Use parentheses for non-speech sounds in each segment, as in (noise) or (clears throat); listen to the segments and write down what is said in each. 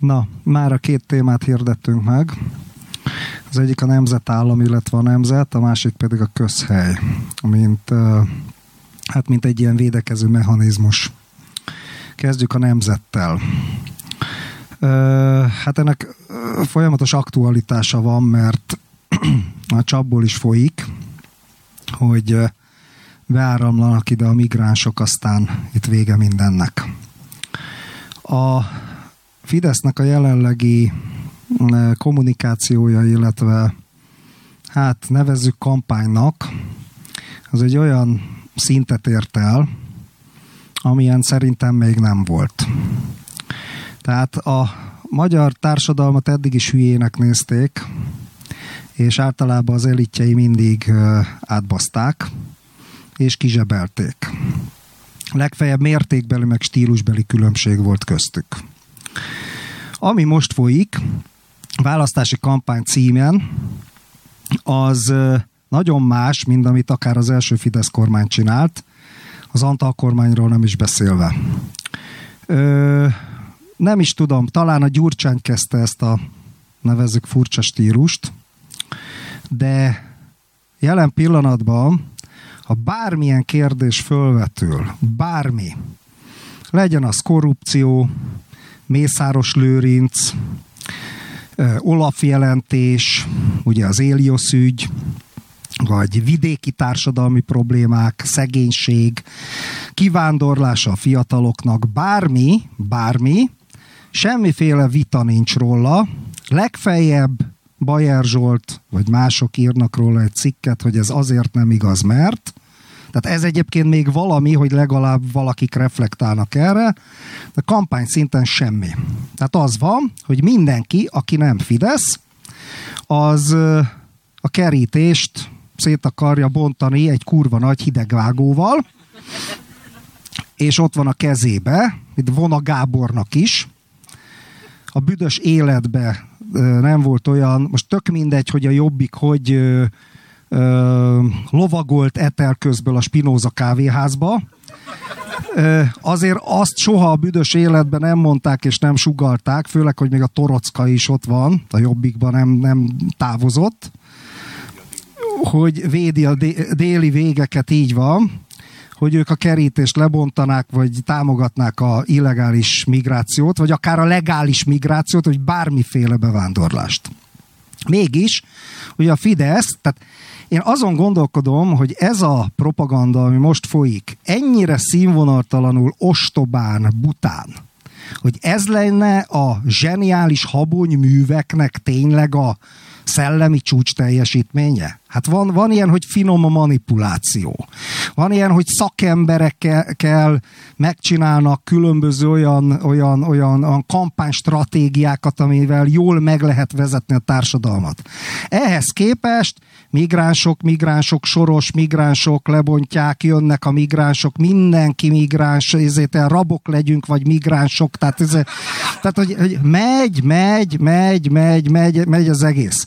Na, már a két témát hirdettünk meg. Az egyik a nemzetállam, illetve a nemzet, a másik pedig a közhely, mint, hát mint egy ilyen védekező mechanizmus. Kezdjük a nemzettel. Hát ennek folyamatos aktualitása van, mert (clears throat) a csapból is folyik, hogy beáramlanak ide a migránsok, aztán itt vége mindennek. A Fidesznek a jelenlegi kommunikációja, illetve hát nevezzük kampánynak, az egy olyan szintet ért el, amilyen szerintem még nem volt. Tehát a magyar társadalmat eddig is hülyének nézték, és általában az elitjei mindig átbaszták, és kizsebelték. Legfeljebb mértékbeli, meg stílusbeli különbség volt köztük. Ami most folyik, választási kampány címen, az nagyon más, mint amit akár az első Fidesz kormány csinált, az Antal kormányról nem is beszélve. Ö, nem is tudom, talán a Gyurcsány kezdte ezt a nevezzük furcsa stílust, de jelen pillanatban, ha bármilyen kérdés fölvetül, bármi, legyen az korrupció, Mészáros Lőrinc, Olaf jelentés, ugye az Éliosz ügy, vagy vidéki társadalmi problémák, szegénység, kivándorlása a fiataloknak, bármi, bármi, semmiféle vita nincs róla, legfeljebb Bajer Zsolt, vagy mások írnak róla egy cikket, hogy ez azért nem igaz, mert tehát ez egyébként még valami, hogy legalább valakik reflektálnak erre, de kampány szinten semmi. Tehát az van, hogy mindenki, aki nem Fidesz, az a kerítést szét akarja bontani egy kurva nagy hidegvágóval, és ott van a kezébe, itt von a Gábornak is, a büdös életbe nem volt olyan, most tök mindegy, hogy a jobbik, hogy ö, lovagolt etel közből a Spinoza kávéházba, ö, azért azt soha a büdös életben nem mondták és nem sugalták, főleg, hogy még a Torocka is ott van, a jobbikban nem, nem távozott, hogy védi a déli végeket, így van, hogy ők a kerítést lebontanák, vagy támogatnák a illegális migrációt, vagy akár a legális migrációt, vagy bármiféle bevándorlást. Mégis, ugye a Fidesz, tehát én azon gondolkodom, hogy ez a propaganda, ami most folyik, ennyire színvonaltalanul, ostobán, bután, hogy ez lenne a zseniális habony műveknek tényleg a szellemi csúcs teljesítménye? Hát van, van ilyen, hogy finom a manipuláció. Van ilyen, hogy szakemberekkel megcsinálnak különböző olyan, olyan, olyan, olyan kampánystratégiákat, amivel jól meg lehet vezetni a társadalmat. Ehhez képest migránsok, migránsok, soros migránsok lebontják, jönnek a migránsok, mindenki migráns, ezért el rabok legyünk, vagy migránsok, tehát, ez, tehát hogy, hogy megy, megy, megy, megy, megy, megy az egész.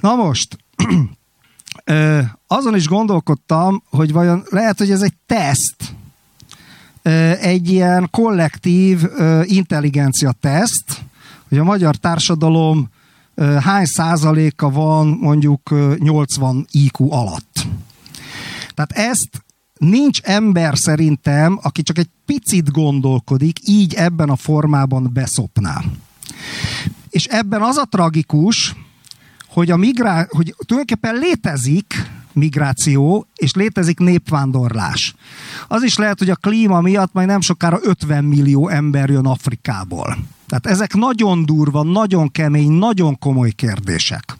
Na most, (clears throat) azon is gondolkodtam, hogy vajon lehet, hogy ez egy teszt, egy ilyen kollektív intelligencia teszt, hogy a magyar társadalom hány százaléka van mondjuk 80 IQ alatt. Tehát ezt nincs ember szerintem, aki csak egy picit gondolkodik, így ebben a formában beszopná. És ebben az a tragikus, hogy, a migrá- hogy tulajdonképpen létezik migráció, és létezik népvándorlás. Az is lehet, hogy a klíma miatt majd nem sokára 50 millió ember jön Afrikából. Tehát ezek nagyon durva, nagyon kemény, nagyon komoly kérdések.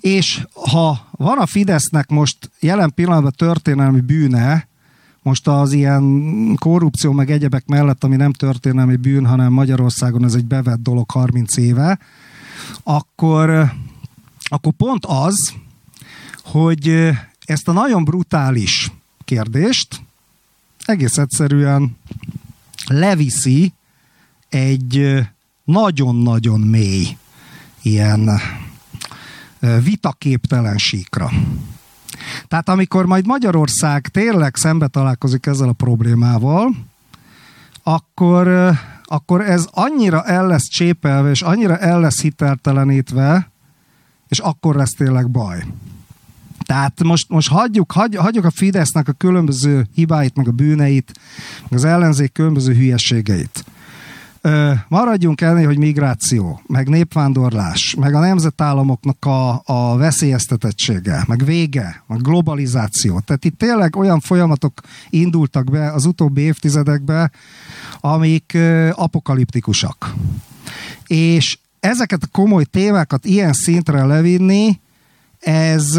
És ha van a Fidesznek most jelen pillanatban történelmi bűne, most az ilyen korrupció meg egyebek mellett, ami nem történelmi bűn, hanem Magyarországon ez egy bevett dolog 30 éve, akkor, akkor pont az, hogy ezt a nagyon brutális kérdést egész egyszerűen leviszi egy nagyon-nagyon mély ilyen vitaképtelen síkra. Tehát amikor majd Magyarország tényleg szembe találkozik ezzel a problémával, akkor akkor ez annyira el lesz csépelve, és annyira el lesz hiteltelenítve, és akkor lesz tényleg baj. Tehát most, most hagyjuk, hagy, hagyjuk a Fidesznek a különböző hibáit, meg a bűneit, meg az ellenzék különböző hülyességeit. Maradjunk ennél, hogy migráció, meg népvándorlás, meg a nemzetállamoknak a, a veszélyeztetettsége, meg vége, meg globalizáció. Tehát itt tényleg olyan folyamatok indultak be az utóbbi évtizedekbe, amik ö, apokaliptikusak. És ezeket a komoly témákat ilyen szintre levinni, ez,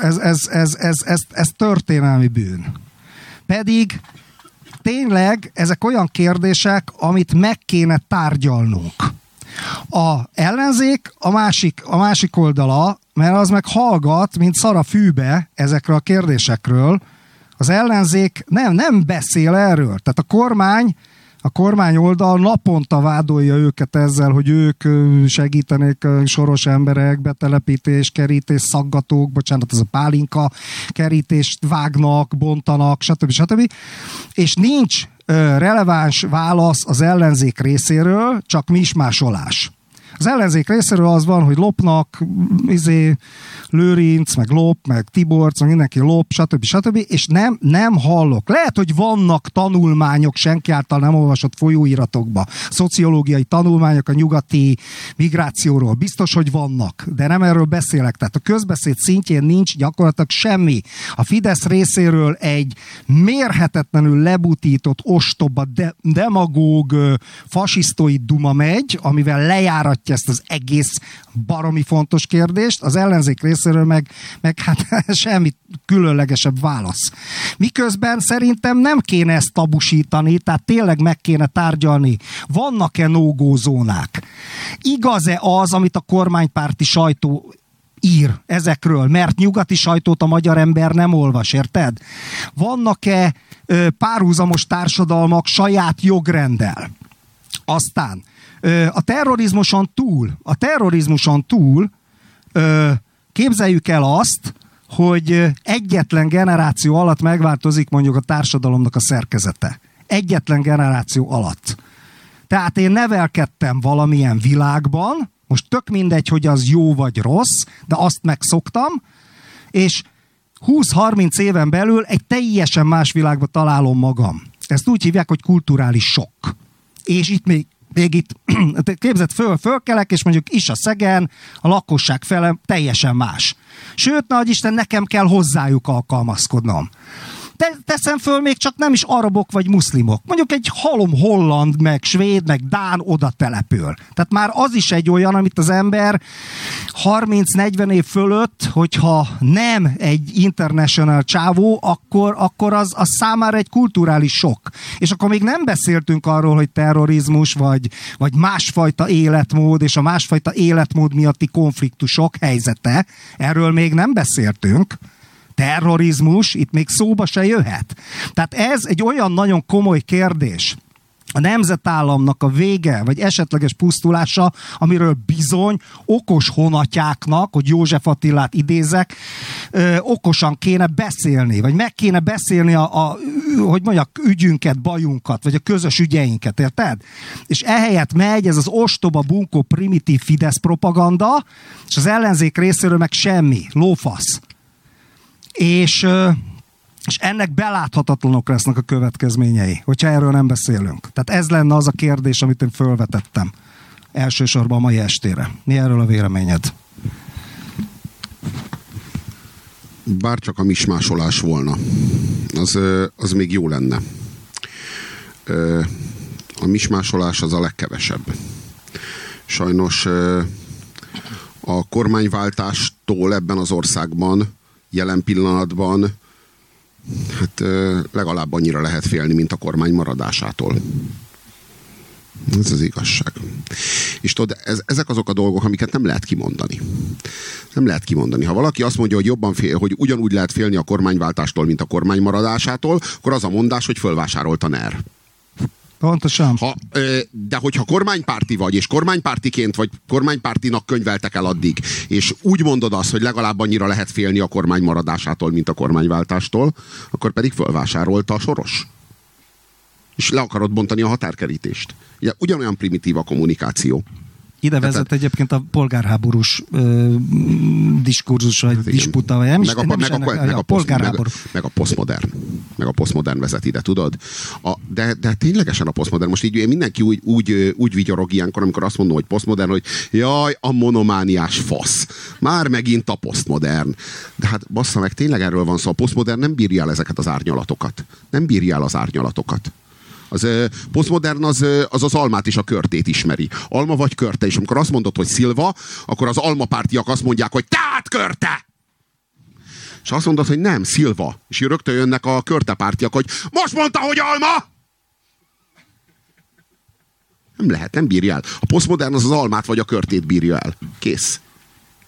ez, ez, ez, ez, ez, ez történelmi bűn. Pedig tényleg ezek olyan kérdések, amit meg kéne tárgyalnunk. A ellenzék a másik, a másik oldala, mert az meg hallgat, mint szar a fűbe ezekről a kérdésekről. Az ellenzék nem, nem beszél erről. Tehát a kormány a kormány oldal naponta vádolja őket ezzel, hogy ők segítenék soros emberek, betelepítés, kerítés, szaggatók, bocsánat, ez a pálinka, kerítést vágnak, bontanak, stb. stb. És nincs releváns válasz az ellenzék részéről, csak mismásolás. Az ellenzék részéről az van, hogy lopnak, izé, Lőrinc, meg Lop, meg Tiborc, meg mindenki Lop, stb. stb. És nem, nem hallok. Lehet, hogy vannak tanulmányok senki által nem olvasott folyóiratokba, szociológiai tanulmányok a nyugati migrációról. Biztos, hogy vannak, de nem erről beszélek. Tehát a közbeszéd szintjén nincs gyakorlatilag semmi. A Fidesz részéről egy mérhetetlenül lebutított, ostoba, de, demagóg, fasisztói duma megy, amivel lejáratja ezt az egész baromi fontos kérdést. Az ellenzék részéről meg, meg hát (laughs) semmi különlegesebb válasz. Miközben szerintem nem kéne ezt tabusítani, tehát tényleg meg kéne tárgyalni. Vannak-e nógózónák? Igaz-e az, amit a kormánypárti sajtó ír ezekről, mert nyugati sajtót a magyar ember nem olvas, érted? Vannak-e párhuzamos társadalmak saját jogrendel? Aztán a terrorizmuson túl, a terrorizmuson túl Képzeljük el azt, hogy egyetlen generáció alatt megváltozik mondjuk a társadalomnak a szerkezete. Egyetlen generáció alatt. Tehát én nevelkedtem valamilyen világban, most tök mindegy, hogy az jó vagy rossz, de azt megszoktam, és 20-30 éven belül egy teljesen más világba találom magam. Ezt úgy hívják, hogy kulturális sok. És itt még még itt (clears throat) képzett föl, fölkelek, és mondjuk is a szegen, a lakosság fele teljesen más. Sőt, nagy Isten, nekem kell hozzájuk alkalmazkodnom te, teszem föl még csak nem is arabok vagy muszlimok. Mondjuk egy halom holland, meg svéd, meg dán oda települ. Tehát már az is egy olyan, amit az ember 30-40 év fölött, hogyha nem egy international csávó, akkor, akkor az, az számára egy kulturális sok. És akkor még nem beszéltünk arról, hogy terrorizmus, vagy, vagy másfajta életmód, és a másfajta életmód miatti konfliktusok helyzete. Erről még nem beszéltünk terrorizmus itt még szóba se jöhet. Tehát ez egy olyan nagyon komoly kérdés, a nemzetállamnak a vége, vagy esetleges pusztulása, amiről bizony okos honatjáknak, hogy József Attilát idézek, ö, okosan kéne beszélni, vagy meg kéne beszélni a, a hogy mondjak, ügyünket, bajunkat, vagy a közös ügyeinket, érted? És ehelyett megy ez az ostoba, bunkó, primitív Fidesz propaganda, és az ellenzék részéről meg semmi, lófasz és, és ennek beláthatatlanok lesznek a következményei, hogyha erről nem beszélünk. Tehát ez lenne az a kérdés, amit én felvetettem elsősorban a mai estére. Mi erről a véleményed? Bár csak a mismásolás volna, az, az még jó lenne. A mismásolás az a legkevesebb. Sajnos a kormányváltástól ebben az országban jelen pillanatban hát legalább annyira lehet félni, mint a kormány maradásától. Ez az igazság. És tudod, ez, ezek azok a dolgok, amiket nem lehet kimondani. Nem lehet kimondani. Ha valaki azt mondja, hogy jobban fél, hogy ugyanúgy lehet félni a kormányváltástól, mint a kormány maradásától, akkor az a mondás, hogy fölvásárolt a NER. Pontosan. Ha, de hogyha kormánypárti vagy, és kormánypártiként vagy kormánypártinak könyveltek el addig, és úgy mondod azt, hogy legalább annyira lehet félni a kormány maradásától, mint a kormányváltástól, akkor pedig fölvásárolta a soros. és le akarod bontani a határkerítést. Ugye, ugyanolyan primitív a kommunikáció. Ide vezet Tehát, egyébként a polgárháborús ö, diskurzus, vagy disputa, vagy nem meg a, nem meg, a, meg, a, a polgárháború. Meg, meg a posztmodern. Meg a posztmodern vezet ide, tudod? A, de, de ténylegesen a posztmodern. Most így mindenki úgy, úgy, úgy vigyorog ilyenkor, amikor azt mondom, hogy posztmodern, hogy jaj, a monomániás fasz. Már megint a posztmodern. De hát bassza meg, tényleg erről van szó. A posztmodern nem bírja el ezeket az árnyalatokat. Nem bírja el az árnyalatokat. Az posztmodern az, az az almát és a körtét ismeri. Alma vagy körte, és amikor azt mondod, hogy Szilva, akkor az almapártiak azt mondják, hogy tehát körte! És azt mondod, hogy nem, Szilva. És rögtön jönnek a körtepártiak, hogy most mondta, hogy alma! Nem lehet, nem bírja el. A posztmodern az az almát vagy a körtét bírja el. Kész.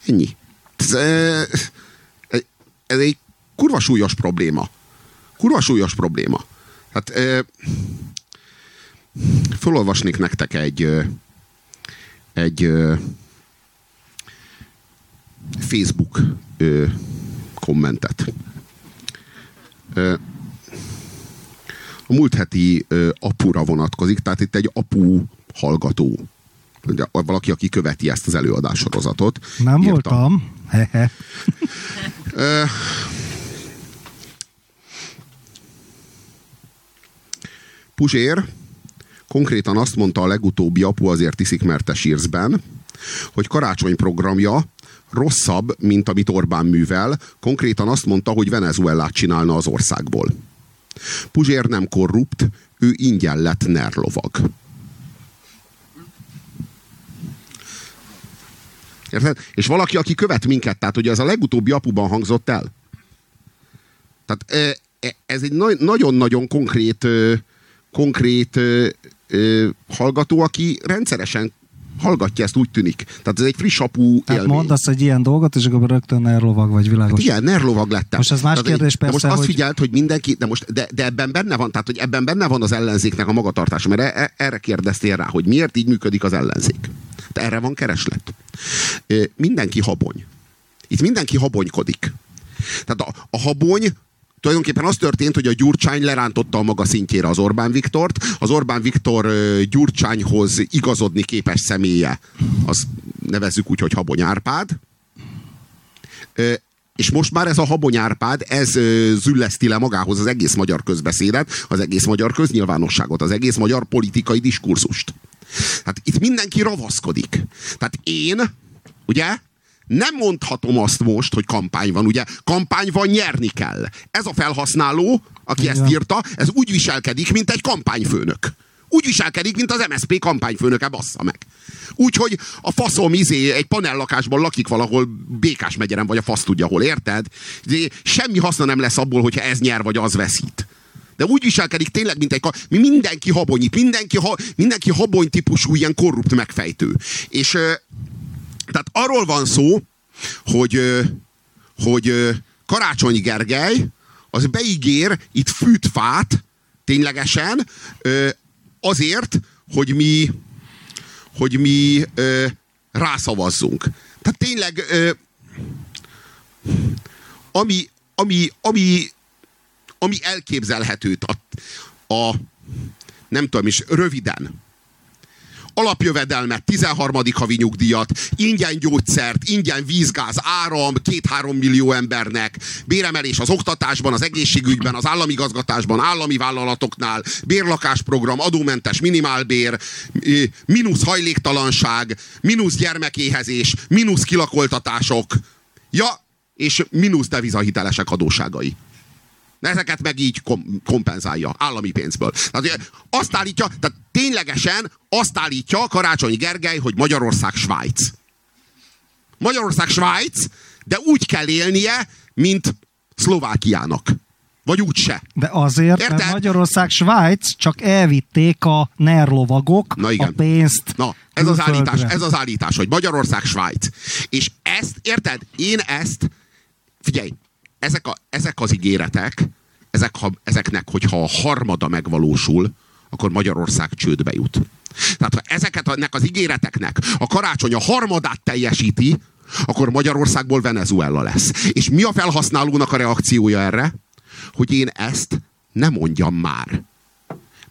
Ennyi. Ez, ez egy kurva súlyos probléma. Kurva súlyos probléma. Hát felolvasnék nektek egy egy Facebook kommentet. A múlt heti apura vonatkozik, tehát itt egy apu hallgató. Valaki, aki követi ezt az előadássorozatot. Nem írta. voltam. Puzsér konkrétan azt mondta a legutóbbi apu azért iszik, mert te sírszben, hogy karácsony programja rosszabb, mint amit Orbán művel. Konkrétan azt mondta, hogy Venezuelát csinálna az országból. Puzsér nem korrupt, ő ingyen lett nerlovag. Érted? És valaki, aki követ minket, tehát ugye ez a legutóbbi apuban hangzott el. Tehát ez egy nagyon-nagyon konkrét konkrét ö, hallgató, aki rendszeresen hallgatja, ezt úgy tűnik. Tehát ez egy friss apú Tehát élmény. mondasz egy ilyen dolgot, és akkor rögtön nerlovag vagy világos. Hát igen, nerlovag lettem. Most ez más tehát kérdés persze, de most azt hogy... figyelt, hogy mindenki, de, most, de, de, ebben benne van, tehát hogy ebben benne van az ellenzéknek a magatartása, mert e, e, erre kérdeztél rá, hogy miért így működik az ellenzék. De erre van kereslet. Mindenki habony. Itt mindenki habonykodik. Tehát a, a habony tulajdonképpen az történt, hogy a Gyurcsány lerántotta a maga szintjére az Orbán Viktort. Az Orbán Viktor Gyurcsányhoz igazodni képes személye, az nevezzük úgy, hogy Habony Árpád. És most már ez a Habony Árpád, ez zülleszti le magához az egész magyar közbeszédet, az egész magyar köznyilvánosságot, az egész magyar politikai diskurzust. Hát itt mindenki ravaszkodik. Tehát én, ugye, nem mondhatom azt most, hogy kampány van, ugye? Kampány van, nyerni kell. Ez a felhasználó, aki Igen. ezt írta, ez úgy viselkedik, mint egy kampányfőnök. Úgy viselkedik, mint az MSP kampányfőnöke, bassza meg. Úgyhogy a faszom izé egy panellakásban lakik valahol Békás megyeren, vagy a fasz tudja hol, érted? De semmi haszna nem lesz abból, hogyha ez nyer, vagy az veszít. De úgy viselkedik tényleg, mint egy... Mi mindenki habonyít, mindenki, ha, mindenki habony típusú, ilyen korrupt megfejtő. És tehát arról van szó, hogy, hogy Karácsony Gergely az beígér itt fűtfát, ténylegesen, azért, hogy mi, hogy mi rászavazzunk. Tehát tényleg, ami, ami, ami, ami elképzelhetőt a, a nem tudom is, röviden alapjövedelmet, 13. havi nyugdíjat, ingyen gyógyszert, ingyen vízgáz, áram, két-három millió embernek, béremelés az oktatásban, az egészségügyben, az állami gazgatásban, állami vállalatoknál, bérlakásprogram, adómentes minimálbér, mínusz hajléktalanság, mínusz gyermekéhezés, mínusz kilakoltatások, ja, és mínusz devizahitelesek adóságai. Ezeket meg így kom- kompenzálja állami pénzből. Tehát azt állítja, tehát ténylegesen azt állítja Karácsonyi Gergely, hogy Magyarország Svájc. Magyarország Svájc, de úgy kell élnie, mint Szlovákiának. Vagy úgyse. De azért, Érted? mert Magyarország, Svájc csak elvitték a nerlovagok Na igen. a pénzt. Na, ez az, állítás, ez az állítás, hogy Magyarország, Svájc. És ezt, érted? Én ezt, figyelj, ezek, a, ezek az ígéretek, ezek, ha, ezeknek, hogyha a harmada megvalósul, akkor Magyarország csődbe jut. Tehát ha ezeket ennek az ígéreteknek a karácsony a harmadát teljesíti, akkor Magyarországból Venezuela lesz. És mi a felhasználónak a reakciója erre? Hogy én ezt nem mondjam már.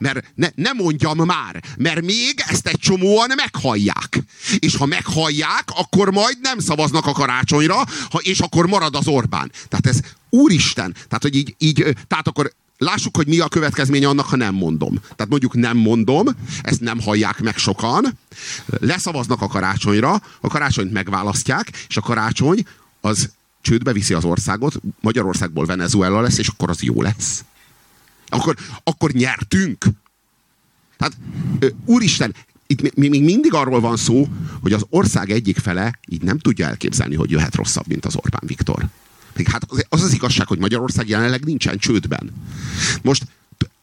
Mert ne, ne mondjam már, mert még ezt egy csomóan meghallják. És ha meghallják, akkor majd nem szavaznak a karácsonyra, ha, és akkor marad az Orbán. Tehát ez úristen, tehát hogy így, így tehát akkor lássuk, hogy mi a következménye annak, ha nem mondom. Tehát mondjuk nem mondom, ezt nem hallják meg sokan, leszavaznak a karácsonyra, a karácsonyt megválasztják, és a karácsony az csődbe viszi az országot, Magyarországból Venezuela lesz, és akkor az jó lesz. Akkor, akkor nyertünk. Tehát, úristen, itt még mindig arról van szó, hogy az ország egyik fele így nem tudja elképzelni, hogy jöhet rosszabb, mint az Orbán Viktor. Még hát az az igazság, hogy Magyarország jelenleg nincsen csődben. Most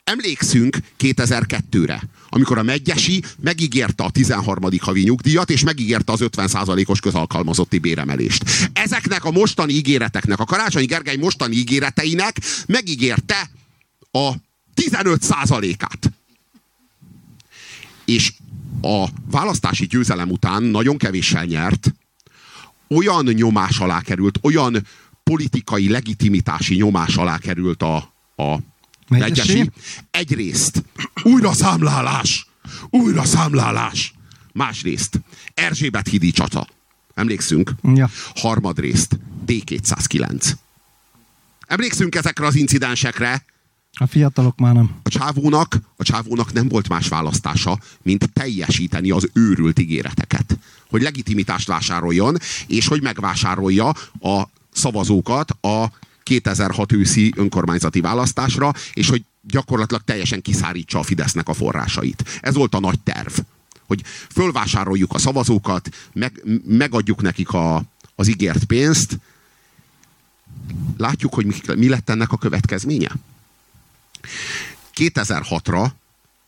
emlékszünk 2002-re, amikor a Megyesi megígérte a 13. havi nyugdíjat, és megígérte az 50%-os közalkalmazotti béremelést. Ezeknek a mostani ígéreteknek, a Karácsonyi Gergely mostani ígéreteinek megígérte a 15%-át. És a választási győzelem után nagyon kevéssel nyert, olyan nyomás alá került, olyan politikai legitimitási nyomás alá került a, a Megyesi. Egyrészt újra számlálás, újra számlálás. Másrészt Erzsébet hidi csata. Emlékszünk? Ja. Harmadrészt D209. Emlékszünk ezekre az incidensekre? A fiatalok már nem. A csávónak, a csávónak nem volt más választása, mint teljesíteni az őrült ígéreteket. Hogy legitimitást vásároljon, és hogy megvásárolja a szavazókat a 2006 őszi önkormányzati választásra, és hogy gyakorlatilag teljesen kiszárítsa a Fidesznek a forrásait. Ez volt a nagy terv. Hogy fölvásároljuk a szavazókat, meg, megadjuk nekik a, az ígért pénzt. Látjuk, hogy mi, mi lett ennek a következménye? 2006-ra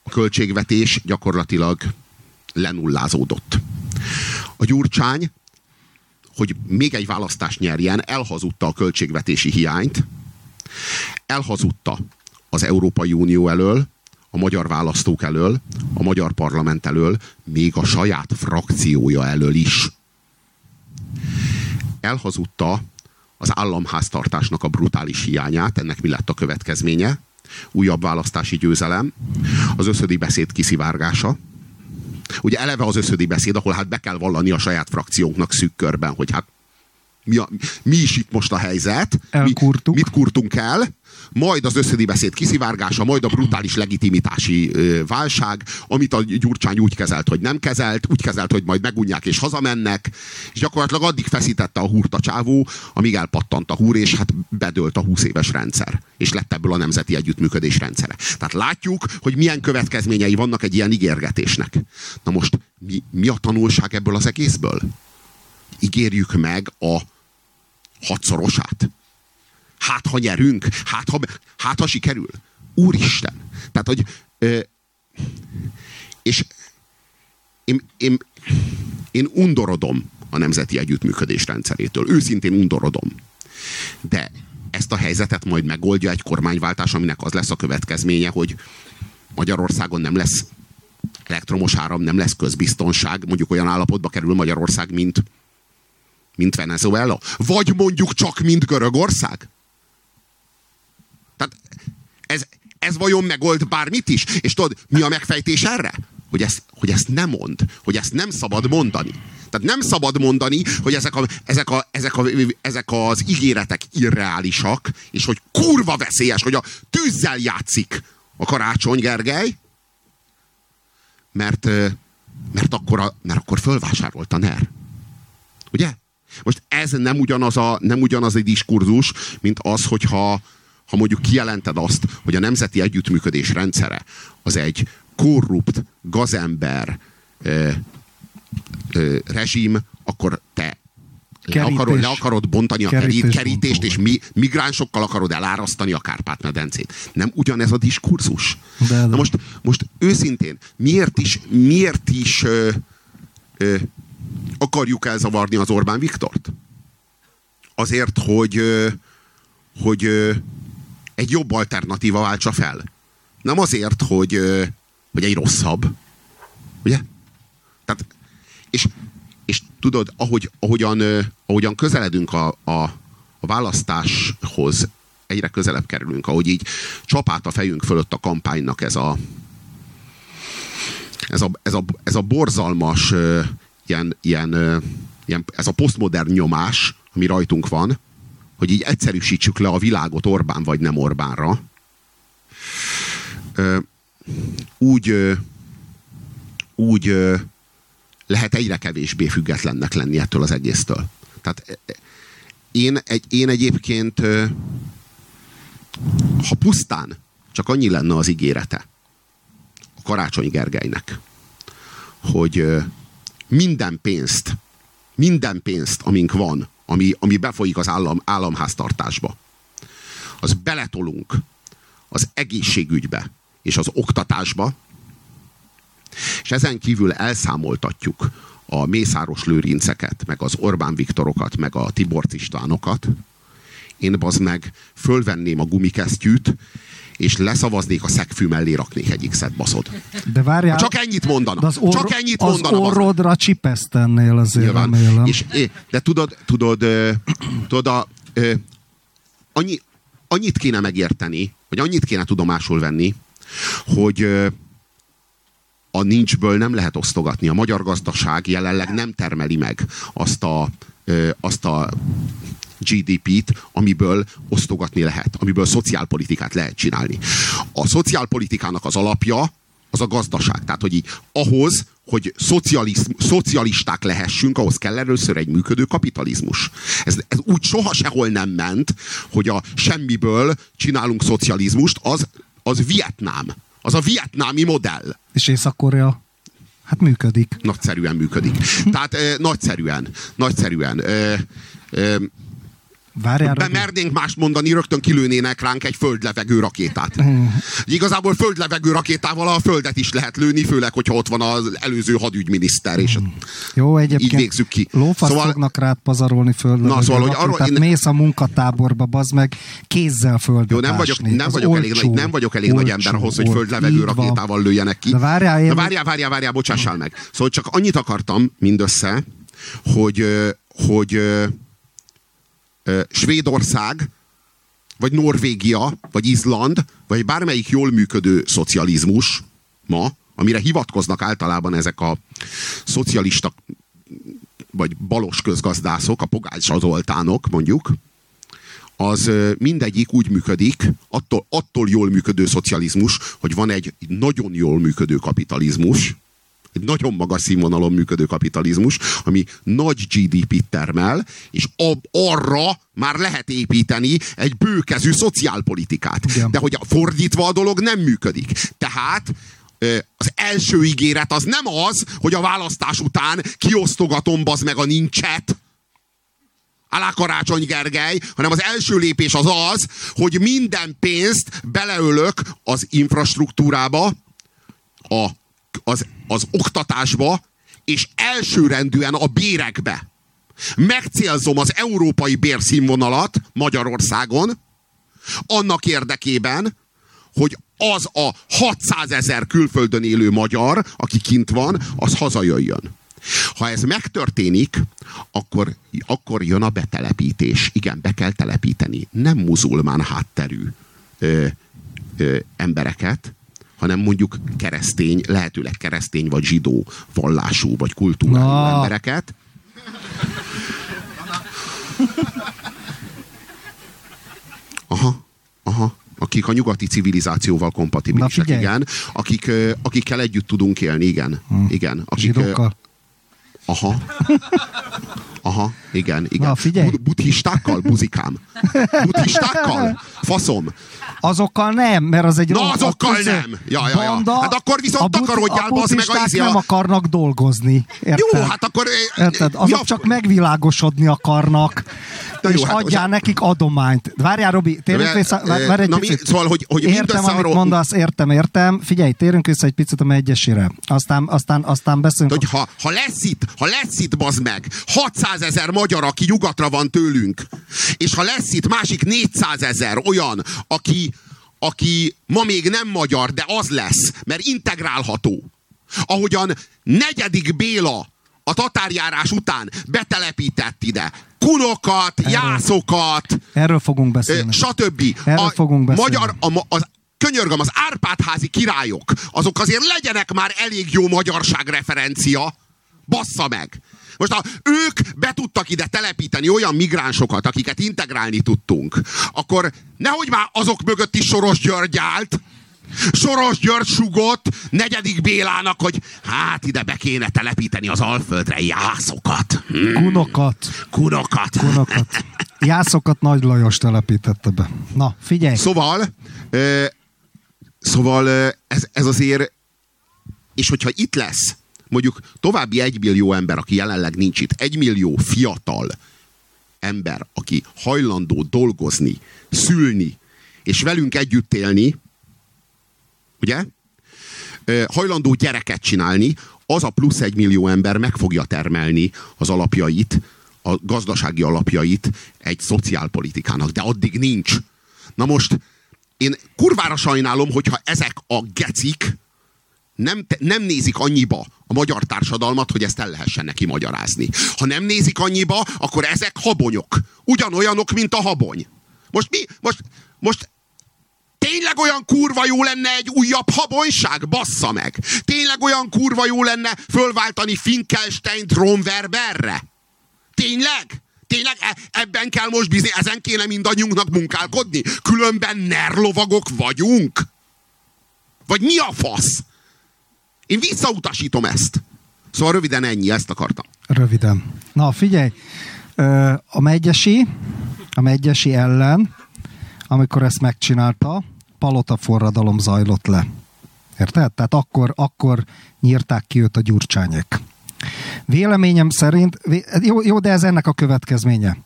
a költségvetés gyakorlatilag lenullázódott. A Gyurcsány hogy még egy választást nyerjen, elhazudta a költségvetési hiányt, elhazudta az Európai Unió elől, a magyar választók elől, a magyar parlament elől, még a saját frakciója elől is. Elhazudta az államháztartásnak a brutális hiányát, ennek mi lett a következménye? Újabb választási győzelem, az összödi beszéd kiszivárgása, Ugye eleve az összödi beszéd, ahol hát be kell vallani a saját frakciónknak szűk körben, hogy hát mi, a, mi is itt most a helyzet, mi, mit kurtunk el, majd az összödi beszéd kiszivárgása, majd a brutális legitimitási válság, amit a Gyurcsány úgy kezelt, hogy nem kezelt, úgy kezelt, hogy majd megunják és hazamennek, és gyakorlatilag addig feszítette a húrt a csávó, amíg elpattant a húr, és hát bedőlt a 20 éves rendszer, és lett ebből a nemzeti együttműködés rendszere. Tehát látjuk, hogy milyen következményei vannak egy ilyen ígérgetésnek. Na most mi, mi a tanulság ebből az egészből? Ígérjük meg a hatszorosát Hát, ha nyerünk, hát, ha, hát, ha sikerül. Úristen! Tehát, hogy ö, és én, én, én undorodom a nemzeti együttműködés rendszerétől. Őszintén undorodom. De ezt a helyzetet majd megoldja egy kormányváltás, aminek az lesz a következménye, hogy Magyarországon nem lesz elektromos áram, nem lesz közbiztonság, mondjuk olyan állapotba kerül Magyarország, mint, mint Venezuela. Vagy mondjuk csak, mint Görögország. Ez, ez vajon megold bármit is? És tudod, mi a megfejtés erre? Hogy ezt, hogy ezt nem mond, hogy ezt nem szabad mondani. Tehát nem szabad mondani, hogy ezek, a, ezek, a, ezek, a, ezek az ígéretek irreálisak, és hogy kurva veszélyes, hogy a tűzzel játszik a karácsony Gergely, mert, mert, akkor, a, mert akkor fölvásárolt a NER. Ugye? Most ez nem ugyanaz a, nem ugyanaz a diskurzus, mint az, hogyha ha mondjuk kijelented azt, hogy a nemzeti együttműködés rendszere az egy korrupt, gazember ö, ö, rezsim, akkor te le akarod, le akarod bontani a kerítés kerítést, és mi, migránsokkal akarod elárasztani a Kárpát-medencét. Nem ugyanez a diskurzus? De, de. Na most, most őszintén, miért is, miért is ö, ö, akarjuk elzavarni az Orbán Viktort? Azért, hogy, ö, hogy ö, egy jobb alternatíva váltsa fel. Nem azért, hogy, hogy egy rosszabb. Ugye? Tehát, és, és tudod, ahogy, ahogyan, ahogyan közeledünk a, a, a választáshoz, egyre közelebb kerülünk, ahogy így csapát a fejünk fölött a kampánynak ez a, ez a, ez a, ez a borzalmas ilyen, ilyen, ilyen, ez a posztmodern nyomás, ami rajtunk van, hogy így egyszerűsítsük le a világot Orbán vagy nem Orbánra, úgy, úgy lehet egyre kevésbé függetlennek lenni ettől az egésztől. Tehát én, egy, én egyébként, ha pusztán csak annyi lenne az ígérete a Karácsony Gergelynek, hogy minden pénzt, minden pénzt, amink van, ami, ami befolyik az állam, államháztartásba, az beletolunk az egészségügybe és az oktatásba, és ezen kívül elszámoltatjuk a Mészáros Lőrinceket, meg az Orbán Viktorokat, meg a Tibor Istvánokat, én bazd meg fölvenném a gumikesztyűt, és leszavaznék a szegfű mellé raknék egy X-et, baszod. De várjál. Csak ennyit mondana. az or, Csak ennyit az mondana. orrodra csipesztennél azért Nyilván. remélem. És, de tudod, tudod, tudod a, annyi, annyit kéne megérteni, vagy annyit kéne tudomásul venni, hogy a nincsből nem lehet osztogatni. A magyar gazdaság jelenleg nem termeli meg azt a, azt a GDP-t, amiből osztogatni lehet, amiből szociálpolitikát lehet csinálni. A szociálpolitikának az alapja az a gazdaság. Tehát, hogy így, ahhoz, hogy szocialisták lehessünk, ahhoz kell először egy működő kapitalizmus. Ez, ez úgy soha sehol nem ment, hogy a semmiből csinálunk szocializmust, az, az Vietnám. Az a vietnámi modell. És Észak-Korea? Hát működik. Nagyszerűen működik. Tehát eh, nagyszerűen, nagyszerűen. Eh, eh, Várjál, Be mernénk mást mondani, rögtön kilőnének ránk egy földlevegő rakétát. Igazából földlevegő rakétával a földet is lehet lőni, főleg, hogyha ott van az előző hadügyminiszter, és Jó, egyébként így végzük ki. Lófasz szóval... fognak rád pazarolni földlevegő Na, szóval, hogy arról Tehát én- mész a munkatáborba, bazd meg, kézzel földet Jó, nem vagyok, nem vagyok, elég, olcsó, nagy, nem vagyok elég nagy ember olcsó, ahhoz, hogy olcsó. földlevegő Így van. rakétával lőjenek ki. De várjál. Na, várjál, várjál, várjál, bocsássál meg. Szóval csak annyit akartam mindössze, hogy, hogy ö, Svédország, vagy Norvégia, vagy Izland, vagy bármelyik jól működő szocializmus ma, amire hivatkoznak általában ezek a szocialista vagy balos közgazdászok, a Pogács Zoltánok mondjuk, az mindegyik úgy működik, attól, attól jól működő szocializmus, hogy van egy nagyon jól működő kapitalizmus, egy nagyon magas színvonalon működő kapitalizmus, ami nagy GDP-t termel, és ab, arra már lehet építeni egy bőkezű szociálpolitikát. Igen. De hogy fordítva a dolog nem működik. Tehát az első ígéret az nem az, hogy a választás után kiosztogatom bazd meg a nincset, alá Karácsony Gergely, hanem az első lépés az az, hogy minden pénzt beleölök az infrastruktúrába, a, az, az oktatásba, és elsőrendűen a bérekbe. Megcélzom az európai bérszínvonalat Magyarországon, annak érdekében, hogy az a 600 ezer külföldön élő magyar, aki kint van, az hazajöjjön. Ha ez megtörténik, akkor, akkor jön a betelepítés. Igen, be kell telepíteni. Nem muzulmán hátterű ö, ö, embereket, hanem mondjuk keresztény, lehetőleg keresztény vagy zsidó vallású vagy kultúrálú Na. embereket. Aha, aha. Akik a nyugati civilizációval kompatibilisek, igen. Akik, akikkel együtt tudunk élni, igen. Igen. Akik, Zsidókkal? Aha. Aha, igen, igen. Na, figyelj. Bud- buddhistákkal, buzikám. Buddhistákkal? Faszom. Azokkal nem, mert az egy Na, azokkal közö- nem. Ja, ja, ja. Banda, Hát akkor viszont a bud- takarodjál, a bazd meg, a buddhisták izé a- nem akarnak dolgozni. Érted? Jó, hát akkor... ö, Érted? Azok ja, csak megvilágosodni akarnak, Na és jó, hát adjál most- nekik adományt. Várjál, Robi, térjünk De, vissza, ö, várj egy na mi- picit. szóval, hogy- hogy értem, amit arról- mondasz, értem, értem. Figyelj, térjünk vissza egy picit a megyesére. Aztán, aztán, aztán beszélünk. hogy ha, ha lesz itt, ha lesz itt, bazd meg, 600 ezer magyar, aki nyugatra van tőlünk, és ha lesz itt másik 400 ezer olyan, aki, aki ma még nem magyar, de az lesz, mert integrálható. Ahogyan negyedik Béla a tatárjárás után betelepített ide kunokat, jászokat, Erről fogunk beszélni. stb. Erről a fogunk beszélni. Magyar, a, az, könyörgöm, az Árpádházi királyok, azok azért legyenek már elég jó magyarság referencia. Bassza meg! Most ha ők be tudtak ide telepíteni olyan migránsokat, akiket integrálni tudtunk, akkor nehogy már azok mögött is Soros György állt, Soros György sugott negyedik Bélának, hogy hát ide be kéne telepíteni az Alföldre jászokat. Hmm. Kunokat. Kunokat. Kunokat. Jászokat Nagy Lajos telepítette be. Na, figyelj. Szóval, ö, szóval ez, ez azért, és hogyha itt lesz mondjuk további egymillió ember, aki jelenleg nincs itt, egymillió fiatal ember, aki hajlandó dolgozni, szülni, és velünk együtt élni, ugye? Hajlandó gyereket csinálni, az a plusz egy millió ember meg fogja termelni az alapjait, a gazdasági alapjait egy szociálpolitikának, de addig nincs. Na most én kurvára sajnálom, hogyha ezek a gecik nem, nem nézik annyiba a magyar társadalmat, hogy ezt el lehessen neki magyarázni. Ha nem nézik annyiba, akkor ezek habonyok. Ugyanolyanok, mint a habony. Most mi? Most, most Tényleg olyan kurva jó lenne egy újabb habonyság? Bassza meg! Tényleg olyan kurva jó lenne fölváltani Finkelstein-t Romverberre? Tényleg? Tényleg e- ebben kell most bizni, ezen kéne mindannyiunknak munkálkodni? Különben nerlovagok vagyunk? Vagy mi a fasz? Én visszautasítom ezt. Szóval röviden ennyi, ezt akartam. Röviden. Na, figyelj, a megyesi, a megyesi ellen, amikor ezt megcsinálta, palota forradalom zajlott le. Érted? Tehát akkor, akkor nyírták ki őt a gyurcsányek. Véleményem szerint, jó, jó, de ez ennek a következménye.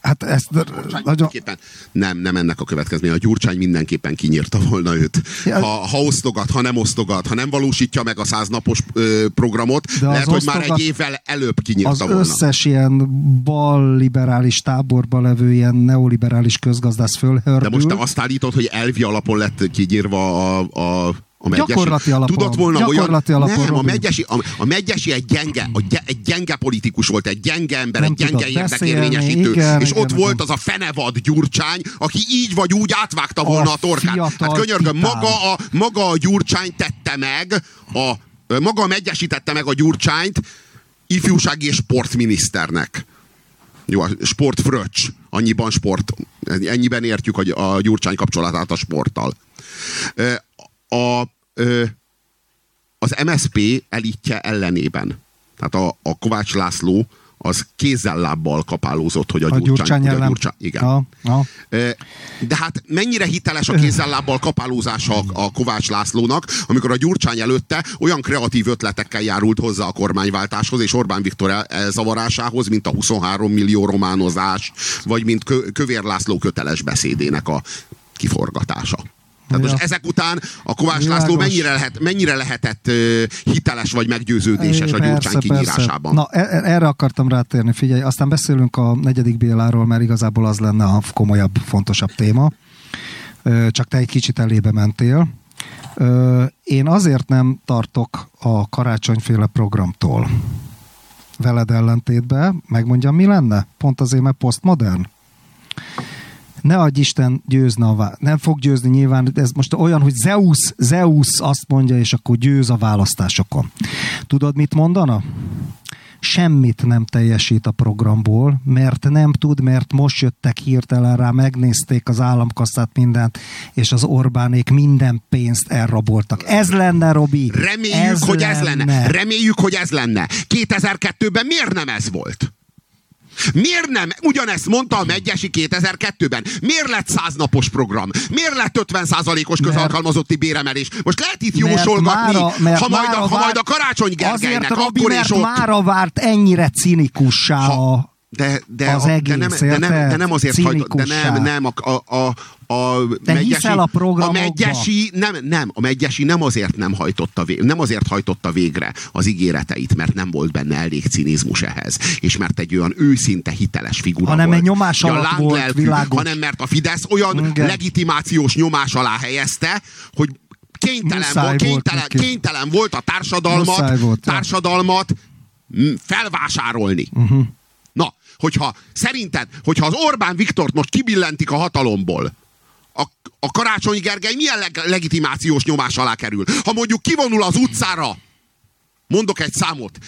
Hát ezt nagyon... Nem, nem ennek a következménye. A Gyurcsány mindenképpen kinyírta volna őt. Ha, ha osztogat, ha nem osztogat, ha nem valósítja meg a száznapos ö, programot, De lehet, hogy már egy évvel előbb kinyírta az volna. Az összes ilyen bal-liberális táborba levő ilyen neoliberális közgazdász fölhördül. De most te azt állítod, hogy elvi alapon lett kinyírva a, a a megyesi. Gyakorlati alapon. Tudott volna Gyakorlati olyan... alapon, nem, a megyesi, a, a megyesi egy gyenge, a, egy gyenge politikus volt, egy gyenge ember, nem egy gyenge érdekérvényesítő. Igen, és igen, ott igen. volt az a fenevad gyurcsány, aki így vagy úgy átvágta volna a, a torkát. Hát könyörgöm, maga a, maga a gyurcsány tette meg, a, maga a megyesi tette meg a gyurcsányt ifjúsági és sportminiszternek. Jó, a sport fröccs. Annyiban sport. Ennyiben értjük a, a gyurcsány kapcsolatát a sporttal a, ö, az MSP elitje ellenében. Tehát a, a Kovács László az kézzel-lábbal kapálózott, hogy a, a gyurcsány, gyurcsány ellen. A gyurcsány, igen. A, a. De hát mennyire hiteles a kézzel-lábbal kapálózása a, Kovács Lászlónak, amikor a gyurcsány előtte olyan kreatív ötletekkel járult hozzá a kormányváltáshoz és Orbán Viktor elzavarásához, mint a 23 millió románozás, vagy mint Kövér László köteles beszédének a kiforgatása. Tehát ja. most ezek után a Kovács Világos. László mennyire, lehet, mennyire lehetett hiteles vagy meggyőződéses é, a Gyurcsány kinyírásában? Na, e, e- erre akartam rátérni, figyelj, aztán beszélünk a negyedik Béláról, mert igazából az lenne a komolyabb, fontosabb téma. Csak te egy kicsit elébe mentél. Én azért nem tartok a karácsonyféle programtól. Veled ellentétben, megmondjam, mi lenne? Pont azért, mert posztmodern ne adj Isten győzne a vá- Nem fog győzni nyilván, ez most olyan, hogy Zeus, Zeus azt mondja, és akkor győz a választásokon. Tudod, mit mondana? semmit nem teljesít a programból, mert nem tud, mert most jöttek hirtelen rá, megnézték az államkasszát mindent, és az Orbánék minden pénzt elraboltak. Ez lenne, Robi! Reméljük, ez hogy lenne. ez lenne. Reméljük, hogy ez lenne. 2002-ben miért nem ez volt? Miért nem? Ugyanezt mondta a Megyesi 2002-ben. Miért lett száznapos program? Miért lett 50%-os közalkalmazotti béremelés? Most lehet itt jósolgatni, mára, ha, majd a, ha majd a Karácsony Gergelynek, azért, akkor is ott... mára várt ennyire cinikussá ha, a de, de, az a, egész, de, nem, de, nem, de nem azért hajtott, de nem, nem, a, a, a, Te megyesi, a, a megyesi, nem, nem, a megyesi nem azért nem hajtotta, végre, nem azért hajtotta végre az ígéreteit, mert nem volt benne elég cinizmus ehhez, és mert egy olyan őszinte hiteles figura hanem volt. egy nyomás alatt ja, volt, világos. Hanem mert a Fidesz olyan Igen. legitimációs nyomás alá helyezte, hogy kénytelen, volt, kénytelen, volt kénytelen volt a társadalmat, volt, társadalmat felvásárolni. Uh-huh. Hogyha szerinted, hogyha az Orbán Viktort most kibillentik a hatalomból, a, a Karácsony Gergely milyen leg, legitimációs nyomás alá kerül? Ha mondjuk kivonul az utcára, mondok egy számot,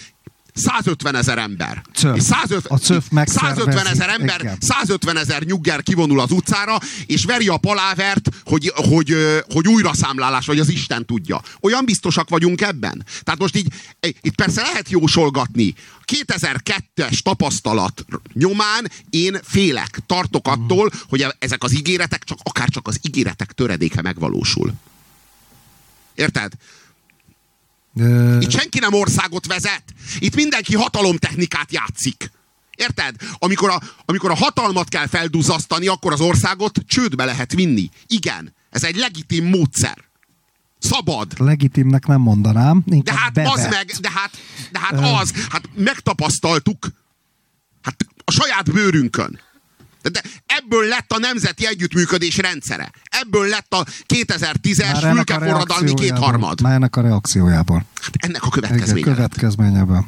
150 ezer ember. Cöf. 150, A cöf 150 ezer ember, Igen. 150 ezer nyugger kivonul az utcára, és veri a palávert, hogy, hogy, hogy újra számlálás, vagy az Isten tudja. Olyan biztosak vagyunk ebben? Tehát most így, itt persze lehet jósolgatni. 2002-es tapasztalat nyomán én félek, tartok attól, hogy ezek az ígéretek, csak akár csak az ígéretek töredéke megvalósul. Érted? Ö, Itt senki nem országot vezet. Itt mindenki hatalomtechnikát játszik. Érted? Amikor a, amikor a hatalmat kell felduzzasztani, akkor az országot csődbe lehet vinni. Igen, ez egy legitim módszer. Szabad. legitimnek nem mondanám. De hát bevett. az meg, de hát, de hát az, hát megtapasztaltuk. Hát a saját bőrünkön. De, ebből lett a nemzeti együttműködés rendszere. Ebből lett a 2010-es Már ennek a fülkeforradalmi reakciójából- kétharmad. Már ennek a reakciójából. Ennek a következménye. következményeből.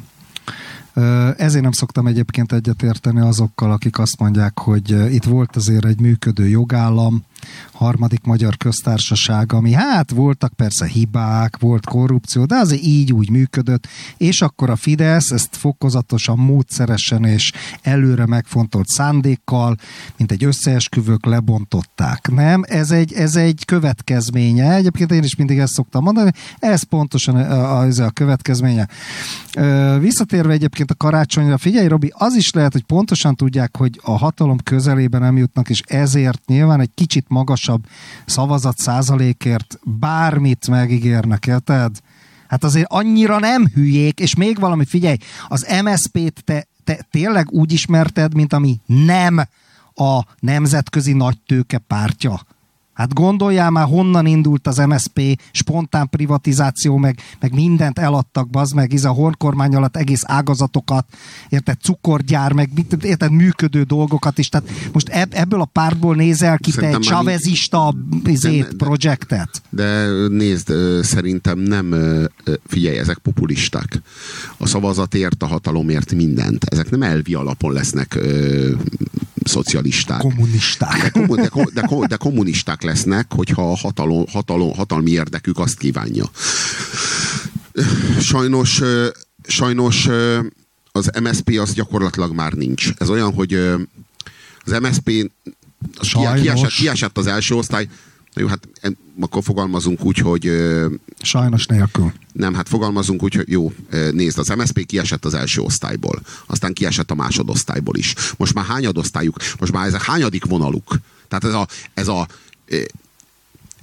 Ezért nem szoktam egyébként egyetérteni azokkal, akik azt mondják, hogy itt volt azért egy működő jogállam, harmadik magyar köztársaság, ami hát voltak persze hibák, volt korrupció, de azért így úgy működött, és akkor a Fidesz ezt fokozatosan, módszeresen és előre megfontolt szándékkal, mint egy összeesküvők lebontották. Nem, ez egy, ez egy következménye. Egyébként én is mindig ezt szoktam mondani, ez pontosan a, a, a következménye. Visszatérve egyébként a karácsonyra, figyelj Robi, az is lehet, hogy pontosan tudják, hogy a hatalom közelében nem jutnak, és ezért nyilván egy kicsit magasabb szavazat százalékért bármit megígérnek, érted? Hát azért annyira nem hülyék, és még valami, figyelj, az MSZP-t te, te tényleg úgy ismerted, mint ami nem a nemzetközi nagytőke pártja. Hát gondoljál már, honnan indult az MSP, spontán privatizáció, meg, meg mindent eladtak, bazd meg, ez a hornkormány alatt egész ágazatokat, érted, cukorgyár, meg mit- érted, működő dolgokat is. Tehát most ebb, ebből a pártból nézel ki te Szerintem egy már mi- chavezista izét, de- projektet. De nézd, ö, szerintem nem, figyelj, ezek populisták. A szavazatért, a hatalomért mindent. Ezek nem elvi alapon lesznek szocialisták. De, Kommunisták. komu- de, ko- de, ko- de kommunisták lesznek, hogyha a hatalom, hatalom, hatalmi érdekük azt kívánja. Sajnos, sajnos az MSP az gyakorlatilag már nincs. Ez olyan, hogy az MSP kiesett, kiesett az első osztály, Na jó, hát akkor fogalmazunk úgy, hogy Sajnos nélkül. nem, hát fogalmazunk úgy, hogy jó, nézd, az MSP kiesett az első osztályból, aztán kiesett a másodosztályból is. Most már hányadosztályuk, most már ez a hányadik vonaluk. Tehát ez a, ez a,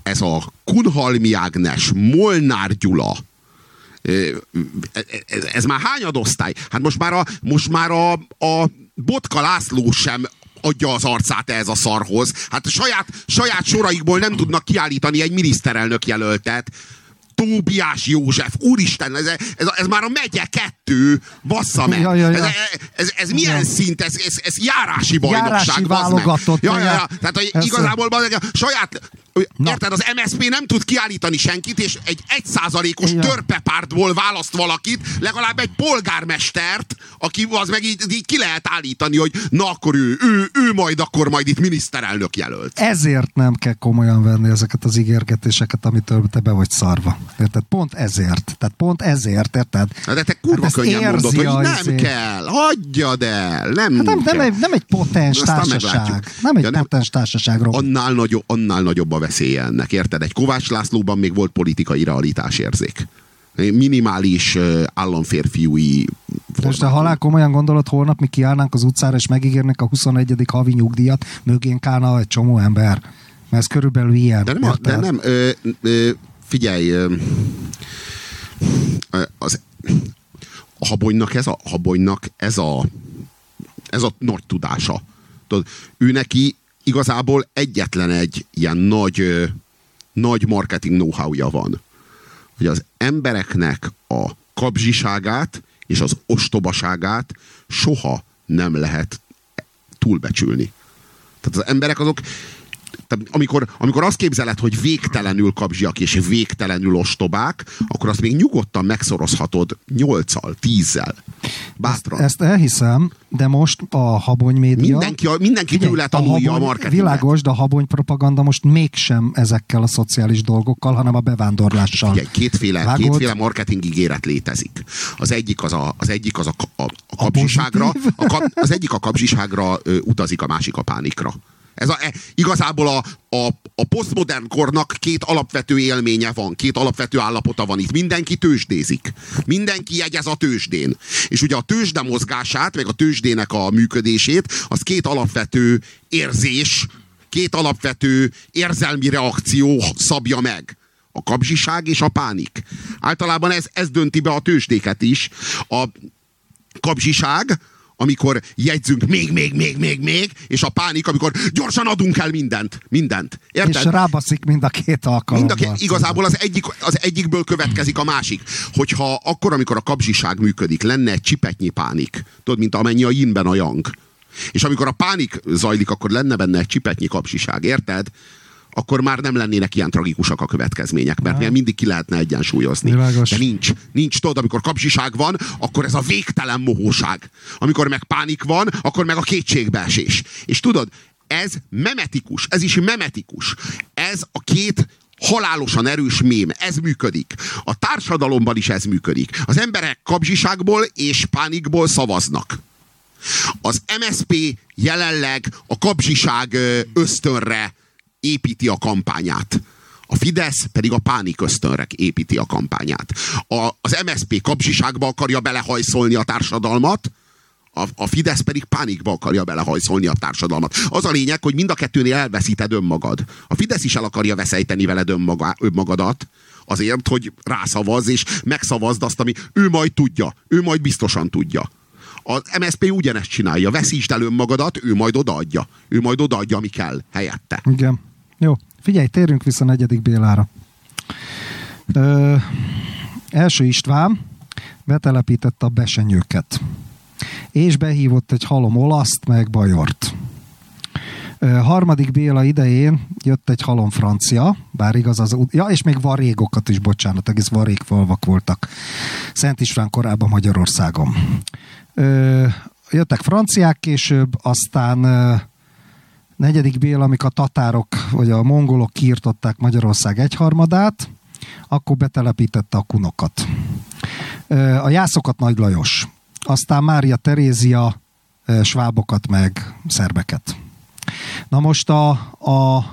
ez a Kunhalmi Ágnes, Molnár Gyula, ez, ez már hányadosztály? Hát most már a, most már a, a Botka László sem adja az arcát ez a szarhoz. Hát saját, saját soraikból nem tudnak kiállítani egy miniszterelnök jelöltet. Tóbiás József, úristen, ez, ez, ez már a megye kettő, bassza meg. Ja, ja, ja. Ez, ez, ez milyen Ja. szint? Ez, ez, ez járási bajnokság. Járási válogatott, Ja, ja, ja. Tehát, hogy igazából a saját, Na. érted, az MSZP nem tud kiállítani senkit, és egy egyszázalékos törpepártból választ valakit, legalább egy polgármestert, aki az meg így, így ki lehet állítani, hogy na akkor ő, ő, ő majd akkor majd itt miniszterelnök jelölt. Ezért nem kell komolyan venni ezeket az ígérgetéseket, amitől te be vagy szarva. Érted? Pont ezért. Tehát pont ezért, érted? Na, De te kurva Hát könnyen mondod, hogy nem izé. kell, hagyjad el, nem Hát nem, nem, kell. egy, nem egy potens társaság. Nem egy Ja, potens társaságról. annál, nagyobb, annál nagyobb a veszélye ennek, érted? Egy Kovács Lászlóban még volt politikai realitásérzék. Minimális államférfiúi Most de halál komolyan gondolod, holnap mi kiállnánk az utcára, és megígérnek a 21. havi nyugdíjat, mögénk állna egy csomó ember. Mert ez körülbelül ilyen. De nem, de nem ö, ö, figyelj, ö, az, a habonynak ez a, habonynak ez a, ez a nagy tudása. Tudod, ő neki igazából egyetlen egy ilyen nagy, nagy marketing know-how-ja van. Hogy az embereknek a kapzsiságát és az ostobaságát soha nem lehet túlbecsülni. Tehát az emberek azok, amikor, amikor azt képzeled, hogy végtelenül kapzsiak és végtelenül ostobák, akkor azt még nyugodtan megszorozhatod nyolccal, tízzel. Bátran. Ezt, ezt elhiszem, de most a habony média... Mindenki, mindenki tőle tanulja a, habony, marketinget. Világos, de a habony propaganda most mégsem ezekkel a szociális dolgokkal, hanem a bevándorlással. Ugye, kétféle, Vágod? kétféle marketing ígéret létezik. Az egyik az a, az, egyik az a, a, a kapzsiságra, a kap, az egyik a kapzsiságra ö, utazik, a másik a pánikra. Ez a, e, igazából a, a, a posztmodern kornak két alapvető élménye van, két alapvető állapota van itt. Mindenki tőzsdézik. Mindenki jegyez a tőzsdén. És ugye a tőzsde mozgását, meg a tőzsdének a működését, az két alapvető érzés, két alapvető érzelmi reakció szabja meg. A kapzsiság és a pánik. Általában ez, ez dönti be a tőzsdéket is. A kapzsiság, amikor jegyzünk még, még, még, még, még, és a pánik, amikor gyorsan adunk el mindent. Mindent. Érted? És rábaszik mind a két alkalommal. Mind a két, igazából az, egyik, az egyikből következik a másik. Hogyha akkor, amikor a kapzsiság működik, lenne egy csipetnyi pánik, tudod, mint amennyi a yinben a yang. És amikor a pánik zajlik, akkor lenne benne egy csipetnyi kapzsiság, érted? Akkor már nem lennének ilyen tragikusak a következmények, mert ja. mindig ki lehetne egyensúlyozni. Világos. De nincs. Nincs, tudod, amikor kapzsiság van, akkor ez a végtelen mohóság. Amikor meg pánik van, akkor meg a kétségbeesés. És tudod, ez memetikus, ez is memetikus. Ez a két halálosan erős mém. Ez működik. A társadalomban is ez működik. Az emberek kapzsiságból és pánikból szavaznak. Az MSP jelenleg a kapzsiság ösztönre építi a kampányát. A Fidesz pedig a pánik ösztönre építi a kampányát. A, az MSP kapzsiságba akarja belehajszolni a társadalmat, a, a Fidesz pedig pánikba akarja belehajszolni a társadalmat. Az a lényeg, hogy mind a kettőnél elveszíted önmagad. A Fidesz is el akarja veszejteni veled önmaga, önmagadat, azért, hogy rászavaz és megszavazd azt, ami ő majd tudja. Ő majd biztosan tudja. Az MSZP ugyanezt csinálja. Veszítsd el önmagadat, ő majd odaadja. Ő majd odaadja, ami kell helyette. Igen. Jó. Figyelj, térjünk vissza negyedik Bélára. Ö, első István betelepítette a besenyőket. És behívott egy halom olaszt, meg bajort. Ö, harmadik Béla idején jött egy halom francia, bár igaz az... Ja, és még varégokat is, bocsánat, egész varégfalvak voltak. Szent István korábban Magyarországon. Ö, jöttek franciák később, aztán negyedik Béla, amikor a tatárok vagy a mongolok kiirtották Magyarország egyharmadát, akkor betelepítette a kunokat. A jászokat Nagy Lajos, aztán Mária Terézia, svábokat meg szerbeket. Na most a, a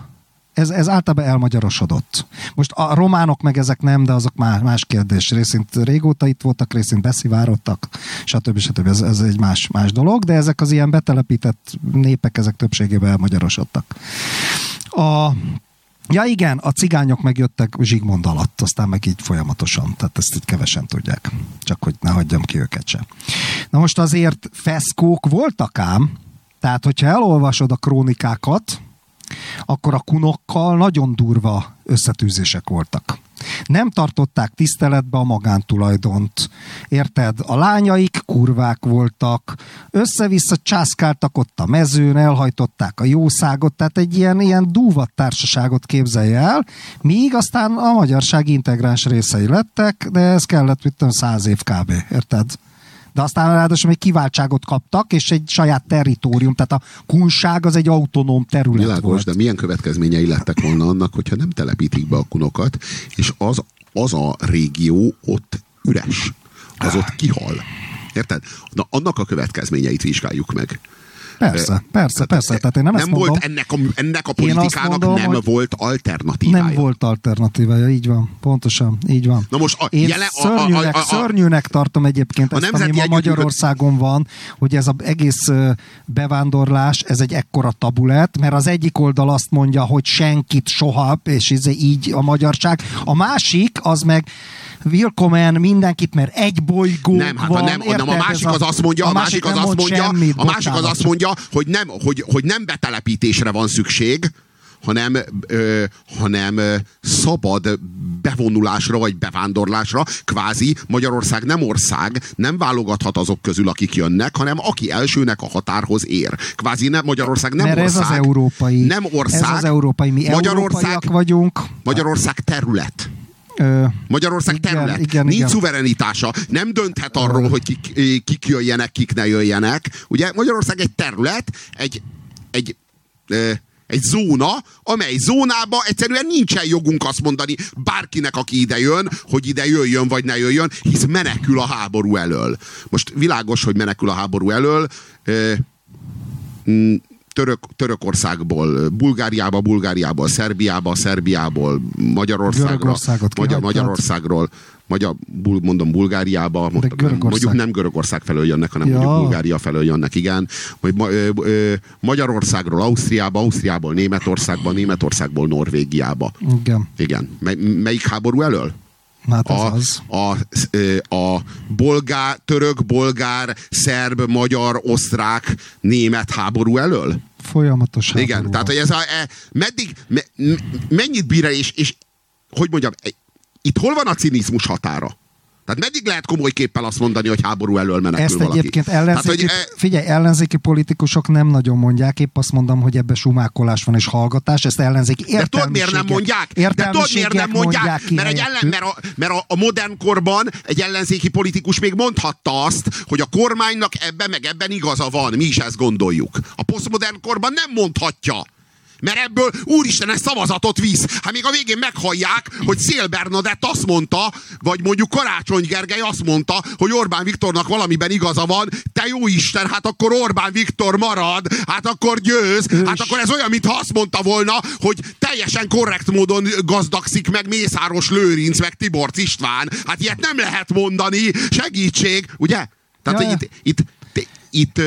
ez, ez általában elmagyarosodott. Most a románok meg ezek nem, de azok más, más kérdés. Részint régóta itt voltak, részint beszivárodtak, stb. stb. Ez, ez egy más, más dolog, de ezek az ilyen betelepített népek, ezek többségében elmagyarosodtak. A, Ja igen, a cigányok megjöttek Zsigmond alatt, aztán meg így folyamatosan, tehát ezt itt kevesen tudják, csak hogy ne hagyjam ki őket sem. Na most azért feszkók voltak ám, tehát hogyha elolvasod a krónikákat, akkor a kunokkal nagyon durva összetűzések voltak. Nem tartották tiszteletbe a magántulajdont. Érted? A lányaik kurvák voltak, össze-vissza császkáltak ott a mezőn, elhajtották a jószágot, tehát egy ilyen, ilyen dúvat társaságot képzelje el, míg aztán a magyarság integráns részei lettek, de ez kellett, mit tudom, száz év kb. Érted? De aztán ráadásul még kiváltságot kaptak, és egy saját territórium, tehát a kunság az egy autonóm terület Világos, volt. de milyen következményei lettek volna annak, hogyha nem telepítik be a kunokat, és az, az a régió ott üres, az ott kihal. Érted? Na, annak a következményeit vizsgáljuk meg. Persze, persze, persze. Tehát én nem, nem ezt volt mondom. ennek a, ennek a politikának mondom, nem volt alternatívája. Nem volt alternatívája, így van. Pontosan, így van. Na most a, Én jele, a, szörnyűnek, a, a, a, szörnyűnek tartom egyébként A ezt, ami ma Magyarországon van, hogy ez az egész bevándorlás, ez egy ekkora tabu lett, mert az egyik oldal azt mondja, hogy senkit soha, és ez így a magyarság. A másik, az meg Willkommen mindenkit, mert egy bolygó nem, hát van. a, nem, érted? nem, a másik az azt mondja, a másik az azt mond mondja, semmit, a másik az azt mondja, hogy nem, hogy, hogy nem betelepítésre van szükség, hanem, ö, hanem ö, szabad bevonulásra vagy bevándorlásra. Kvázi Magyarország nem ország, nem válogathat azok közül, akik jönnek, hanem aki elsőnek a határhoz ér. Kvázi nem, Magyarország nem mert ország. ez az európai. Nem ország. Ez az európai. Mi Magyarország, vagyunk. Magyarország terület. Ö, Magyarország igen, terület. Igen, Nincs igen. szuverenitása. Nem dönthet arról, hogy kik, kik jöjjenek, kik ne jöjjenek. Ugye Magyarország egy terület, egy, egy egy zóna, amely zónába egyszerűen nincsen jogunk azt mondani bárkinek, aki ide jön, hogy ide jöjjön vagy ne jöjjön, hisz menekül a háború elől. Most világos, hogy menekül a háború elől. Török, Törökországból, Bulgáriába, Bulgáriából, Szerbiába, Szerbiából, Magyarországra, Magyar, Magyarországról, Magyar, bul, mondom Bulgáriába, mondom, mondjuk nem Görögország felől jönnek, hanem ja. mondjuk Bulgária felől jönnek, igen. Vagy ma, ö, ö, Magyarországról Ausztriába, Ausztriából Németországba, Németországból Norvégiába. Igen. Igen. Mely, melyik háború elől? Hát a, az. A, a, a bolgár, török, bolgár, szerb, magyar, osztrák, német háború elől? Folyamatos. Igen, tehát hogy ez a, e, meddig, me, mennyit bír és, és hogy mondjam, itt hol van a cinizmus határa? Tehát meddig lehet komoly képpel azt mondani, hogy háború elől menekül Ezt valaki? egyébként ellenzéki, hogy, e... figyelj, ellenzéki politikusok nem nagyon mondják, épp azt mondom, hogy ebbe sumákolás van és hallgatás, ezt ellenzéki De tudod miért nem mondják? De tudod miért nem mondják? mondják mert, egy ellen, mert, a, mert a, a modern korban egy ellenzéki politikus még mondhatta azt, hogy a kormánynak ebben meg ebben igaza van. Mi is ezt gondoljuk. A posztmodern korban nem mondhatja. Mert ebből úristen ez szavazatot visz. Hát még a végén meghallják, hogy Szél Bernadett azt mondta, vagy mondjuk Karácsony Gergely azt mondta, hogy Orbán Viktornak valamiben igaza van. Te jó Isten, hát akkor Orbán Viktor marad, hát akkor győz. Hát akkor ez olyan, mintha azt mondta volna, hogy teljesen korrekt módon gazdagszik meg Mészáros Lőrinc, meg Tibor István. Hát ilyet nem lehet mondani. Segítség, ugye? Tehát ja. itt, itt itt,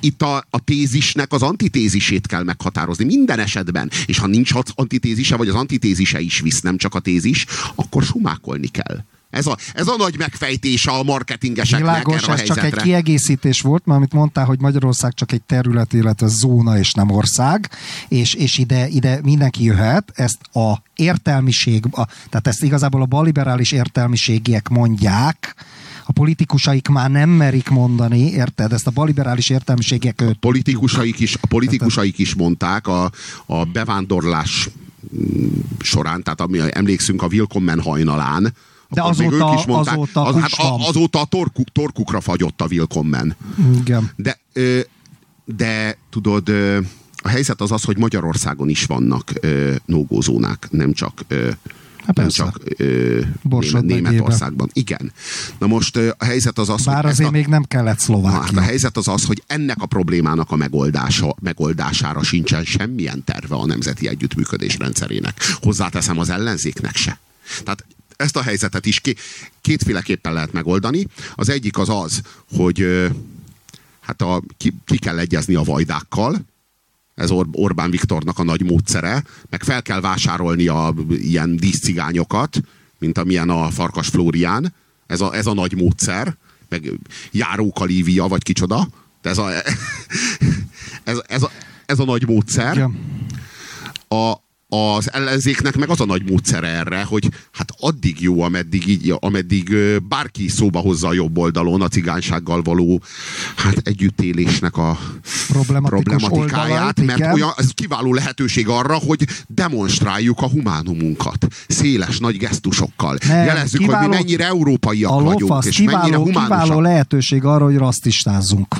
itt a, a tézisnek az antitézisét kell meghatározni minden esetben. És ha nincs antitézise, vagy az antitézise is visz, nem csak a tézis, akkor sumákolni kell. Ez a, ez a nagy megfejtése a marketingeseknek Világos, erre a ez helyzetre. csak egy kiegészítés volt, mert amit mondtál, hogy Magyarország csak egy terület, illetve zóna és nem ország, és, és ide, ide mindenki jöhet, ezt a értelmiség, a, tehát ezt igazából a baliberális értelmiségiek mondják, a politikusaik már nem merik mondani, érted? Ezt a baliberális értelmiségek... A politikusaik is, a politikusaik is mondták a, a bevándorlás mm, során, tehát ami, emlékszünk a Willkommen hajnalán, de azóta, ők is mondták, azóta, az, hát azóta a torkuk, torkukra fagyott a Willkommen. Igen. De, de tudod, a helyzet az az, hogy Magyarországon is vannak nógózónák, nem csak Hát nem csak ö, Német, Németországban. Igen. Na most a helyzet az az, Bár hogy azért a, még nem kellett Szlovákia. Hát a helyzet az az, hogy ennek a problémának a megoldása, megoldására sincsen semmilyen terve a nemzeti együttműködés rendszerének. Hozzáteszem az ellenzéknek se. Tehát ezt a helyzetet is kétféleképpen lehet megoldani. Az egyik az az, hogy hát a, ki, ki kell egyezni a vajdákkal, ez Or- Orbán Viktornak a nagy módszere, meg fel kell vásárolni a ilyen díszcigányokat, mint amilyen a Farkas Flórián, ez a, ez a nagy módszer, meg Járóka Lívia, vagy kicsoda, de ez a, (laughs) ez, ez, a, ez a nagy módszer. Ja. A, az ellenzéknek meg az a nagy módszere erre, hogy hát addig jó, ameddig, így, ameddig bárki szóba hozza a jobb oldalon a cigánysággal való hát együttélésnek a problematikáját, oldalait, mert igen. olyan, ez kiváló lehetőség arra, hogy demonstráljuk a humánumunkat. Széles, nagy gesztusokkal. Nem, Jelezzük, kiváló, hogy mi mennyire európaiak a vagyunk, lofasz, és kiváló, mennyire humánusak. Kiváló lehetőség arra, hogy rasszistázzunk.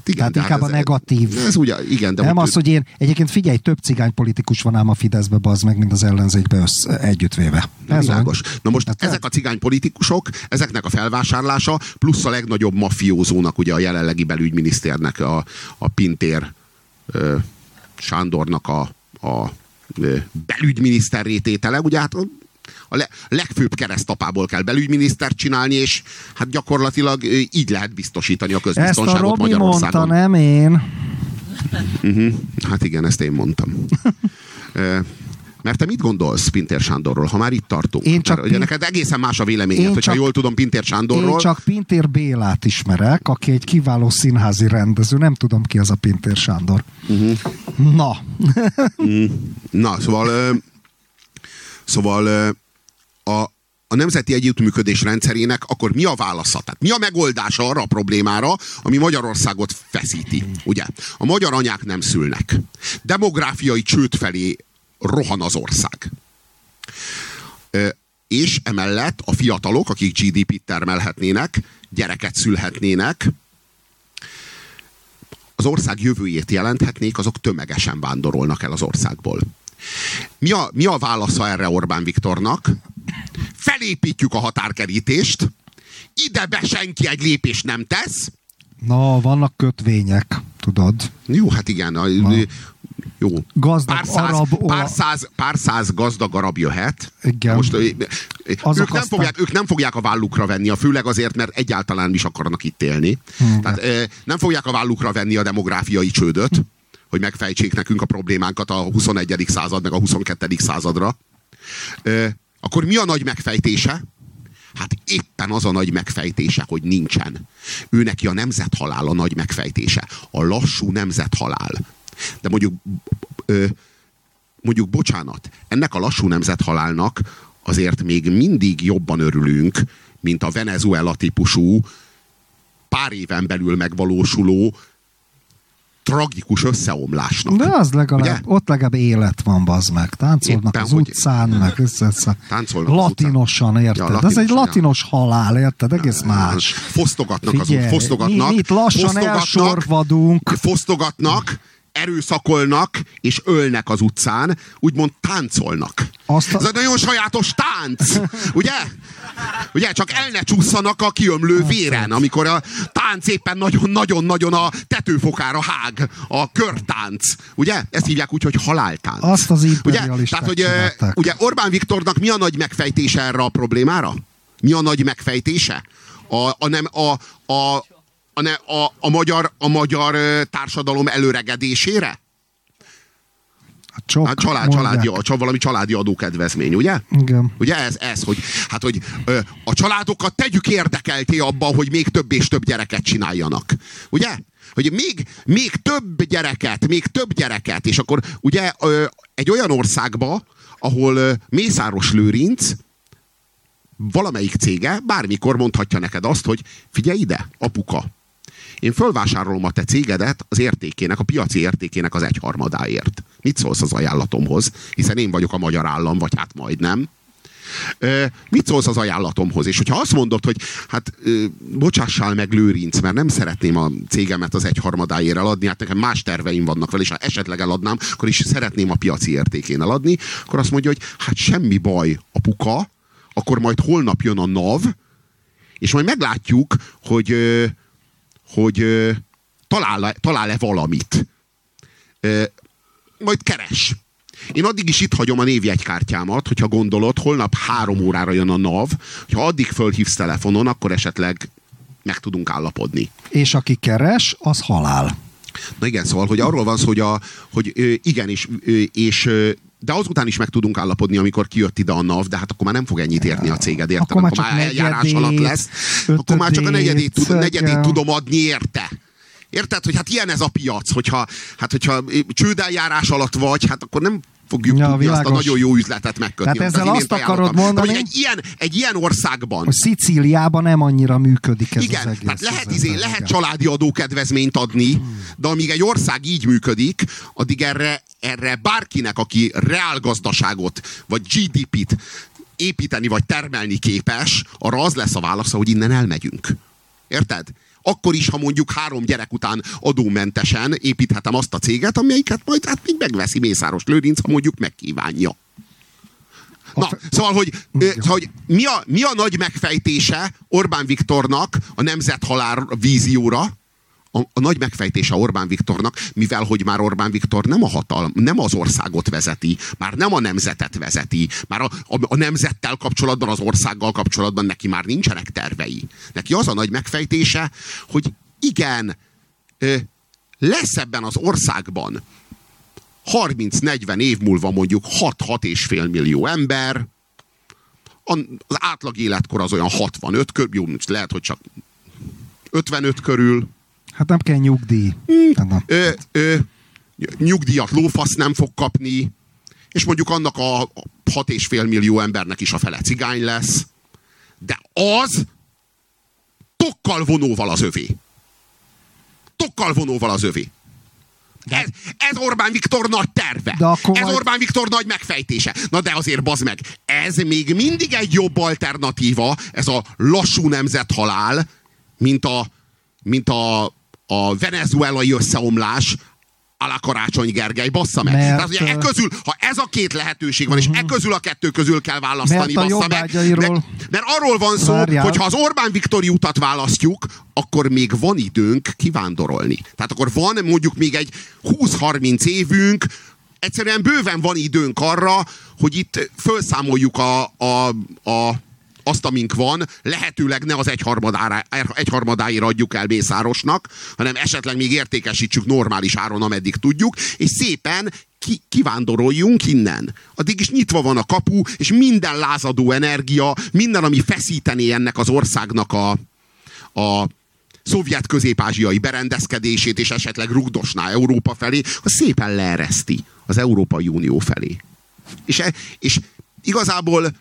Hát igen, Tehát inkább hát ez, a negatív. Ez ugye, igen, de nem az, hogy én, egyébként figyelj, több cigány politikus van ám a Fideszbe, bazd meg, mint az ellenzékbe össz, együttvéve. Ez világos. Na most hát ezek a cigány politikusok, ezeknek a felvásárlása, plusz a legnagyobb mafiózónak, ugye a jelenlegi belügyminiszternek, a, a Pintér ö, Sándornak a, a belügyminiszter rététele, ugye hát a le, legfőbb keresztapából kell belügyminisztert csinálni, és hát gyakorlatilag így lehet biztosítani a közbiztonságot ezt a Robi Magyarországon. mondta, nem én. Uh-huh. Hát igen, ezt én mondtam. (laughs) Mert te mit gondolsz Pintér Sándorról, ha már itt tartunk? Én csak Mert, ugye neked egészen más a véleményed, én hogyha csak, jól tudom Pintér Sándorról. Én csak Pintér Bélát ismerek, aki egy kiváló színházi rendező. Nem tudom ki az a Pintér Sándor. Uh-huh. Na. uh, (laughs) na, szóval szóval a, a nemzeti együttműködés rendszerének akkor mi a válasza? Tehát mi a megoldása arra a problémára, ami Magyarországot feszíti? Ugye? A magyar anyák nem szülnek. Demográfiai csőd felé rohan az ország. és emellett a fiatalok, akik GDP-t termelhetnének, gyereket szülhetnének, az ország jövőjét jelenthetnék, azok tömegesen vándorolnak el az országból. Mi a, mi a válasza erre Orbán Viktornak? Felépítjük a határkerítést, ide be senki egy lépést nem tesz. Na, vannak kötvények, tudod. Jó, hát igen. A, jó. Gazdag pár száz, arab, pár, száz, pár száz gazdag arab jöhet. Igen. Most, ők, Azok nem aztán- fogják, ők nem fogják a vállukra venni, a főleg azért, mert egyáltalán is akarnak itt élni. Igen. Tehát ö, nem fogják a vállukra venni a demográfiai csődöt, hogy megfejtsék nekünk a problémánkat a 21. század meg a 22. századra. Akkor mi a nagy megfejtése? Hát éppen az a nagy megfejtése, hogy nincsen. Ő a nemzethalál a nagy megfejtése. A lassú nemzethalál. De mondjuk, mondjuk bocsánat, ennek a lassú nemzethalálnak azért még mindig jobban örülünk, mint a Venezuela típusú, pár éven belül megvalósuló tragikus összeomlásnak. De az legalább, Ugye? ott legalább élet van, bazd meg. Táncolnak Éppen, az utcán, meg össze, össze. Táncolnak az Latinosan, érted? Ja, Ez egy latinosan, ja. latinos halál, érted? Egész más. Fosztogatnak az Figyelj, út, fosztogatnak. mi, mi itt lassan fosztogatnak, elsorvadunk. Fosztogatnak, erőszakolnak és ölnek az utcán, úgymond táncolnak. Azt a- Ez egy nagyon sajátos tánc, ugye? Ugye, csak el ne csúszanak a kiömlő véren, amikor a tánc éppen nagyon-nagyon-nagyon a tetőfokára hág, a körtánc. Ugye? Ezt hívják úgy, hogy haláltánc. Azt az ugye? Tehát, hogy csinálták. ugye Orbán Viktornak mi a nagy megfejtése erre a problémára? Mi a nagy megfejtése? A, a, nem, a, a, a, a, a, magyar, a magyar társadalom előregedésére? A csok, Hát család, mondják. családi, a, csa- valami családi adókedvezmény, ugye? Igen. Ugye ez, ez hogy, hát, hogy ö, a családokat tegyük érdekelté abban, hogy még több és több gyereket csináljanak. Ugye? Hogy még, még több gyereket, még több gyereket, és akkor ugye ö, egy olyan országba, ahol ö, Mészáros Lőrinc valamelyik cége bármikor mondhatja neked azt, hogy figyelj ide, apuka, én fölvásárolom a te cégedet az értékének, a piaci értékének az egyharmadáért. Mit szólsz az ajánlatomhoz? Hiszen én vagyok a magyar állam, vagy hát majdnem. Ö, mit szólsz az ajánlatomhoz? És hogyha azt mondod, hogy hát ö, bocsássál meg Lőrinc, mert nem szeretném a cégemet az egyharmadáért eladni, hát nekem más terveim vannak vele, és ha esetleg eladnám, akkor is szeretném a piaci értékén eladni, akkor azt mondja, hogy hát semmi baj, apuka, akkor majd holnap jön a NAV, és majd meglátjuk, hogy, hogy talál-e, talál-e valamit. Majd keres. Én addig is itt hagyom a névjegykártyámat, hogyha gondolod, holnap három órára jön a NAV, ha addig fölhívsz telefonon, akkor esetleg meg tudunk állapodni. És aki keres, az halál. Na igen, szóval, hogy arról van szó, hogy, a, hogy ö, igen, és, de azután is meg tudunk állapodni, amikor kijött ide a NAV, de hát akkor már nem fog ennyit érni a céged, érted? Akkor már Akkor már eljárás alatt negyedét, lesz. Akkor már csak a negyedét, tud, ötödét, negyedét tudom adni érte. Érted, hogy hát ilyen ez a piac, hogyha, hát hogyha csődeljárás alatt vagy, hát akkor nem fogjuk Ja, tudni azt a nagyon jó üzletet megkötni. Tehát ezzel azt akarod mondani- Hogy egy ilyen, egy ilyen országban, Hogy Szicíliában nem annyira működik ez igen, az egész. tehát lehet, izé, lehet igen. családi adókedvezményt adni, de amíg egy ország így működik, addig erre, erre bárkinek, aki reálgazdaságot, vagy GDP-t építeni, vagy termelni képes, arra az lesz a válasza, hogy innen elmegyünk. Érted? Akkor is, ha mondjuk három gyerek után adómentesen építhetem azt a céget, amelyiket majd hát még megveszi Mészáros Lőrinc, ha mondjuk megkívánja. Na, szóval, hogy, szóval, hogy mi, a, mi a nagy megfejtése Orbán Viktornak a nemzethalál vízióra? A, a nagy megfejtése Orbán Viktornak, mivel hogy már Orbán Viktor nem a hatalm, nem az országot vezeti, már nem a nemzetet vezeti, már a, a, a nemzettel kapcsolatban, az országgal kapcsolatban neki már nincsenek tervei. Neki az a nagy megfejtése, hogy igen, lesz ebben az országban 30-40 év múlva mondjuk 6-6 és fél millió ember, az átlag életkor az olyan 65 körül, jó, lehet, hogy csak 55 körül, Hát nem kell nyugdíj. Hát nem. ö, ö, nyugdíjat lófasz nem fog kapni, és mondjuk annak a 6,5 millió embernek is a fele cigány lesz, de az tokkal vonóval az övé. Tokkal vonóval az övé. Ez, ez Orbán Viktor nagy terve. De akkor ez majd... Orbán Viktor nagy megfejtése. Na de azért bazd meg, ez még mindig egy jobb alternatíva, ez a lassú nemzethalál, mint a, mint a, a venezuelai összeomlás, alá Karácsony Gergely, bassza meg. Mert, Tehát ugye e közül, ha ez a két lehetőség van, uh-huh. és e mhm. közül a kettő közül kell választani, mert bassza meg. Mert, mert arról van szó, Várjál. hogy ha az Orbán Viktori utat választjuk, akkor még van időnk kivándorolni. Tehát akkor van mondjuk még egy 20-30 évünk, egyszerűen bőven van időnk arra, hogy itt felszámoljuk a, a, a azt, amink van, lehetőleg ne az egyharmadára, egyharmadáira adjuk el Mészárosnak, hanem esetleg még értékesítsük normális áron, ameddig tudjuk, és szépen ki, kivándoroljunk innen. Addig is nyitva van a kapu, és minden lázadó energia, minden, ami feszítené ennek az országnak a, a szovjet közép-ázsiai berendezkedését, és esetleg rugdosná Európa felé, az szépen leereszti az Európai Unió felé. És, e, és igazából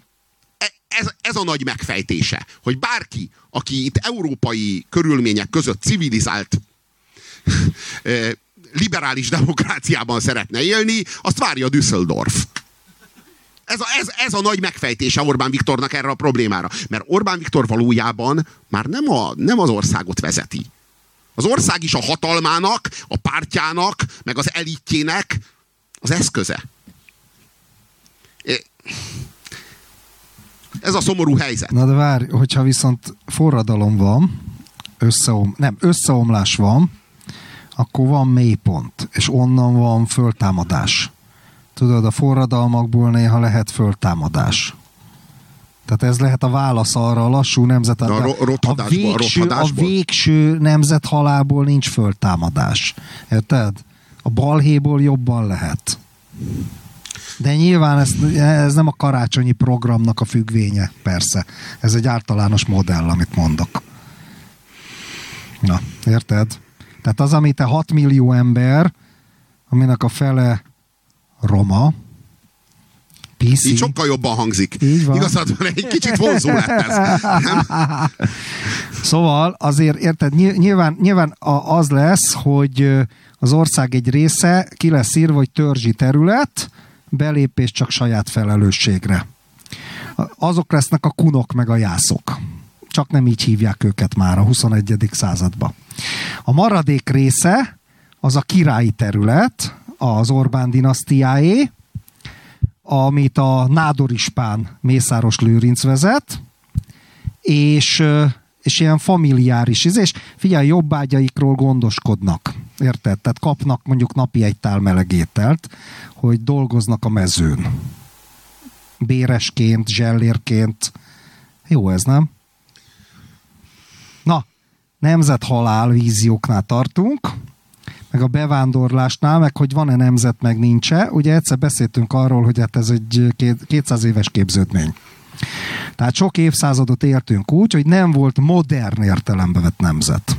ez, ez a nagy megfejtése, hogy bárki, aki itt európai körülmények között civilizált (laughs) liberális demokráciában szeretne élni, azt várja Düsseldorf. Ez a, ez, ez a nagy megfejtése Orbán Viktornak erre a problémára. Mert Orbán Viktor valójában már nem, a, nem az országot vezeti. Az ország is a hatalmának, a pártjának, meg az elitjének az eszköze. Ez a szomorú helyzet. Na de várj, hogyha viszont forradalom van, összeom, nem, összeomlás van, akkor van mélypont, és onnan van föltámadás. Tudod, a forradalmakból néha lehet föltámadás. Tehát ez lehet a válasz arra a lassú nemzet. A, a, a, végső, a végső nemzet halából nincs föltámadás. Érted? A balhéból jobban lehet. De nyilván ez, ez nem a karácsonyi programnak a függvénye, persze. Ez egy általános modell, amit mondok. Na, érted? Tehát az, amit te 6 millió ember, aminek a fele roma, PC. Így sokkal jobban hangzik. Így van. Igazad van, egy kicsit vonzó lett ez. Nem? (laughs) Szóval azért, érted, nyilván, nyilván az lesz, hogy az ország egy része ki lesz írva, hogy törzsi terület, belépés csak saját felelősségre. Azok lesznek a kunok meg a jászok. Csak nem így hívják őket már a 21. században. A maradék része az a királyi terület, az Orbán dinasztiáé, amit a Nádor Ispán Mészáros Lőrinc vezet, és, és ilyen familiáris, és figyelj, jobbágyaikról gondoskodnak. Érted? Tehát kapnak mondjuk napi egy tál meleg ételt, hogy dolgoznak a mezőn. Béresként, zsellérként. Jó ez, nem? Na, nemzethalál vízióknál tartunk, meg a bevándorlásnál, meg hogy van-e nemzet, meg nincs-e. Ugye egyszer beszéltünk arról, hogy hát ez egy 200 éves képződmény. Tehát sok évszázadot értünk úgy, hogy nem volt modern értelembe vett nemzet.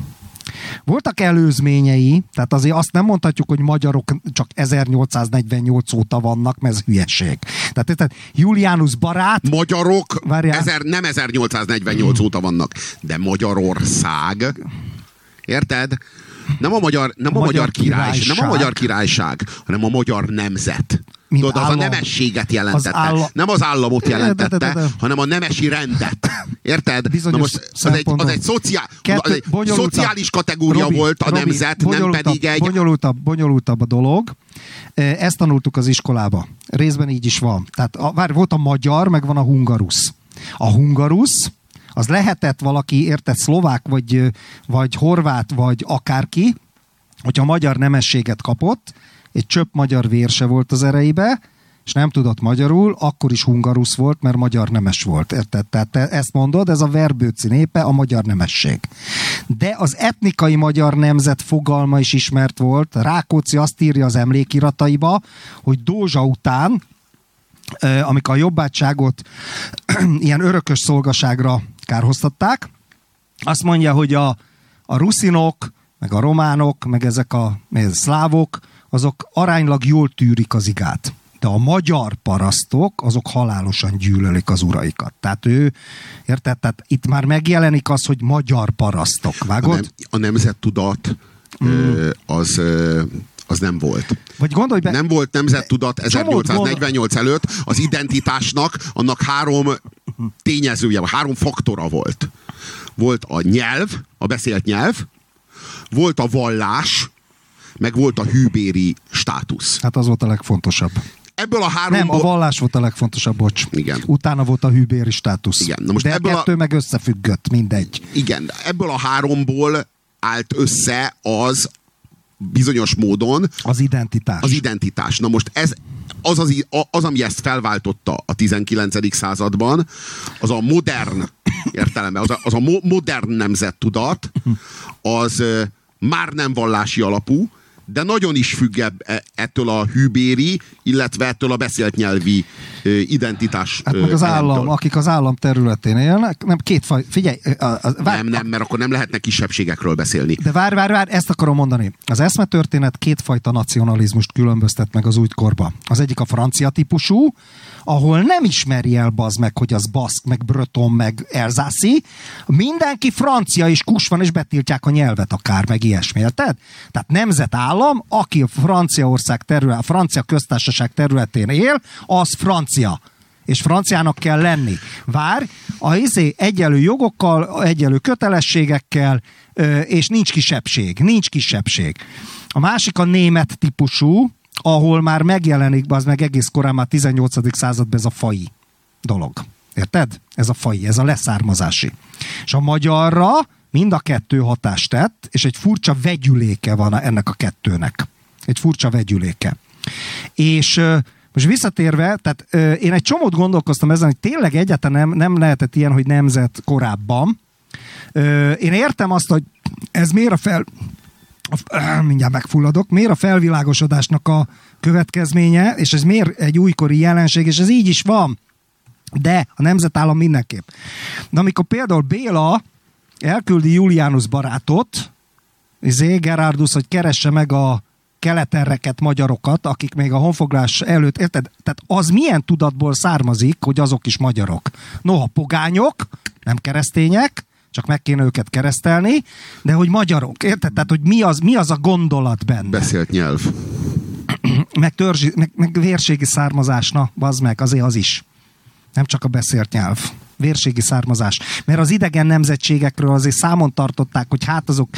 Voltak előzményei, tehát azért azt nem mondhatjuk, hogy magyarok csak 1848 óta vannak, mert ez hülyeség. Tehát, tehát Julianus barát... Magyarok ezer, nem 1848 hmm. óta vannak, de Magyarország, érted? Nem a magyar, nem a, a magyar, magyar királyság. királyság, nem a magyar királyság, hanem a magyar nemzet. Mint Tudod, állam. az a nemességet jelentette. Az állam... Nem az államot jelentette, de, de, de, hanem a nemesi rendet. Érted? Bizonyos Na most az egy, az egy, szociál, az egy szociális kategória Robi, volt a Robi, nemzet, nem pedig egy... Bonyolultabb, bonyolultabb a dolog. Ezt tanultuk az iskolába. Részben így is van. Tehát a, vár, volt a magyar, meg van a hungarusz. A hungarusz, az lehetett valaki, érted, szlovák, vagy, vagy horvát, vagy akárki, hogyha magyar nemességet kapott, egy csöpp magyar vér se volt az ereibe, és nem tudott magyarul, akkor is hungarusz volt, mert magyar nemes volt. Érted? Tehát te ezt mondod, ez a verbőci népe a magyar nemesség. De az etnikai magyar nemzet fogalma is ismert volt. Rákóczi azt írja az emlékirataiba, hogy Dózsa után, amikor a jobbátságot (clears throat) ilyen örökös szolgaságra kárhoztatták, azt mondja, hogy a, a ruszinok, meg a románok, meg ezek a, a szlávok, azok aránylag jól tűrik az igát. De a magyar parasztok, azok halálosan gyűlölik az uraikat. Tehát ő, érted? Tehát itt már megjelenik az, hogy magyar parasztok. Vágod? A, nem, a nemzettudat mm. az az nem volt. Vagy gondolj be... Nem volt nemzettudat 1848 előtt, az identitásnak annak három tényezője, három faktora volt. Volt a nyelv, a beszélt nyelv, volt a vallás, meg volt a hűbéri státusz. Hát az volt a legfontosabb. Ebből a három. Nem, a vallás volt a legfontosabb, bocs. Igen. Utána volt a hűbéri státusz. Igen. Na most De ebből a... kettő meg összefüggött, mindegy. Igen, ebből a háromból állt össze az bizonyos módon az identitás. Az identitás. Na most ez, az, az, az, ami ezt felváltotta a 19. században, az a modern értelemben, az a, az a mo modern nemzettudat, az már nem vallási alapú, de nagyon is függ e, ettől a hűbéri, illetve ettől a beszélt nyelvi identitás. Hát meg az állam, akik az állam területén élnek, nem két faj, figyelj. A, a, vár, nem, nem, mert akkor nem lehetne kisebbségekről beszélni. De vár, vár, vár, ezt akarom mondani. Az eszmetörténet kétfajta nacionalizmust különböztet meg az újkorba. Az egyik a francia típusú, ahol nem ismeri el baz meg, hogy az baszk, meg bröton, meg erzászi. Mindenki francia és kus van, és betiltják a nyelvet akár, meg ilyesmi, érted? Tehát nemzetállam, aki a Franciaország terület, a francia köztársaság területén él, az francia és franciának kell lenni. Vár, a izé egyenlő jogokkal, egyenlő kötelességekkel, és nincs kisebbség. Nincs kisebbség. A másik a német típusú, ahol már megjelenik, az meg egész korán már 18. században ez a fai dolog. Érted? Ez a fai, ez a leszármazási. És a magyarra mind a kettő hatást tett, és egy furcsa vegyüléke van ennek a kettőnek. Egy furcsa vegyüléke. És most visszatérve, tehát én egy csomót gondolkoztam ezen, hogy tényleg egyáltalán nem, nem lehetett ilyen, hogy nemzet korábban. Én értem azt, hogy ez miért a fel, mindjárt megfulladok, miért a felvilágosodásnak a következménye, és ez miért egy újkori jelenség, és ez így is van. De a nemzetállam mindenképp. De amikor például Béla elküldi Julianus barátot, Zé Gerardus, hogy keresse meg a keleterreket, magyarokat, akik még a honfoglás előtt, érted? Tehát az milyen tudatból származik, hogy azok is magyarok? Noha pogányok, nem keresztények, csak meg kéne őket keresztelni, de hogy magyarok, érted? Tehát, hogy mi az, mi az a gondolat benne? Beszélt nyelv. (clears throat) meg, törzsi, meg, meg vérségi származás, na, az meg, azért az is. Nem csak a beszélt nyelv. Vérségi származás. Mert az idegen nemzetségekről azért számon tartották, hogy hát azok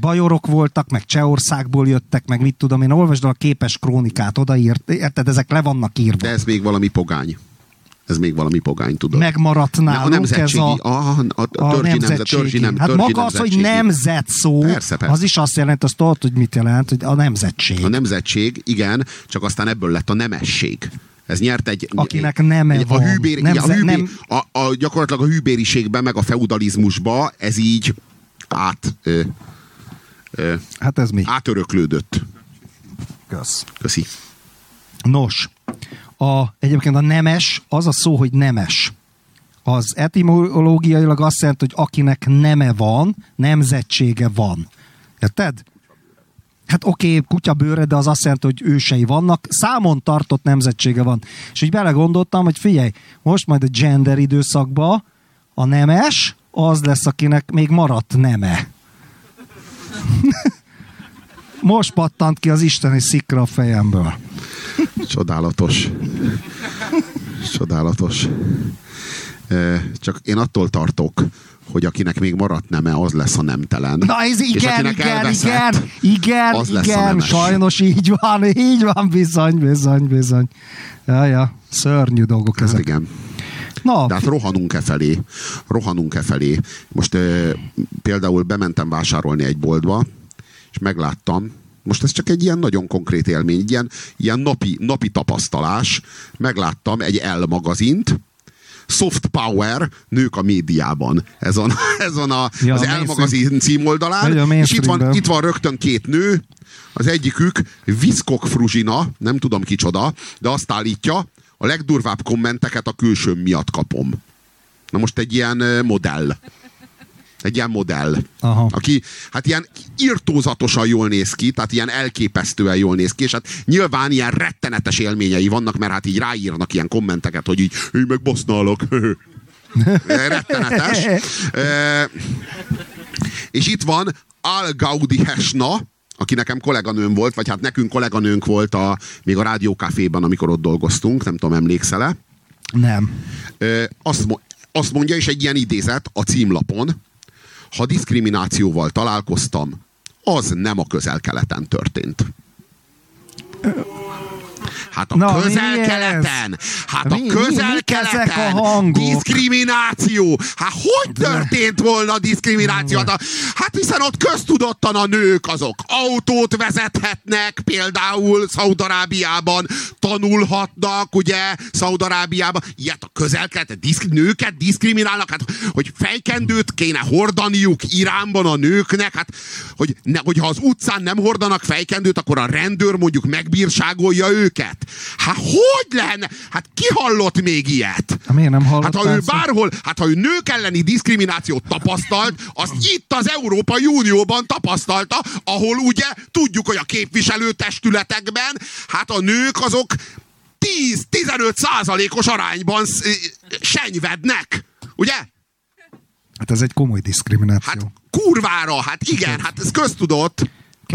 bajorok voltak, meg Csehországból jöttek, meg mit tudom én, olvasd a képes krónikát, odaírt, érted, ezek le vannak írva. De ez még valami pogány ez még valami pogány, tudod. Megmaradt nálunk a ez a, a, a, a, törzsi, nemzet, törzsi, nem, hát maga az, hogy nemzet szó, persze, persze. az is azt jelent, azt tudod, hogy mit jelent, hogy a nemzetség. A nemzetség, igen, csak aztán ebből lett a nemesség. Ez nyert egy... Akinek neme egy, van. A hűbér, Nemze, a, hűbér, nem... a, a, gyakorlatilag a hűbériségben, meg a feudalizmusba ez így át... Ö, ö, hát ez mi? Átöröklődött. Kösz. Köszi. Nos, a, egyébként a nemes, az a szó, hogy nemes. Az etimológiailag azt jelenti, hogy akinek neme van, nemzetsége van. Érted? Hát oké, okay, kutyabőre, de az azt jelenti, hogy ősei vannak, számon tartott nemzetsége van. És így belegondoltam, hogy figyelj, most majd a gender időszakban a nemes az lesz, akinek még maradt neme. (laughs) most pattant ki az isteni szikra a fejemből. Csodálatos. Csodálatos. Csak én attól tartok, hogy akinek még maradt neme, az lesz a nemtelen. Na ez igen, igen, elveszett, igen, igen, az lesz igen, sajnos így van, így van, bizony, bizony, bizony. Ja, ja, szörnyű dolgok hát ezek. igen. Na. De hát rohanunk-e felé. Rohanunk-e felé. Most e, például bementem vásárolni egy boltba, és megláttam, most ez csak egy ilyen nagyon konkrét élmény, ilyen, ilyen napi, napi tapasztalás. Megláttam egy L magazint, Soft Power, nők a médiában. Ez van, (laughs) ez van a, ja, az L magazin címoldalán. És itt van, itt van rögtön két nő, az egyikük Viszkok Fruzsina, nem tudom kicsoda, de azt állítja, a legdurvább kommenteket a külső miatt kapom. Na most egy ilyen modell. Egy ilyen modell. Aha. Aki hát ilyen irtózatosan jól néz ki, tehát ilyen elképesztően jól néz ki, és hát nyilván ilyen rettenetes élményei vannak, mert hát így ráírnak ilyen kommenteket, hogy így, én meg basználok. (laughs) Rettenetes. e, és itt van Al Gaudi Hesna, aki nekem kolléganőm volt, vagy hát nekünk kolléganőnk volt a, még a rádiókaféban, amikor ott dolgoztunk, nem tudom, emlékszel-e? Nem. Ö, azt, azt mondja, és egy ilyen idézet a címlapon, ha diszkriminációval találkoztam, az nem a közel-keleten történt. Hát a Na, közel-keleten, hát mi, a közel-keleten a diszkrimináció. Hát hogy történt volna diszkrimináció? Hát, hát hiszen ott köztudottan a nők azok autót vezethetnek, például Szaudarábiában tanulhatnak, ugye, Szaudarábiában. Ilyet a közel-keleten diszk, nőket diszkriminálnak, hát hogy fejkendőt kéne hordaniuk Iránban a nőknek, hát hogy ne, hogyha az utcán nem hordanak fejkendőt, akkor a rendőr mondjuk megbírságolja őket. Hát hogy lenne? Hát ki hallott még ilyet? Hát miért nem hallott? Hát ha ő bárhol, hát ha ő nők elleni diszkriminációt tapasztalt, az itt az Európai Unióban tapasztalta, ahol ugye tudjuk, hogy a képviselőtestületekben, hát a nők azok 10-15 százalékos arányban senyvednek. Ugye? Hát ez egy komoly diszkrimináció. Hát kurvára, hát igen, hát ez köztudott.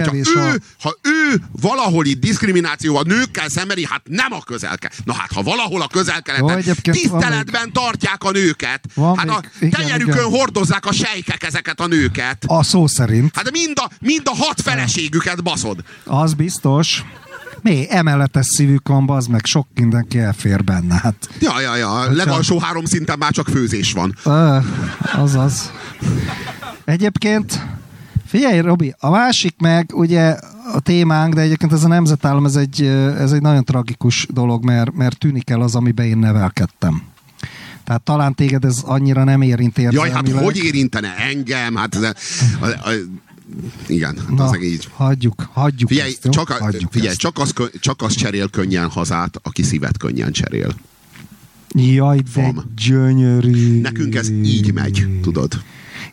Kevés ha, ő, a... ha ő valahol itt diszkriminációval nőkkel szembeni, hát nem a közelke. Na hát, ha valahol a közelkeleten tiszteletben tartják a nőket, van hát még, a igen, tenyerükön igen. hordozzák a sejkek ezeket a nőket. A szó szerint. Hát mind a, mind a hat feleségüket baszod. Az biztos. Mi? Emeletes szívük van, az meg sok mindenki elfér benne. Hát. Ja, ja, ja. Legalsó három szinten már csak főzés van. Azaz. Egyébként Figyelj, Robi, a másik meg ugye a témánk, de egyébként ez a nemzetállam, ez egy, ez egy nagyon tragikus dolog, mert, mert tűnik el az, amiben én nevelkedtem. Tehát talán téged ez annyira nem érint érzelmileg. Jaj, hát hogy érintene engem? Hát ez a, a, a, igen, hát Na, az így. Hagyjuk, hagyjuk figyelj, ezt, csak, a, hagyjuk figyelj ezt. csak, az, csak az cserél könnyen hazát, aki szívet könnyen cserél. Jaj, de Van. gyönyörű. Nekünk ez így megy, tudod.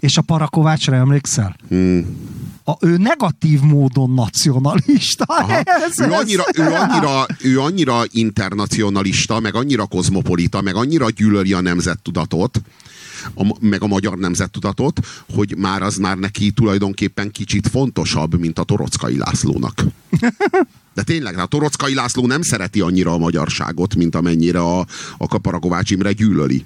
És a Parakovácsra emlékszel? Hmm. A, ő negatív módon nacionalista. (laughs) Ez, ő, annyira, ő, annyira, ő annyira internacionalista, meg annyira kozmopolita, meg annyira gyűlöli a nemzettudatot, a, meg a magyar nemzettudatot, hogy már az már neki tulajdonképpen kicsit fontosabb, mint a Torockai Lászlónak. (laughs) De tényleg, a Torockai László nem szereti annyira a magyarságot, mint amennyire a, a Kaparakovács Imre gyűlöli.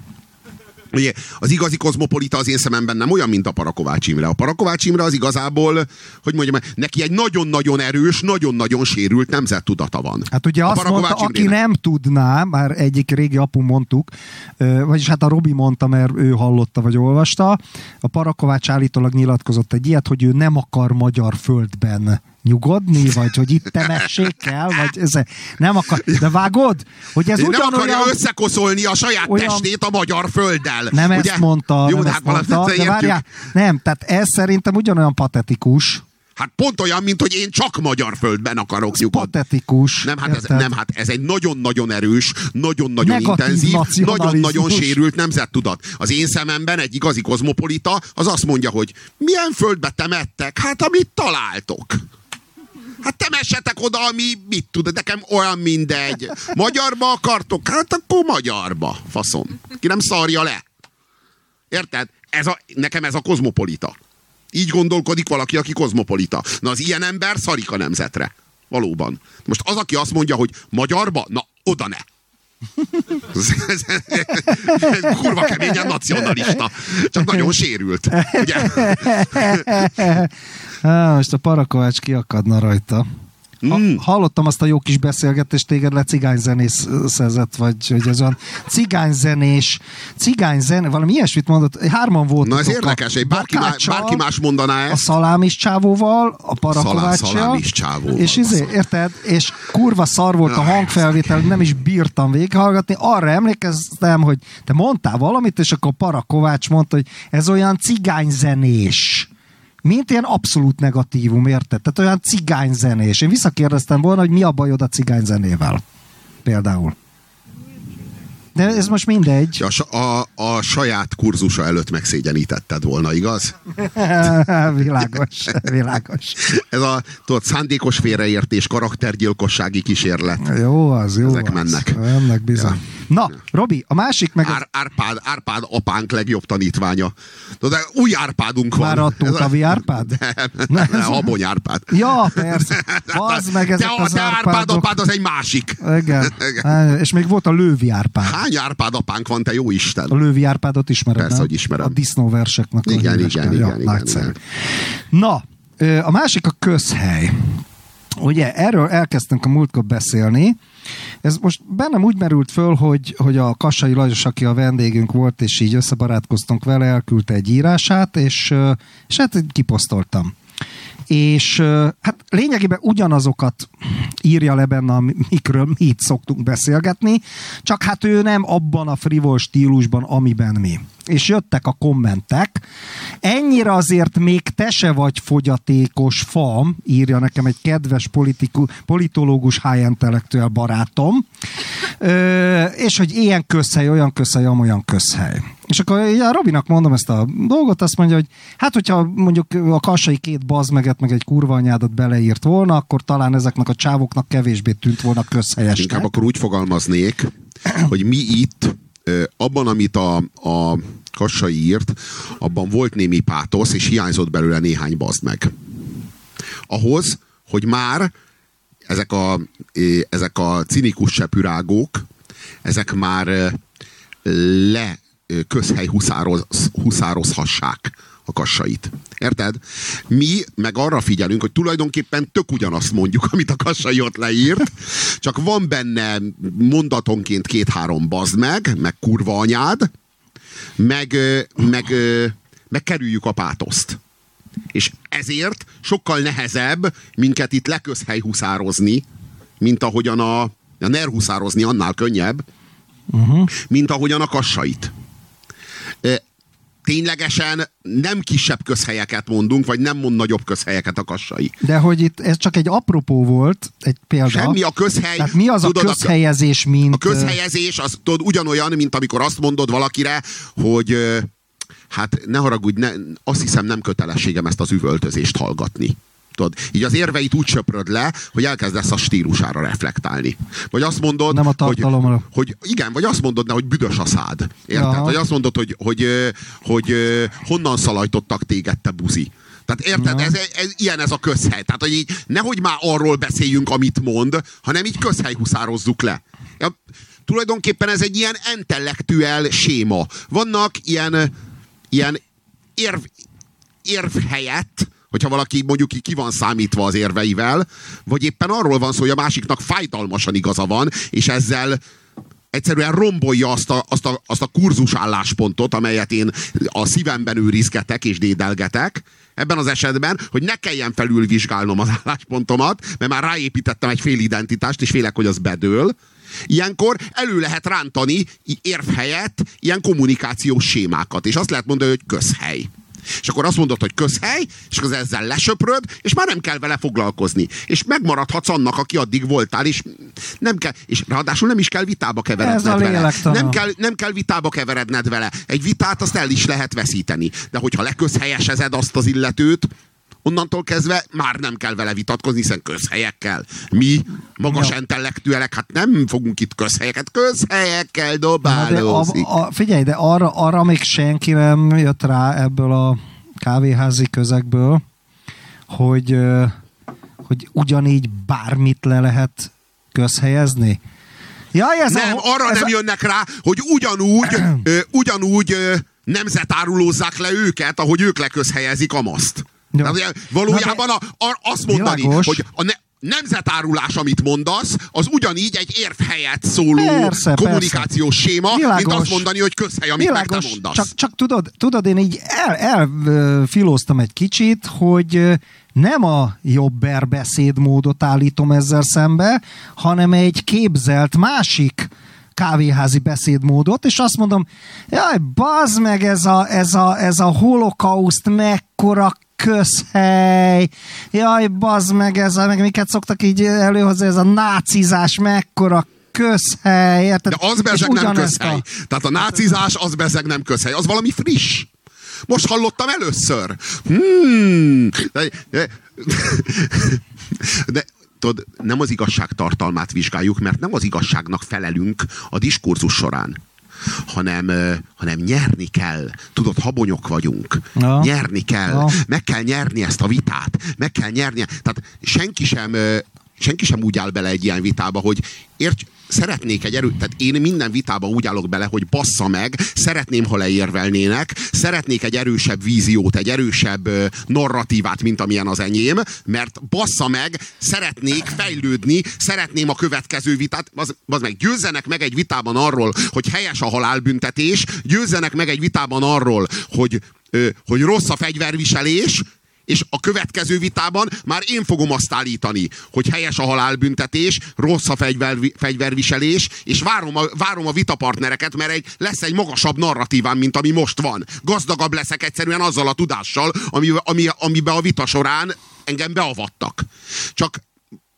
Ugye, az igazi kozmopolita az én szememben nem olyan, mint a Parakovács Imre. A Parakovács Imre az igazából, hogy mondjam, neki egy nagyon-nagyon erős, nagyon-nagyon sérült nemzettudata van. Hát ugye a azt mondta, aki nem tudná, már egyik régi apu mondtuk, vagyis hát a Robi mondta, mert ő hallotta vagy olvasta, a Parakovács állítólag nyilatkozott egy ilyet, hogy ő nem akar magyar földben nyugodni, vagy hogy itt temessék kell, vagy ez nem akar. De vágod? Hogy ez ugyanolyan... Nem akarja összekoszolni a saját olyan... testét a magyar földdel. Nem ugye? ezt mondta, Jó, nem hát ezt mondta, de várjál, nem, tehát ez szerintem ugyanolyan patetikus, Hát pont olyan, mint hogy én csak magyar földben akarok nyugodni. Patetikus. Nem hát, ez, nem, hát ez egy nagyon-nagyon erős, nagyon-nagyon intenzív, nagyon-nagyon sérült nemzettudat. Az én szememben egy igazi kozmopolita az azt mondja, hogy milyen földbe temettek? Hát amit találtok. Hát temessetek oda, ami mit tud, nekem olyan mindegy. Magyarba akartok? Hát akkor magyarba, faszom. Ki nem szarja le. Érted? Ez a, nekem ez a kozmopolita. Így gondolkodik valaki, aki kozmopolita. Na az ilyen ember szarik a nemzetre. Valóban. Most az, aki azt mondja, hogy magyarba, na oda ne. Ez, (laughs) ez, kurva keményen nacionalista. Csak nagyon sérült. Ugye? (laughs) Há, most a Parakovács kiakadna rajta. Ha, mm. Hallottam azt a jó kis beszélgetést, téged le cigányzenész szezett, vagy hogy ez olyan cigányzenés, cigányzen, valami ilyesmit mondott, hárman volt. Na ez érdekes, egy bárki, más, bárki más mondaná ezt. A szalámis csávóval, a parakováccsal. Szalámis csávóval. És izé, érted? És kurva szar volt a hangfelvétel, nem is bírtam végighallgatni. Arra emlékeztem, hogy te mondtál valamit, és akkor Parakovács mondta, hogy ez olyan cigányzenés mint ilyen abszolút negatívum, érted? Tehát olyan cigányzenés. Én visszakérdeztem volna, hogy mi a bajod a cigányzenével. Például. De ez most mindegy. A, a, a saját kurzusa előtt megszégyenítetted volna, igaz? (laughs) világos, világos. Ez a tudod, szándékos félreértés, karaktergyilkossági kísérlet. Jó az, jó Ezek az. mennek. Mennek bizony. Ja. Na, Robi, a másik meg... Ár, Árpád, Árpád apánk legjobb tanítványa. Tudod, új Árpádunk van. Már a Tótavi Árpád? Nem, (laughs) nem, nem, Habony Árpád. Ja, persze. Az meg ezek de, az de Árpád apád az egy másik. Igen. (laughs) Igen. És még volt a Lővi Árpád. Hány Árpád apánk van, te jó Isten? A Lővi Árpádot ismered, Persze, nem? hogy ismerem. A disznóverseknek Igen, a igen, igen, ja, igen, nagyszerű. igen. Na, a másik a közhely. Ugye erről elkezdtünk a múltkor beszélni. Ez most bennem úgy merült föl, hogy, hogy a Kassai Lajos, aki a vendégünk volt, és így összebarátkoztunk vele, elküldte egy írását, és, és hát kiposztoltam. És hát lényegében ugyanazokat írja le benne, amikről mi itt szoktunk beszélgetni, csak hát ő nem abban a frivol stílusban, amiben mi. És jöttek a kommentek. Ennyire azért még te se vagy fogyatékos fam, írja nekem egy kedves politiku, politológus high intellektuál barátom, Ö, és hogy ilyen közhely, olyan közhely, amolyan közhely. És akkor a Robinak mondom ezt a dolgot, azt mondja, hogy hát, hogyha mondjuk a kassai két bazmeget, meg egy kurva anyádat beleírt volna, akkor talán ezeknek a csávoknak kevésbé tűnt volna közhelyesnek. Inkább akkor úgy fogalmaznék, hogy mi itt, abban, amit a, a Kassai írt, abban volt némi pátosz, és hiányzott belőle néhány bazd meg. Ahhoz, hogy már ezek a, ezek a cinikus sepürágók, ezek már le közhely huszároz, huszározhassák a kassait. Érted? Mi meg arra figyelünk, hogy tulajdonképpen tök ugyanazt mondjuk, (laughs) amit a kassai ott leírt, csak van benne mondatonként két-három bazd meg, meg kurva anyád, meg, meg, meg kerüljük a pátoszt. És ezért sokkal nehezebb minket itt leközhely huszározni, mint ahogyan a, a ner huszározni annál könnyebb, uh-huh. mint ahogyan a kassait. Ténylegesen nem kisebb közhelyeket mondunk, vagy nem mond nagyobb közhelyeket a kassai. De hogy itt ez csak egy apropó volt, egy példa. Semmi a közhely. Tehát mi az tudod, a közhelyezés, mint... A közhelyezés az tudod, ugyanolyan, mint amikor azt mondod valakire, hogy hát ne haragudj, ne, azt hiszem nem kötelességem ezt az üvöltözést hallgatni. Tudod, így az érveit úgy söpröd le, hogy elkezdesz a stílusára reflektálni. Vagy azt mondod, Nem a hogy, tartalomra. hogy igen, vagy azt mondod, ne, hogy büdös a szád. Érted? Aha. Vagy azt mondod, hogy, hogy, hogy, ö, honnan szalajtottak téged, te buzi. Tehát érted, ez, ez, ilyen ez a közhely. Tehát, hogy így nehogy már arról beszéljünk, amit mond, hanem így közhelyhuszározzuk le. Ja, tulajdonképpen ez egy ilyen intellektuel séma. Vannak ilyen, ilyen érv, érv helyett, hogyha valaki mondjuk ki van számítva az érveivel, vagy éppen arról van szó, hogy a másiknak fájdalmasan igaza van, és ezzel egyszerűen rombolja azt a, azt, a, azt a kurzus álláspontot, amelyet én a szívemben őrizgetek és dédelgetek, ebben az esetben, hogy ne kelljen felülvizsgálnom az (laughs) álláspontomat, mert már ráépítettem egy fél identitást, és félek, hogy az bedől. Ilyenkor elő lehet rántani érv helyett ilyen kommunikációs sémákat, és azt lehet mondani, hogy közhely. És akkor azt mondod, hogy közhely, és akkor ezzel lesöpröd, és már nem kell vele foglalkozni. És megmaradhatsz annak, aki addig voltál, és nem kell, és ráadásul nem is kell vitába keveredned vele. Nem kell, nem kell vitába keveredned vele. Egy vitát azt el is lehet veszíteni. De hogyha leközhelyesezed azt az illetőt, onnantól kezdve már nem kell vele vitatkozni, hiszen közhelyekkel. Mi, magas Ja. intellektuelek, hát nem fogunk itt közhelyeket, közhelyekkel Na, de dobálózik. a, a, figyelj, de arra, arra még senki nem jött rá ebből a kávéházi közegből, hogy, hogy ugyanígy bármit le lehet közhelyezni. Jaj, ez Nem, a, arra ez nem a, jönnek rá, hogy ugyanúgy, ö, ugyanúgy ö, nemzetárulózzák le őket, ahogy ők leközhelyezik a maszt. Ja. Valójában a, a, azt mondani, Világos. hogy a ne, nemzetárulás, amit mondasz, az ugyanígy egy érv helyett szóló Persze, kommunikációs séma, mint Világos. azt mondani, hogy közhely, amit meg te Világos, mondasz. csak, csak tudod, tudod, én így el, elfilóztam egy kicsit, hogy nem a jobber beszédmódot állítom ezzel szembe, hanem egy képzelt másik kávéházi beszédmódot, és azt mondom, jaj, bazd meg ez a, ez a, ez a holokauszt mekkora közhely, jaj, bazd meg ez a, meg miket szoktak így előhozni, ez a nácizás mekkora közhely, érted? De az bezeg nem közhely. A... Tehát a nácizás az bezeg nem közhely. Az valami friss. Most hallottam először. Hmm. De, de, de tudod, nem az igazság tartalmát vizsgáljuk, mert nem az igazságnak felelünk a diskurzus során hanem, hanem nyerni kell. Tudod, habonyok vagyunk. Ja. Nyerni kell. Ja. Meg kell nyerni ezt a vitát. Meg kell nyerni. Tehát senki sem, senki sem úgy áll bele egy ilyen vitába, hogy érts, szeretnék egy erő, tehát én minden vitába úgy állok bele, hogy bassza meg, szeretném, ha leérvelnének, szeretnék egy erősebb víziót, egy erősebb narratívát, mint amilyen az enyém, mert bassza meg, szeretnék fejlődni, szeretném a következő vitát, az, az meg győzzenek meg egy vitában arról, hogy helyes a halálbüntetés, győzzenek meg egy vitában arról, hogy, hogy rossz a fegyverviselés, és a következő vitában már én fogom azt állítani, hogy helyes a halálbüntetés, rossz a fegyver, fegyverviselés, és várom a, várom a vitapartnereket, mert egy, lesz egy magasabb narratívám, mint ami most van. Gazdagabb leszek egyszerűen azzal a tudással, ami, ami, amiben a vita során engem beavattak. Csak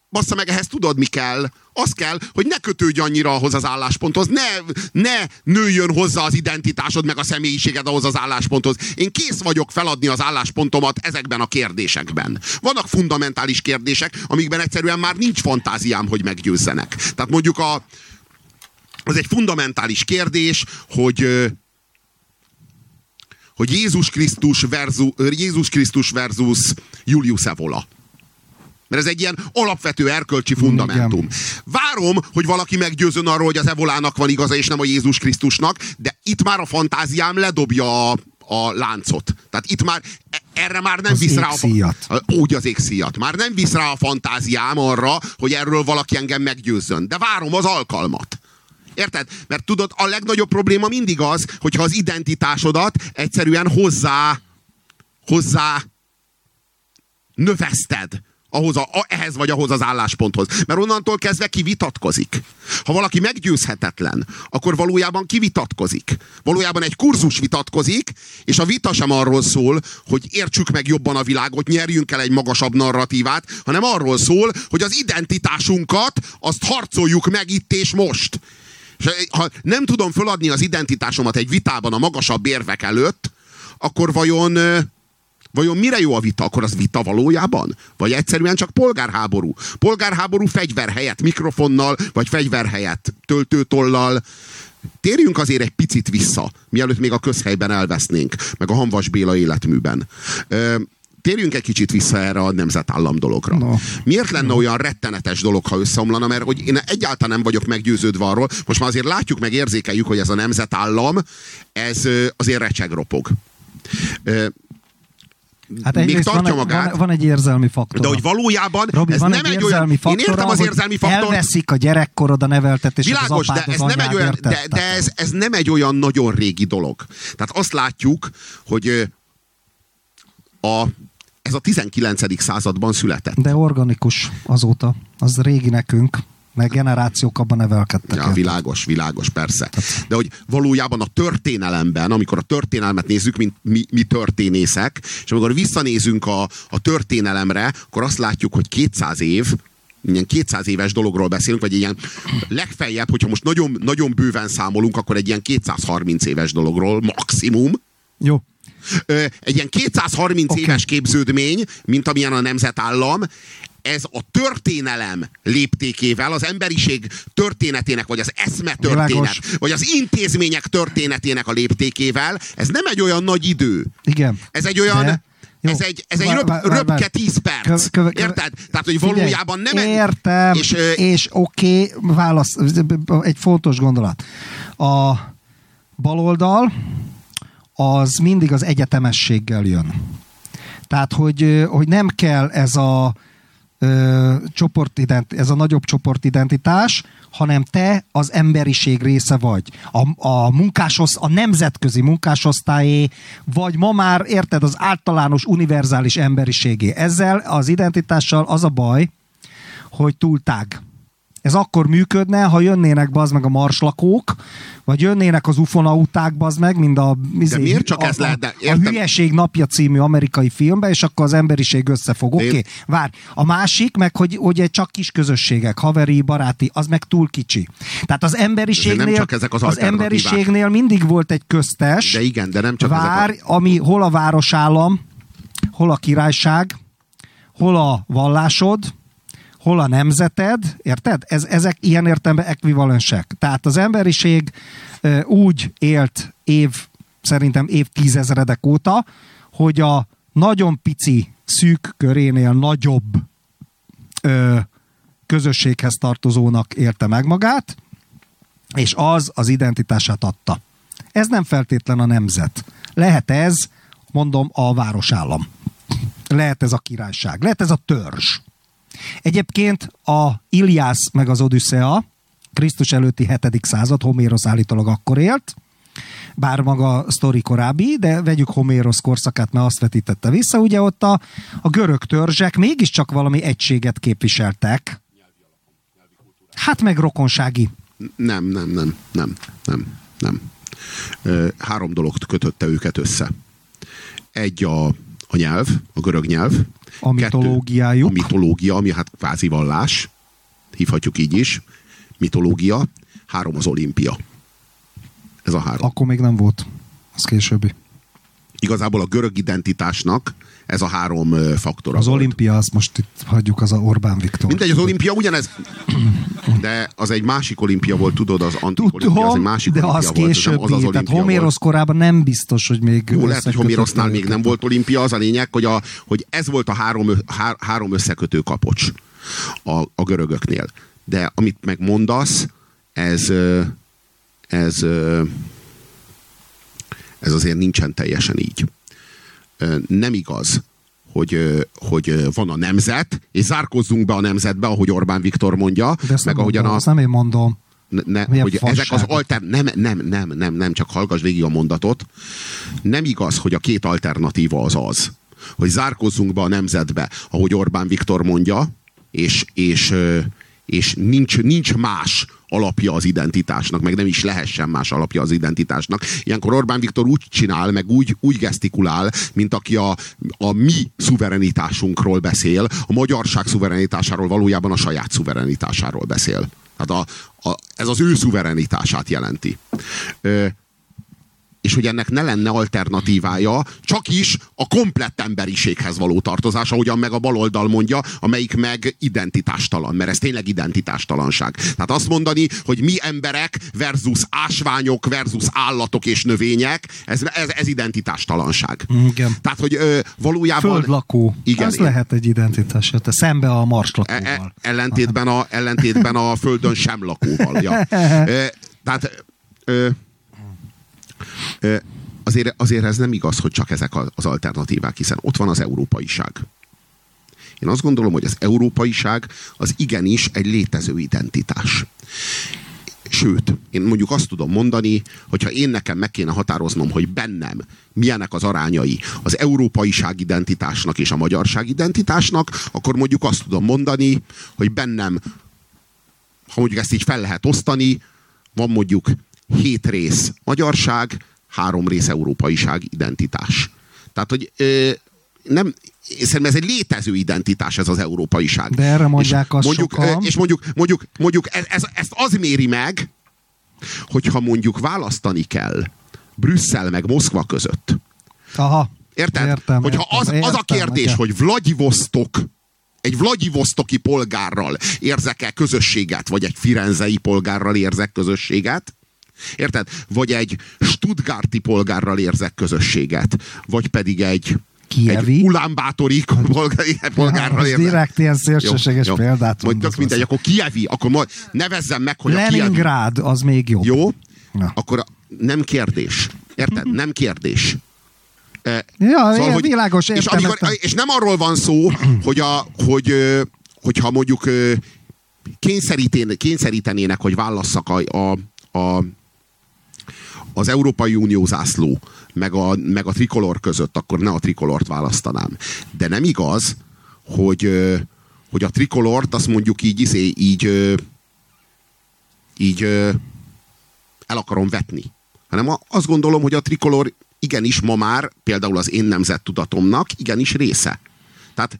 bassza meg, ehhez tudod, mi kell? Az kell, hogy ne kötődj annyira ahhoz az állásponthoz, ne, ne nőjön hozzá az identitásod, meg a személyiséged ahhoz az állásponthoz. Én kész vagyok feladni az álláspontomat ezekben a kérdésekben. Vannak fundamentális kérdések, amikben egyszerűen már nincs fantáziám, hogy meggyőzzenek. Tehát mondjuk a, az egy fundamentális kérdés, hogy hogy Jézus Krisztus versus, Jézus Krisztus versus Julius Evola. Mert ez egy ilyen alapvető erkölcsi fundamentum. Igen. Várom, hogy valaki meggyőzön arról, hogy az evolának van igaza, és nem a Jézus Krisztusnak, de itt már a fantáziám ledobja a, a láncot. Tehát itt már e, erre már nem az visz rá a, úgy az égszíjat. Már nem visz rá a fantáziám arra, hogy erről valaki engem meggyőzzön. De várom az alkalmat. Érted? Mert tudod, a legnagyobb probléma mindig az, hogyha az identitásodat egyszerűen hozzá, hozzá növeszted ahhoz a, a, ehhez vagy ahhoz az állásponthoz. Mert onnantól kezdve kivitatkozik. Ha valaki meggyőzhetetlen, akkor valójában kivitatkozik. Valójában egy kurzus vitatkozik, és a vita sem arról szól, hogy értsük meg jobban a világot, nyerjünk el egy magasabb narratívát, hanem arról szól, hogy az identitásunkat azt harcoljuk meg itt és most. És ha nem tudom föladni az identitásomat egy vitában a magasabb érvek előtt, akkor vajon Vajon mire jó a vita? Akkor az vita valójában? Vagy egyszerűen csak polgárháború? Polgárháború fegyver helyett mikrofonnal, vagy fegyver helyett töltőtollal. Térjünk azért egy picit vissza, mielőtt még a közhelyben elvesznénk, meg a Hanvas Béla életműben. Ö, térjünk egy kicsit vissza erre a nemzetállam dologra. No. Miért lenne no. olyan rettenetes dolog, ha összeomlana? Mert hogy én egyáltalán nem vagyok meggyőződve arról, most már azért látjuk, meg érzékeljük, hogy ez a nemzetállam, ez azért recsegropog. Hát még tartja van, magát. Van, van egy érzelmi faktor. De hogy valójában Robi, ez van nem egy, egy olyan... Faktora, én értem az érzelmi faktort. Elveszik a gyerekkorod a neveltetés. Világos, az de ez nem egy olyan, de, de ez, ez nem egy olyan nagyon régi dolog. Tehát azt látjuk, hogy a, ez a 19. században született. De organikus azóta. Az régi nekünk meg generációk abban nevelkedtek. Ja, világos, világos, persze. De hogy valójában a történelemben, amikor a történelmet nézzük, mint mi, mi történészek, és amikor visszanézünk a, a történelemre, akkor azt látjuk, hogy 200 év, ilyen 200 éves dologról beszélünk, vagy ilyen legfeljebb, hogyha most nagyon, nagyon bőven számolunk, akkor egy ilyen 230 éves dologról maximum. Jó. Egy ilyen 230 okay. éves képződmény, mint amilyen a nemzetállam, ez a történelem léptékével, az emberiség történetének, vagy az eszme történet, Világos. vagy az intézmények történetének a léptékével, ez nem egy olyan nagy idő. Igen. Ez egy olyan... De... Jó. Ez egy, ez egy röp, röpke 10 perc. Köv, köv, köv, Érted? Tehát, hogy valójában nem... Értem, és, és oké, okay, válasz, egy fontos gondolat. A baloldal az mindig az egyetemességgel jön. Tehát, hogy, hogy nem kell ez a csoportident, ez a nagyobb csoportidentitás, hanem te az emberiség része vagy. A, a munkásoszt, a nemzetközi munkásosztályé, vagy ma már, érted, az általános univerzális emberiségé. Ezzel az identitással az a baj, hogy túl tág. Ez akkor működne, ha jönnének bazd meg a marslakók, vagy jönnének az ufonauták bazd meg, mind a, de miért csak a, ez lehet? De a. Hülyeség napja című amerikai filmbe, és akkor az emberiség összefog. Oké, okay, vár. A másik, meg hogy, hogy csak kis közösségek, haveri, baráti, az meg túl kicsi. Tehát az emberiségnél, nem csak ezek az az emberiségnél mindig volt egy köztes, De igen, de nem csak vár, ezek a... ami hol a városállam, hol a királyság, hol a vallásod, hol a nemzeted, érted? Ez, ezek ilyen értelemben ekvivalensek. Tehát az emberiség úgy élt év, szerintem évtízezredek óta, hogy a nagyon pici, szűk körénél nagyobb ö, közösséghez tartozónak élte meg magát, és az az identitását adta. Ez nem feltétlen a nemzet. Lehet ez, mondom, a városállam. Lehet ez a királyság. Lehet ez a törzs. Egyébként a Iliász meg az Odüsszea, Krisztus előtti 7. század, Homérosz állítólag akkor élt, bár maga a sztori korábbi, de vegyük Homérosz korszakát, mert azt vetítette vissza, ugye ott a, a görög törzsek mégiscsak valami egységet képviseltek. Hát meg rokonsági. Nem, nem, nem, nem, nem, nem. Három dolog kötötte őket össze. Egy a, a nyelv, a görög nyelv. A mitológiájuk. Kettő, a mitológia, ami hát kvázi vallás, hívhatjuk így is. Mitológia. Három az olimpia. Ez a három. Akkor még nem volt. Az későbbi. Igazából a görög identitásnak ez a három ö, faktora Az volt. olimpia, azt most itt hagyjuk, az a Orbán Viktor. Mindegy, az olimpia ugyanez. De az egy másik olimpia volt, tudod, az antik olimpia, az egy másik de olimpia az volt, későbbi. az az tehát olimpia Homérosz volt. korában nem biztos, hogy még... Jó, lehet, hogy Homérosznál még nem volt olimpia, az a lényeg, hogy, a, hogy ez volt a három, há, három összekötő kapocs a, a görögöknél. De amit megmondasz, ez, ez, ez azért nincsen teljesen így. Nem igaz, hogy, hogy van a nemzet, és zárkozzunk be a nemzetbe, ahogy Orbán Viktor mondja, De ezt meg nem ahogyan mondom, a, nem én mondom. ne, Milyen hogy ezek az alter... Nem, nem, nem, nem, nem, csak hallgass végig a mondatot. Nem igaz, hogy a két alternatíva az az, hogy zárkozzunk be a nemzetbe, ahogy Orbán Viktor mondja, és, és, és nincs, nincs más alapja az identitásnak, meg nem is lehessen más alapja az identitásnak. Ilyenkor Orbán Viktor úgy csinál, meg úgy, úgy gesztikulál, mint aki a, a mi szuverenitásunkról beszél, a magyarság szuverenitásáról valójában a saját szuverenitásáról beszél. Tehát a, a, ez az ő szuverenitását jelenti. Ö, és hogy ennek ne lenne alternatívája, csak is a komplett emberiséghez való tartozás, ahogyan meg a baloldal mondja, amelyik meg identitástalan, mert ez tényleg identitástalanság. Tehát azt mondani, hogy mi emberek versus ásványok versus állatok és növények, ez, ez, ez identitástalanság. Igen. Tehát, hogy ö, valójában... Földlakó. Igen, Ez igen. lehet egy identitás. Te szembe a E- marslakóval. e- ellentétben, a, ellentétben a földön sem lakóval. Ja. (laughs) Ö, Tehát ö, azért, azért ez nem igaz, hogy csak ezek az alternatívák, hiszen ott van az európaiság. Én azt gondolom, hogy az európaiság az igenis egy létező identitás. Sőt, én mondjuk azt tudom mondani, hogyha én nekem meg kéne határoznom, hogy bennem milyenek az arányai az európaiság identitásnak és a magyarság identitásnak, akkor mondjuk azt tudom mondani, hogy bennem, ha mondjuk ezt így fel lehet osztani, van mondjuk hét rész magyarság, három rész európaiság identitás. Tehát, hogy ö, nem, szerintem ez egy létező identitás ez az európaiság. De erre mondják és azt mondjuk, sokan. És mondjuk, mondjuk, mondjuk ez, ez, ezt az méri meg, hogyha mondjuk választani kell Brüsszel meg Moszkva között. Aha. Érted? Értem, Hogyha értem, az, az a értem, kérdés, igen. hogy Vladivostok egy Vladivostoki polgárral érzek-e közösséget, vagy egy firenzei polgárral érzek közösséget, Érted? Vagy egy Stuttgarti polgárral érzek közösséget, vagy pedig egy, Kievi? egy Ulánbátori polgár- polgárral érzek. direkt ilyen szélsőséges példát Majd tök mindegy, akkor Kievi, akkor majd nevezzem meg, hogy a Kievi. Leningrád, az még jobb. Jó? Na. Akkor a- nem kérdés. Érted? Nem kérdés. E, Ja, ja, világos, és, amikor, és nem arról van szó, hogy, a, hogy hogyha mondjuk kényszerítenének, hogy válasszak a, a, a, az Európai Unió zászló, meg a, meg a trikolor között, akkor ne a trikolort választanám. De nem igaz, hogy, hogy a trikolort azt mondjuk így, izé, így, így el akarom vetni. Hanem azt gondolom, hogy a trikolor igenis ma már például az én nemzettudatomnak igenis része. Tehát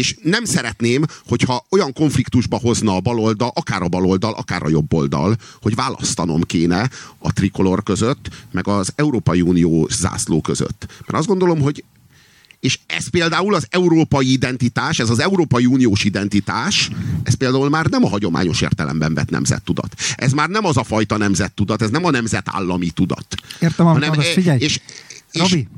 és nem szeretném, hogyha olyan konfliktusba hozna a baloldal, akár a baloldal, akár a jobboldal, hogy választanom kéne a trikolor között, meg az Európai Unió zászló között. Mert azt gondolom, hogy és ez például az európai identitás, ez az Európai Uniós identitás, ez például már nem a hagyományos értelemben vett nemzettudat. Ez már nem az a fajta nemzettudat, ez nem a nemzetállami tudat. Értem, amit hanem, mondasz, figyelj. És, és, Robi,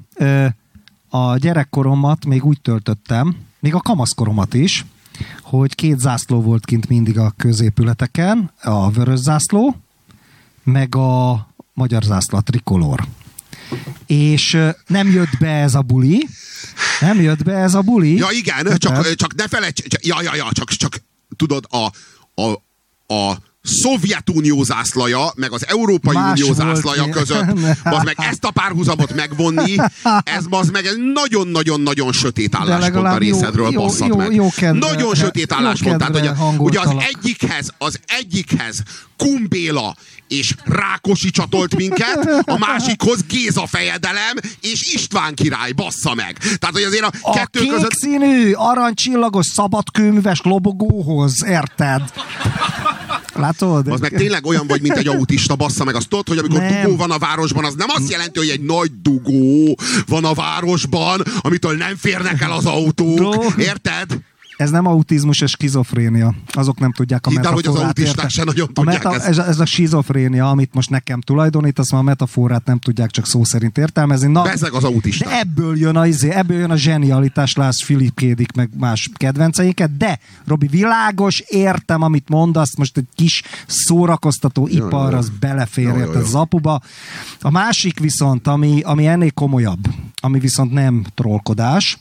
a gyerekkoromat még úgy töltöttem, még a kamaszkoromat is, hogy két zászló volt kint mindig a középületeken, a vörös zászló, meg a magyar zászló, a trikolor. És nem jött be ez a buli, nem jött be ez a buli. Ja igen, csak, csak ne felejts, ja, ja, ja, csak, csak tudod, a, a, a Szovjetunió zászlaja, meg az Európai Más Unió zászlaja között, (laughs) az meg ezt a párhuzamot megvonni, ez az meg egy nagyon-nagyon-nagyon sötét álláspont a részedről jó, basszat jó, meg. Jó kedve, nagyon sötét álláspont. Tehát, ugye, ugye az egyikhez, az egyikhez Kumbéla és Rákosi csatolt minket, a másikhoz Géza fejedelem és István király, bassza meg. Tehát, hogy azért a, a kettő kék között... színű, aranycsillagos szabadkőműves lobogóhoz, érted? Látod? Az meg tényleg olyan vagy, mint egy autista, bassza meg. Azt tudod, hogy amikor nem. dugó van a városban, az nem azt jelenti, hogy egy nagy dugó van a városban, amitől nem férnek el az autók. Érted? Ez nem autizmus, ez skizofrénia. Azok nem tudják a Hidd hogy az autisták se nagyon tudják a meta, ez. ez. a skizofrénia, amit most nekem tulajdonít, azt már a metaforát nem tudják csak szó szerint értelmezni. Na, Bezeg az autista. De ebből jön a, izé, ebből jön a zsenialitás, lász Filip Kédik, meg más kedvenceinket, de Robi, világos, értem, amit mondasz, most egy kis szórakoztató ja, ipar, az belefér, ja, érted, az apuba. A másik viszont, ami, ami ennél komolyabb, ami viszont nem trollkodás,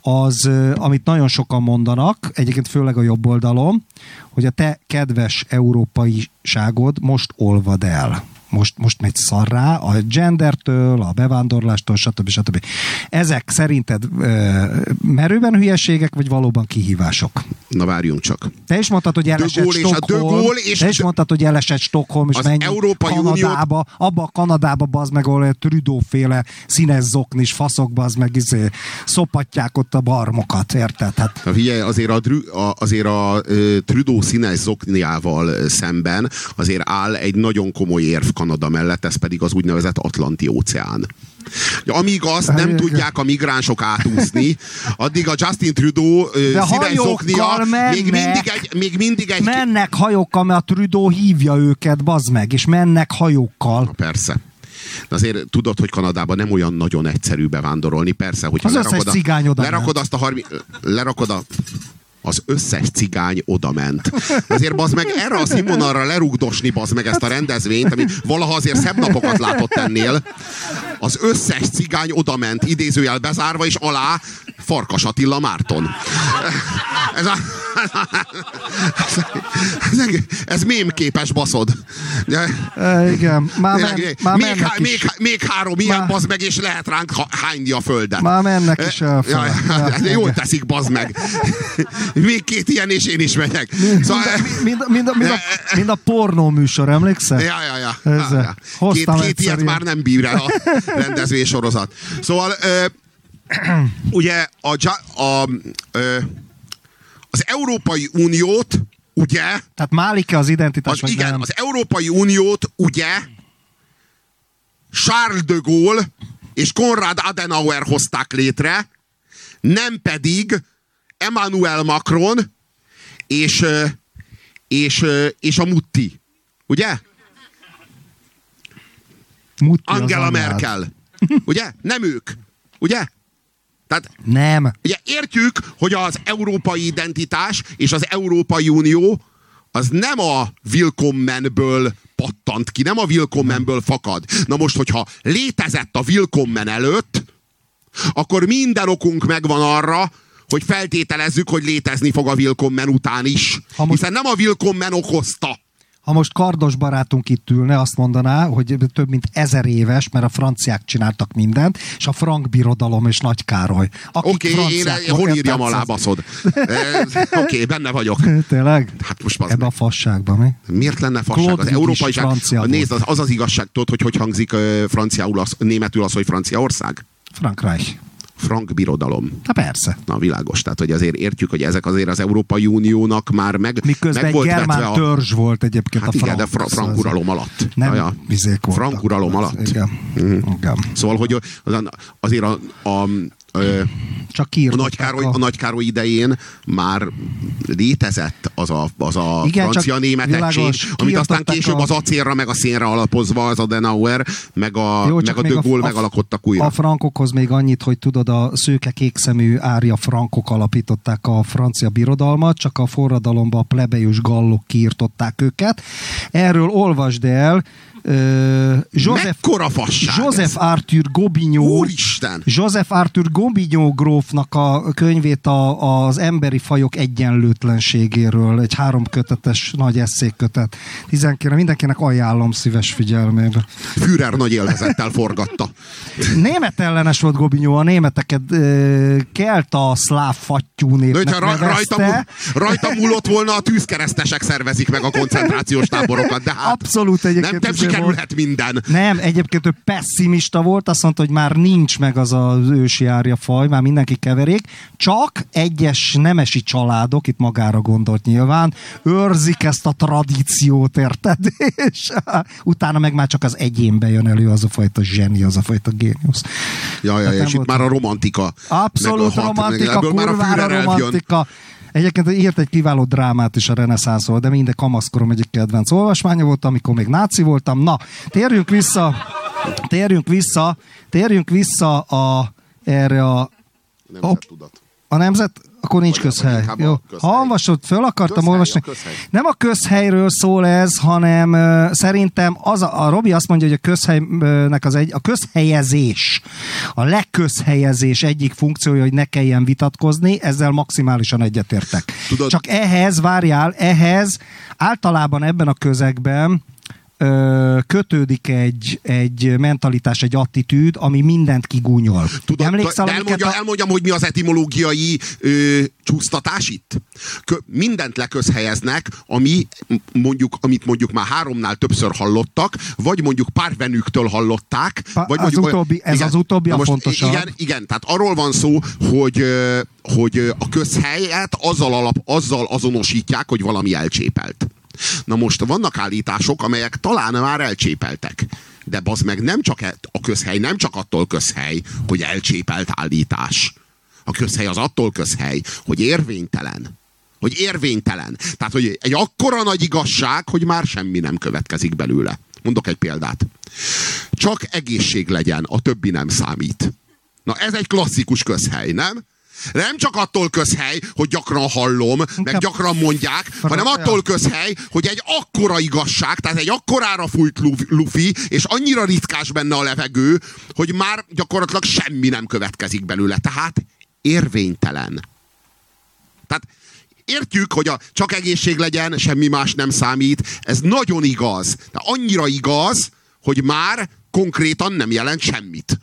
az, amit nagyon sokan mondanak, egyébként főleg a jobb oldalon, hogy a te kedves európaiságod most olvad el most, most megy szarrá, a gendertől, a bevándorlástól, stb. stb. Ezek szerinted ö, merőben hülyeségek, vagy valóban kihívások? Na várjunk csak. Te is mondtad, hogy elesett Stockholm, és te is mondtad, hogy elesett Stockholm, és menj Európai Kanadába, Uniót... abba a Kanadába, bazd meg, ahol Trudeau-féle színes zoknis faszok, bazd meg, izé, szopatják ott a barmokat, érted? Hát... Na, figyelj, azért a, a, azért a, a Trudeau színes zokniával szemben azért áll egy nagyon komoly érv Kanada mellett, ez pedig az úgynevezett Atlanti óceán. Amíg azt nem tudják a migránsok átúszni, addig a Justin Trudeau színes zoknia még mindig egy, még mindig egy... Mennek hajókkal, mert a Trudeau hívja őket, bazd meg, és mennek hajókkal. Na persze. De azért tudod, hogy Kanadában nem olyan nagyon egyszerű bevándorolni. Persze, hogy az lerakod, a, lerakod azt a harmi, lerakod a az összes cigány oda ment. Azért bazd meg erre a színvonalra lerugdosni bazd meg ezt a rendezvényt, ami valaha azért szebb napokat látott ennél. Az összes cigány oda ment, idézőjel bezárva, és alá Farkas Attila Márton. Ez a, ez, ez, ez mémképes baszod. E, igen, már, men, már még, há, még, még három ilyen már, bazd meg, és lehet ránk hányni a földet. Már mennek is el. Ja, ja, jól teszik, bazd meg. Még két ilyen, és én is megyek. Mind, szóval, mind, mind, mind, mind, a, mind a pornó műsor, emlékszel? Ja, ja, ja. Ja, ja. Két, két ilyet már nem bír el a rendezvés sorozat. Szóval (clears throat) ugye a, a, a, az Európai Uniót ugye... Tehát málik-e az identitás? Az, igen, nem? az Európai Uniót ugye Charles de Gaulle és Konrad Adenauer hozták létre, nem pedig Emmanuel Macron és, és, és a Mutti. Ugye? Mutti Angela Merkel. Ugye? Nem ők. Ugye? Tehát, nem. Ugye értjük, hogy az európai identitás és az Európai Unió az nem a Willkommenből pattant ki, nem a Willkommenből fakad. Na most, hogyha létezett a Willkommen előtt, akkor minden okunk megvan arra, hogy feltételezzük, hogy létezni fog a Willkommen után is. Ha most... Hiszen nem a Willkommen okozta ha most kardos barátunk itt ülne, azt mondaná, hogy több mint ezer éves, mert a franciák csináltak mindent, és a frank birodalom és Nagy Károly. Oké, okay, én, hol írjam alá, baszod? (laughs) Oké, okay, benne vagyok. Tényleg? Hát most Ebben a fasságban, mi? Miért lenne fasság? Claude az európai francia Nézd, az, az az igazság, tudod, hogy hogy hangzik uh, franciául, az, németül az, hogy Franciaország? Frankreich. Frank birodalom. Na persze. Na világos, tehát hogy azért értjük, hogy ezek azért az Európai Uniónak már meg, Miközben meg volt germán a... törzs volt egyébként hát a igen, frank. de fra- frank uralom alatt. Nem ja. Frank uralom alatt. Igen. Mhm. igen. Szóval, hogy azért a, a Ö, Csak a Nagy, Károly, a Nagy Károly idején már létezett az a, az a Igen, francia-német egység, amit aztán később a... az acélra, meg a szénre alapozva az Adenauer, meg a, Jó, meg a De Gaulle megalakottak újra. A frankokhoz még annyit, hogy tudod, a szőke kékszemű árja frankok alapították a francia birodalmat, csak a forradalomba a plebejus gallok kiirtották őket. Erről olvasd el, Uh, Joseph, Joseph Arthur Gobinyó Úristen! Joseph Arthur Gobinyó grófnak a könyvét a, az emberi fajok egyenlőtlenségéről, egy három kötetes nagy eszékötet. Tizenkére mindenkinek ajánlom szíves figyelmébe. Führer nagy élvezettel forgatta. Német ellenes volt Gobinyó, a németeket uh, kelt a szláv fattyú népnek De ra- rajta, rajta múlott volna, a tűzkeresztesek szervezik meg a koncentrációs táborokat, de hát Abszolút egyébként. Nem, nem sikerülhet minden. Nem, egyébként ő pessimista volt, azt mondta, hogy már nincs meg az az ősi árja faj, már mindenki keverék, csak egyes nemesi családok, itt magára gondolt nyilván, őrzik ezt a tradíciót, érted? (laughs) És utána meg már csak az egyénbe jön elő az a fajta zseni, az a fajta géniusz. Ja, ja, és itt már a romantika. Abszolút hat, romantika, kurvára romantika. Egyébként írt egy kiváló drámát is a reneszánszról, de minden kamaszkorom egyik kedvenc olvasmánya volt, amikor még náci voltam. Na, térjünk vissza, térjünk vissza, térjünk vissza a, erre a... Nemzettudat. A nemzet, akkor nincs közhely. Jó. Ha olvasod, föl akartam közhely, olvasni. A Nem a közhelyről szól ez, hanem uh, szerintem az a, a Robi azt mondja, hogy a közhelynek az egy, a közhelyezés, a legközhelyezés egyik funkciója, hogy ne kelljen vitatkozni, ezzel maximálisan egyetértek. Tudod, Csak ehhez, várjál, ehhez általában ebben a közegben kötődik egy, egy mentalitás, egy attitűd, ami mindent kigúnyol. Tudod, Emlékszel, de elmondja, a... elmondjam, hogy mi az etimológiai ö, csúsztatás itt? Kö, mindent leközhelyeznek, ami mondjuk, amit mondjuk már háromnál többször hallottak, vagy mondjuk párvenüktől hallották. Pa, vagy az mondjuk, utóbbi, ez igen, az utóbbi a most, fontosabb. Igen, igen, tehát arról van szó, hogy, hogy a közhelyet azzal, alap, azzal azonosítják, hogy valami elcsépelt. Na most vannak állítások, amelyek talán már elcsépeltek. De az meg nem csak e- a közhely, nem csak attól közhely, hogy elcsépelt állítás. A közhely az attól közhely, hogy érvénytelen. Hogy érvénytelen. Tehát, hogy egy akkora nagy igazság, hogy már semmi nem következik belőle. Mondok egy példát. Csak egészség legyen, a többi nem számít. Na ez egy klasszikus közhely, nem? Nem csak attól közhely, hogy gyakran hallom, meg gyakran mondják, hanem attól közhely, hogy egy akkora igazság, tehát egy akkorára fújt lufi, és annyira ritkás benne a levegő, hogy már gyakorlatilag semmi nem következik belőle. Tehát érvénytelen. Tehát értjük, hogy a csak egészség legyen, semmi más nem számít. Ez nagyon igaz. De annyira igaz, hogy már konkrétan nem jelent semmit.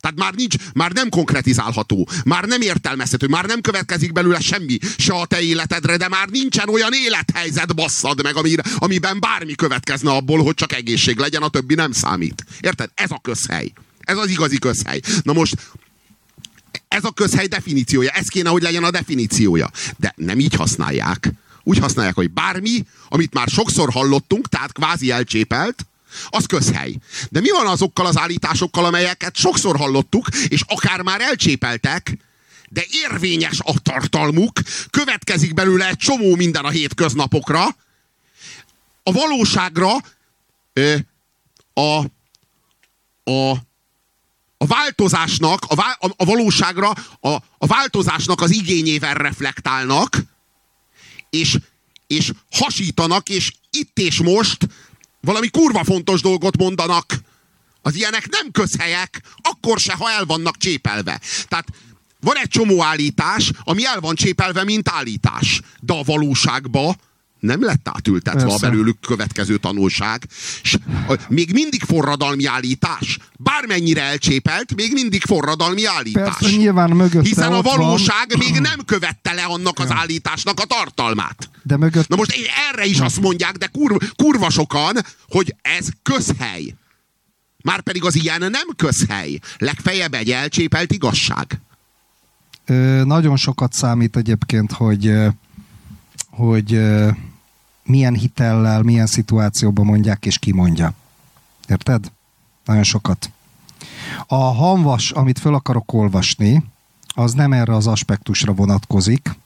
Tehát már nincs, már nem konkretizálható, már nem értelmezhető, már nem következik belőle semmi, se a te életedre, de már nincsen olyan élethelyzet basszad meg, amire, amiben bármi következne abból, hogy csak egészség legyen, a többi nem számít. Érted? Ez a közhely. Ez az igazi közhely. Na most ez a közhely definíciója, ez kéne, hogy legyen a definíciója. De nem így használják. Úgy használják, hogy bármi, amit már sokszor hallottunk, tehát kvázi elcsépelt, az közhely. De mi van azokkal az állításokkal, amelyeket sokszor hallottuk, és akár már elcsépeltek, de érvényes a tartalmuk, következik belőle egy csomó minden a hétköznapokra, a valóságra ö, a, a, a változásnak, a, vá, a, a valóságra a, a változásnak az igényével reflektálnak, és, és hasítanak, és itt és most valami kurva fontos dolgot mondanak. Az ilyenek nem közhelyek, akkor se, ha el vannak csépelve. Tehát van egy csomó állítás, ami el van csépelve, mint állítás. De a valóságban nem lett átültetve Persze. a belőlük következő tanulság. S még mindig forradalmi állítás. Bármennyire elcsépelt, még mindig forradalmi állítás. Persze, nyilván mögötte Hiszen a valóság van. még (clears throat) nem követte le annak az állításnak a tartalmát. De mögött... Na most erre is azt mondják, de kurva, kurva sokan, hogy ez közhely. Márpedig az ilyen nem közhely. Legfeljebb egy elcsépelt igazság. Ö, nagyon sokat számít egyébként, hogy, hogy milyen hitellel, milyen szituációban mondják, és ki mondja. Érted? Nagyon sokat. A hanvas, amit föl akarok olvasni, az nem erre az aspektusra vonatkozik,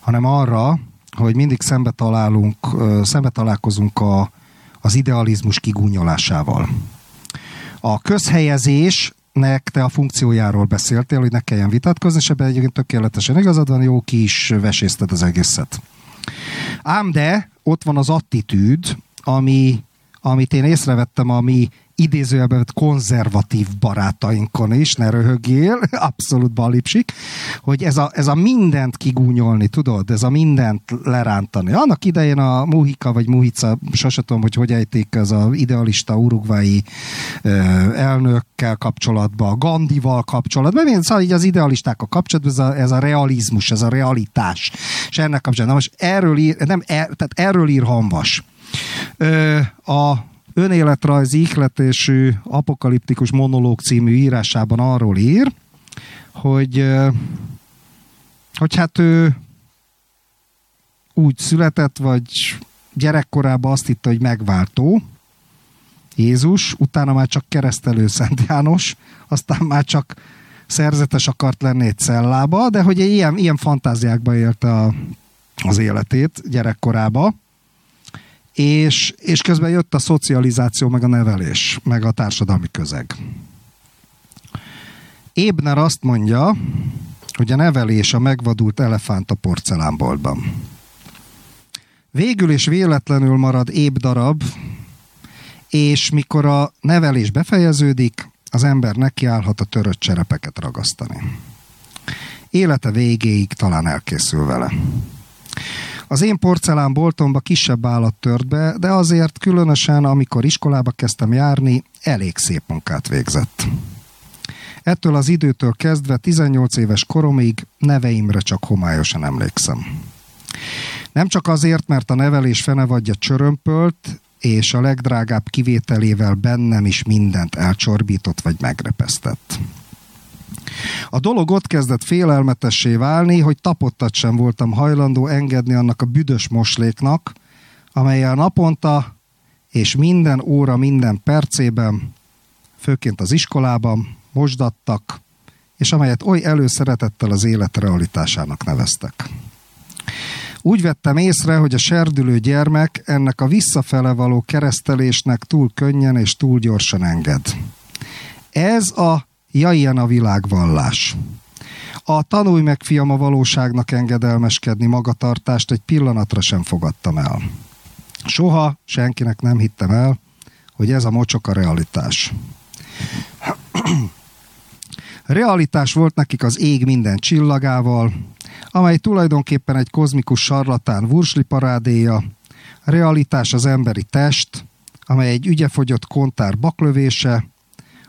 hanem arra, hogy mindig szembe találunk, szembe találkozunk a, az idealizmus kigúnyolásával. A közhelyezésnek te a funkciójáról beszéltél, hogy ne kelljen vitatkozni, és ebben egyébként tökéletesen igazad van, jó, ki is vesészted az egészet. Ám de ott van az attitűd, ami, amit én észrevettem a mi idézőjelben konzervatív barátainkon is, ne röhögjél, (laughs) abszolút balipsik, hogy ez a, ez a mindent kigúnyolni, tudod, ez a mindent lerántani. Annak idején a Muhika vagy Muhica, sose tudom, hogy hogy ejték az idealista urugvái elnökkel kapcsolatban, Gandival kapcsolatban, én szóval így az idealistákkal kapcsolatban ez a, ez a realizmus, ez a realitás. És ennek kapcsolatban, na most erről ír, nem, er, tehát erről ír Hanvas. Ö, a önéletrajzi ihletésű apokaliptikus monológ című írásában arról ír, hogy, hogy hát ő úgy született, vagy gyerekkorában azt hitte, hogy megváltó, Jézus, utána már csak keresztelő Szent János, aztán már csak szerzetes akart lenni egy cellába, de hogy ilyen, ilyen fantáziákba élte a, az életét gyerekkorába és, és közben jött a szocializáció, meg a nevelés, meg a társadalmi közeg. Ébner azt mondja, hogy a nevelés a megvadult elefánt a porcelánboltban. Végül és véletlenül marad épp darab, és mikor a nevelés befejeződik, az ember nekiállhat a törött cserepeket ragasztani. Élete végéig talán elkészül vele. Az én porcelánboltomba kisebb állat tört be, de azért különösen, amikor iskolába kezdtem járni, elég szép munkát végzett. Ettől az időtől kezdve 18 éves koromig neveimre csak homályosan emlékszem. Nem csak azért, mert a nevelés fenevadja csörömpölt, és a legdrágább kivételével bennem is mindent elcsorbított vagy megrepesztett. A dolog ott kezdett félelmetessé válni, hogy tapottat sem voltam hajlandó engedni annak a büdös mosléknak, amelyel naponta és minden óra, minden percében, főként az iskolában mosdattak, és amelyet oly előszeretettel az élet realitásának neveztek. Úgy vettem észre, hogy a serdülő gyermek ennek a visszafele való keresztelésnek túl könnyen és túl gyorsan enged. Ez a Ja, a világvallás. A tanulj meg, fiam, a valóságnak engedelmeskedni magatartást egy pillanatra sem fogadtam el. Soha senkinek nem hittem el, hogy ez a mocsok a realitás. realitás volt nekik az ég minden csillagával, amely tulajdonképpen egy kozmikus sarlatán vursli parádéja, realitás az emberi test, amely egy ügyefogyott kontár baklövése,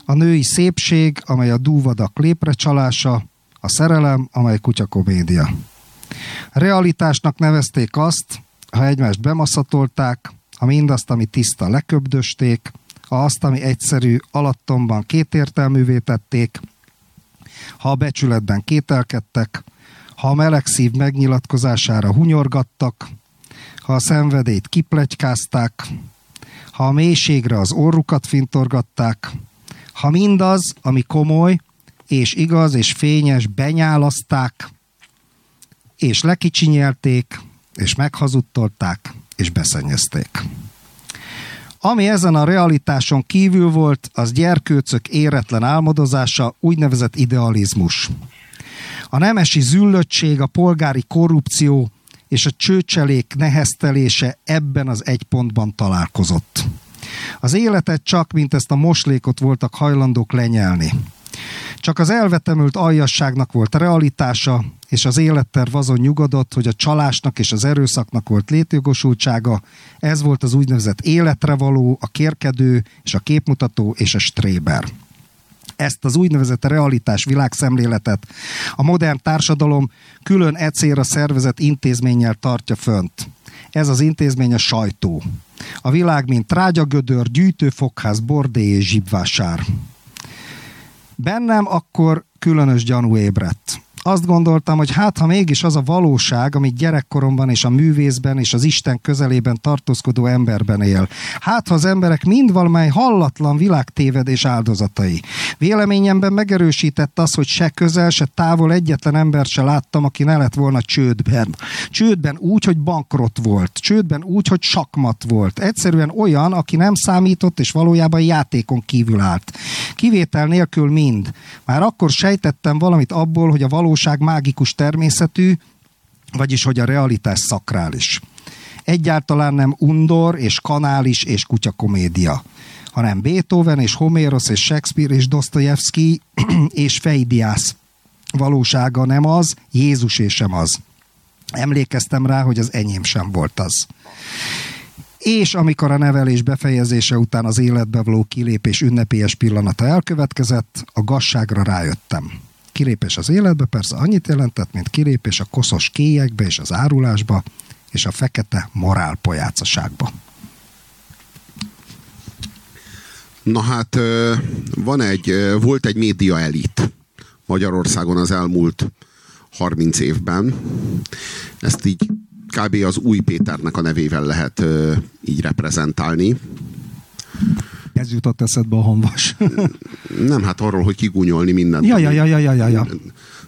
a női szépség, amely a dúvadak csalása, a szerelem, amely kutyakomédia. Realitásnak nevezték azt, ha egymást bemaszatolták, ha mindazt, ami tiszta, leköbdösték, ha azt, ami egyszerű, alattomban kétértelművé tették, ha a becsületben kételkedtek, ha a meleg szív megnyilatkozására hunyorgattak, ha a szenvedélyt kiplegykázták, ha a mélységre az orrukat fintorgatták, ha mindaz, ami komoly, és igaz, és fényes, benyálaszták, és lekicsinyelték, és meghazudtolták, és beszennyezték. Ami ezen a realitáson kívül volt, az gyerkőcök éretlen álmodozása, úgynevezett idealizmus. A nemesi züllöttség, a polgári korrupció és a csőcselék neheztelése ebben az egy pontban találkozott. Az életet csak, mint ezt a moslékot voltak hajlandók lenyelni. Csak az elvetemült aljasságnak volt realitása, és az életterv azon nyugodott, hogy a csalásnak és az erőszaknak volt létjogosultsága, ez volt az úgynevezett életre való, a kérkedő és a képmutató és a stréber ezt az úgynevezett realitás világszemléletet a modern társadalom külön e célra szervezett intézménnyel tartja fönt. Ez az intézmény a sajtó. A világ, mint trágyagödör, gyűjtőfogház, bordé és zsibvásár. Bennem akkor különös gyanú ébredt azt gondoltam, hogy hát ha mégis az a valóság, amit gyerekkoromban és a művészben és az Isten közelében tartózkodó emberben él. Hát ha az emberek mind valamely hallatlan világtévedés áldozatai. Véleményemben megerősített az, hogy se közel, se távol egyetlen embert se láttam, aki ne lett volna csődben. Csődben úgy, hogy bankrott volt. Csődben úgy, hogy sakmat volt. Egyszerűen olyan, aki nem számított, és valójában játékon kívül állt. Kivétel nélkül mind. Már akkor sejtettem valamit abból, hogy a való valóság mágikus természetű, vagyis hogy a realitás szakrális. Egyáltalán nem undor és kanális és kutyakomédia, hanem Beethoven és Homérosz és Shakespeare és Dostoyevsky (clears throat) és Feidiász valósága nem az, Jézus és sem az. Emlékeztem rá, hogy az enyém sem volt az. És amikor a nevelés befejezése után az életbe való kilépés ünnepélyes pillanata elkövetkezett, a gasságra rájöttem kilépés az életbe persze annyit jelentett, mint kilépés a koszos kélyekbe és az árulásba, és a fekete morálpojácaságba. Na hát van egy, volt egy média elit Magyarországon az elmúlt 30 évben. Ezt így kb. az új Péternek a nevével lehet így reprezentálni. Ez jutott eszedbe a honvas. (laughs) Nem, hát arról, hogy kigúnyolni mindent. Ja, ja, ja, ja, ja, ja.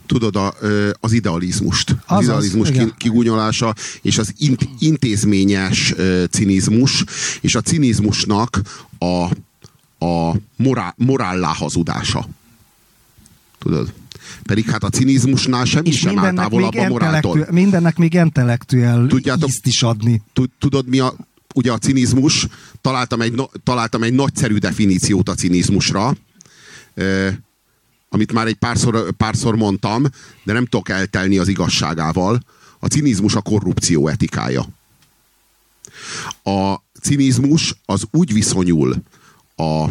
Tudod, a, az idealizmust. Az, az idealizmus az, kigúnyolása, és az int, intézményes cinizmus, és a cinizmusnak a, a morál, morállá hazudása. Tudod? Pedig hát a cinizmusnál semmi és sem áll távolabb a moráltól. Mindennek még intellektuel ízt is adni. Tudod, mi a, ugye a cinizmus, találtam egy, találtam egy nagyszerű definíciót a cinizmusra, amit már egy párszor, párszor mondtam, de nem tudok eltelni az igazságával. A cinizmus a korrupció etikája. A cinizmus az úgy viszonyul a,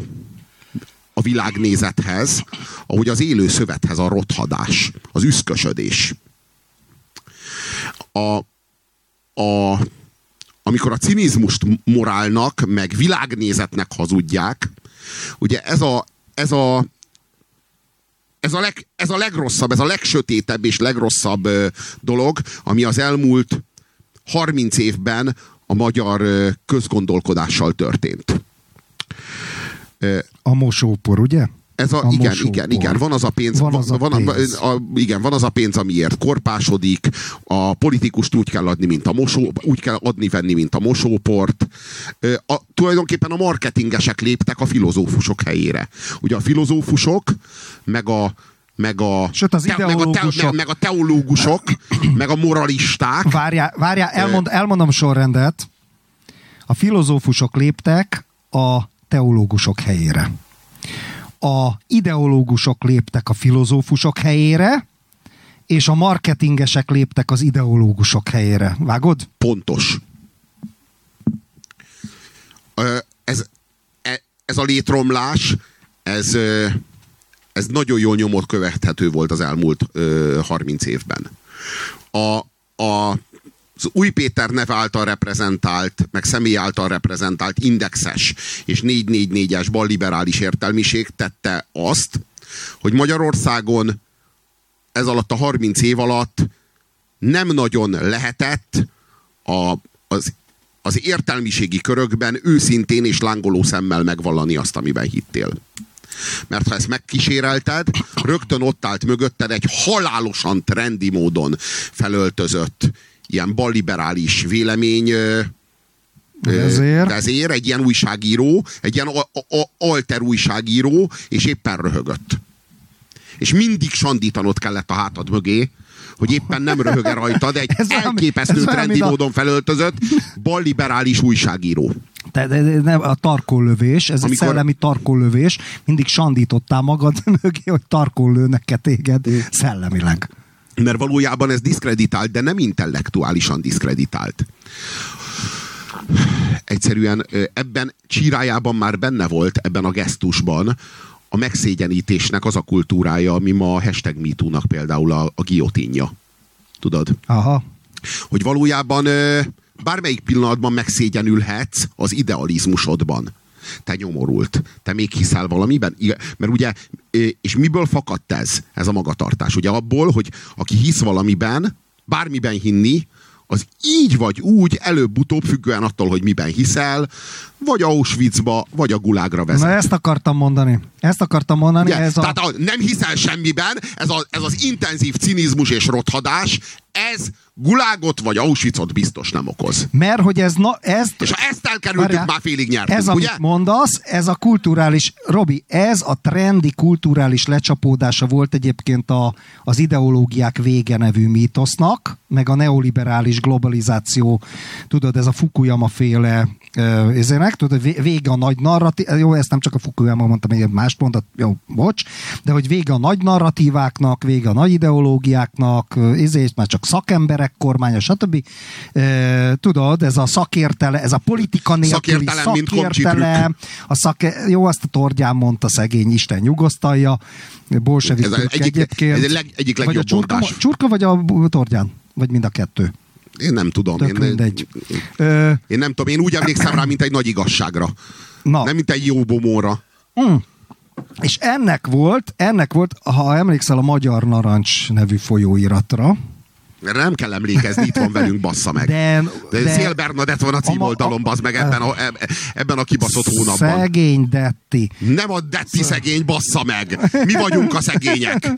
a világnézethez, ahogy az élő szövethez a rothadás, az üszkösödés. A, a amikor a cinizmust morálnak, meg világnézetnek hazudják, ugye ez a, ez a, ez a, leg, ez a legrosszabb, ez a legsötétebb és legrosszabb ö, dolog, ami az elmúlt 30 évben a magyar közgondolkodással történt. A mosópor, ugye? Ez a, a igen, igen, igen, van az a pénz, van az a van, pénz. A, a, igen, van az a pénz, amiért korpásodik, a politikust úgy kell adni, mint a mosó, úgy kell adni-venni, mint a mosóport. A, tulajdonképpen a marketingesek léptek a filozófusok helyére. Ugye a filozófusok, meg a, meg a, Sőt, az te, meg, a te, meg, meg a teológusok, meg a moralisták. Várjál, várjál elmond, elmondom sorrendet. A filozófusok léptek a teológusok helyére a ideológusok léptek a filozófusok helyére, és a marketingesek léptek az ideológusok helyére. Vágod? Pontos. Ez, e, ez a létromlás, ez, ez nagyon jól nyomot követhető volt az elmúlt 30 évben. A, a az új Péter neve által reprezentált, meg személy által reprezentált indexes és 444-es balliberális értelmiség tette azt, hogy Magyarországon ez alatt a 30 év alatt nem nagyon lehetett a, az, az értelmiségi körökben őszintén és lángoló szemmel megvallani azt, amiben hittél. Mert ha ezt megkísérelted, rögtön ott állt mögötted egy halálosan trendi módon felöltözött ilyen balliberális vélemény ezért. ezért egy ilyen újságíró, egy ilyen alter újságíró, és éppen röhögött. És mindig sandítanod kellett a hátad mögé, hogy éppen nem röhöge rajtad, egy (laughs) ez elképesztő ez trendi módon felöltözött balliberális újságíró. Te, de, de, nem, a tarkólövés, ez Amikor... egy szellemi tarkólövés, mindig sandítottál magad (laughs) mögé, hogy tarkóllőnek téged szellemileg. Mert valójában ez diszkreditált, de nem intellektuálisan diszkreditált. Egyszerűen ebben csírájában már benne volt, ebben a gesztusban, a megszégyenítésnek az a kultúrája, ami ma a hashtag MeToo-nak például a, a guillotínja. Tudod? Aha. Hogy valójában bármelyik pillanatban megszégyenülhetsz az idealizmusodban. Te nyomorult. Te még hiszel valamiben? Mert ugye, és miből fakadt ez, ez a magatartás? Ugye abból, hogy aki hisz valamiben, bármiben hinni, az így vagy úgy, előbb-utóbb függően attól, hogy miben hiszel, vagy Auschwitzba, vagy a gulágra vezet. Na ezt akartam mondani. Ezt akartam mondani. Ugye, ez tehát a... a, nem hiszel semmiben, ez, a, ez az intenzív cinizmus és rothadás, ez gulágot vagy Auschwitzot biztos nem okoz. Mert hogy ez... Na, ez és ha ezt elkerültük, Várjál, már félig nyertünk, Ez, ugye? amit mondasz, ez a kulturális... Robi, ez a trendi kulturális lecsapódása volt egyébként a, az ideológiák vége nevű mítosznak, meg a neoliberális globalizáció, tudod, ez a Fukuyama féle ezének, tudod, vége a nagy narratív, jó, ezt nem csak a Fukuyama mondtam, még más mondat, jó, bocs, de hogy vége a nagy narratíváknak, vége a nagy ideológiáknak, ezért már csak szakemberek kormánya, stb. Tudod, ez a szakértele, ez a politika nélküli szakértelem, szakértelem, a szake, jó, azt a Tordján mondta szegény, Isten nyugosztalja, bolsevik ez egyik, egyébként. Ez leg, egyik legjobb vagy a csurka, csurka, vagy a Tordján? Vagy mind a kettő? Én nem tudom. Tök én, mindegy. Én, én nem tudom. Én úgy emlékszem rá, mint egy nagy igazságra. Na. Nem, mint egy jó bomóra. Mm. És ennek volt, ennek volt, ha emlékszel a Magyar Narancs nevű folyóiratra, erre nem kell emlékezni, itt van velünk, bassza meg. De, de, de Szél Bernadett van a címoldalon, bazd meg ebben a, ebben a kibaszott hónapban. Szegény Detti. Nem a Detti szegény, bassza meg. Mi vagyunk a szegények.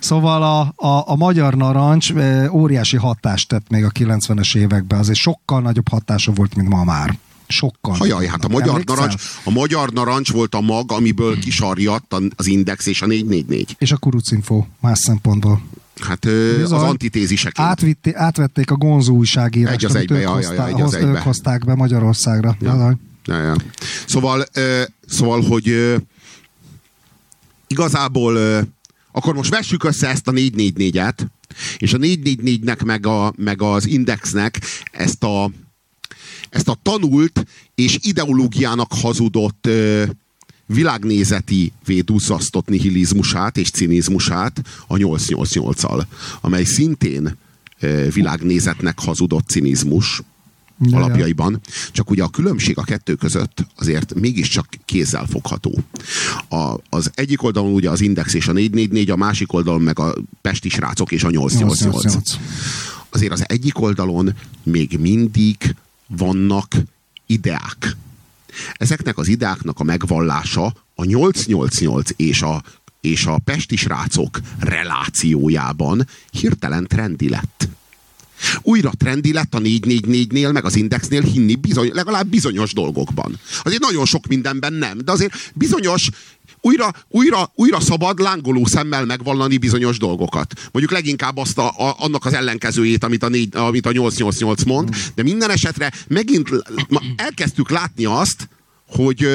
Szóval a, a, a Magyar Narancs óriási hatást tett még a 90-es években. Azért sokkal nagyobb hatása volt, mint ma már. Sokkal. Hajaj, hát a magyar, narancs, a magyar narancs volt a mag, amiből kisarjadt az Index és a 444. És a Kurucinfo más szempontból. Hát Bizony, az antitéziseként. Átvitti, átvették a gonzó újságírást, egy az egybe, ők, jaj, hozták, jaj, egy az egybe. ők hozták be Magyarországra. Ja. Ja, ja. Szóval, szóval, hogy igazából akkor most vessük össze ezt a 444-et, és a 444-nek meg, a, meg az Indexnek ezt a, ezt a tanult és ideológiának hazudott világnézeti védúszasztott nihilizmusát és cinizmusát a 888-al, amely szintén világnézetnek hazudott cinizmus de alapjaiban, csak ugye a különbség a kettő között azért mégiscsak kézzel fogható. A, az egyik oldalon ugye az Index és a 444, a másik oldalon meg a Pesti srácok és a 888. 888. Azért az egyik oldalon még mindig vannak ideák, Ezeknek az ideáknak a megvallása a 888 és a, és a pesti srácok relációjában hirtelen trendi lett. Újra trendi lett a 444-nél, meg az Indexnél hinni bizony, legalább bizonyos dolgokban. Azért nagyon sok mindenben nem, de azért bizonyos újra, újra, újra szabad lángoló szemmel megvallani bizonyos dolgokat. Mondjuk leginkább azt a, a, annak az ellenkezőjét, amit a, négy, amit a 888 mond, de minden esetre megint elkezdtük látni azt, hogy,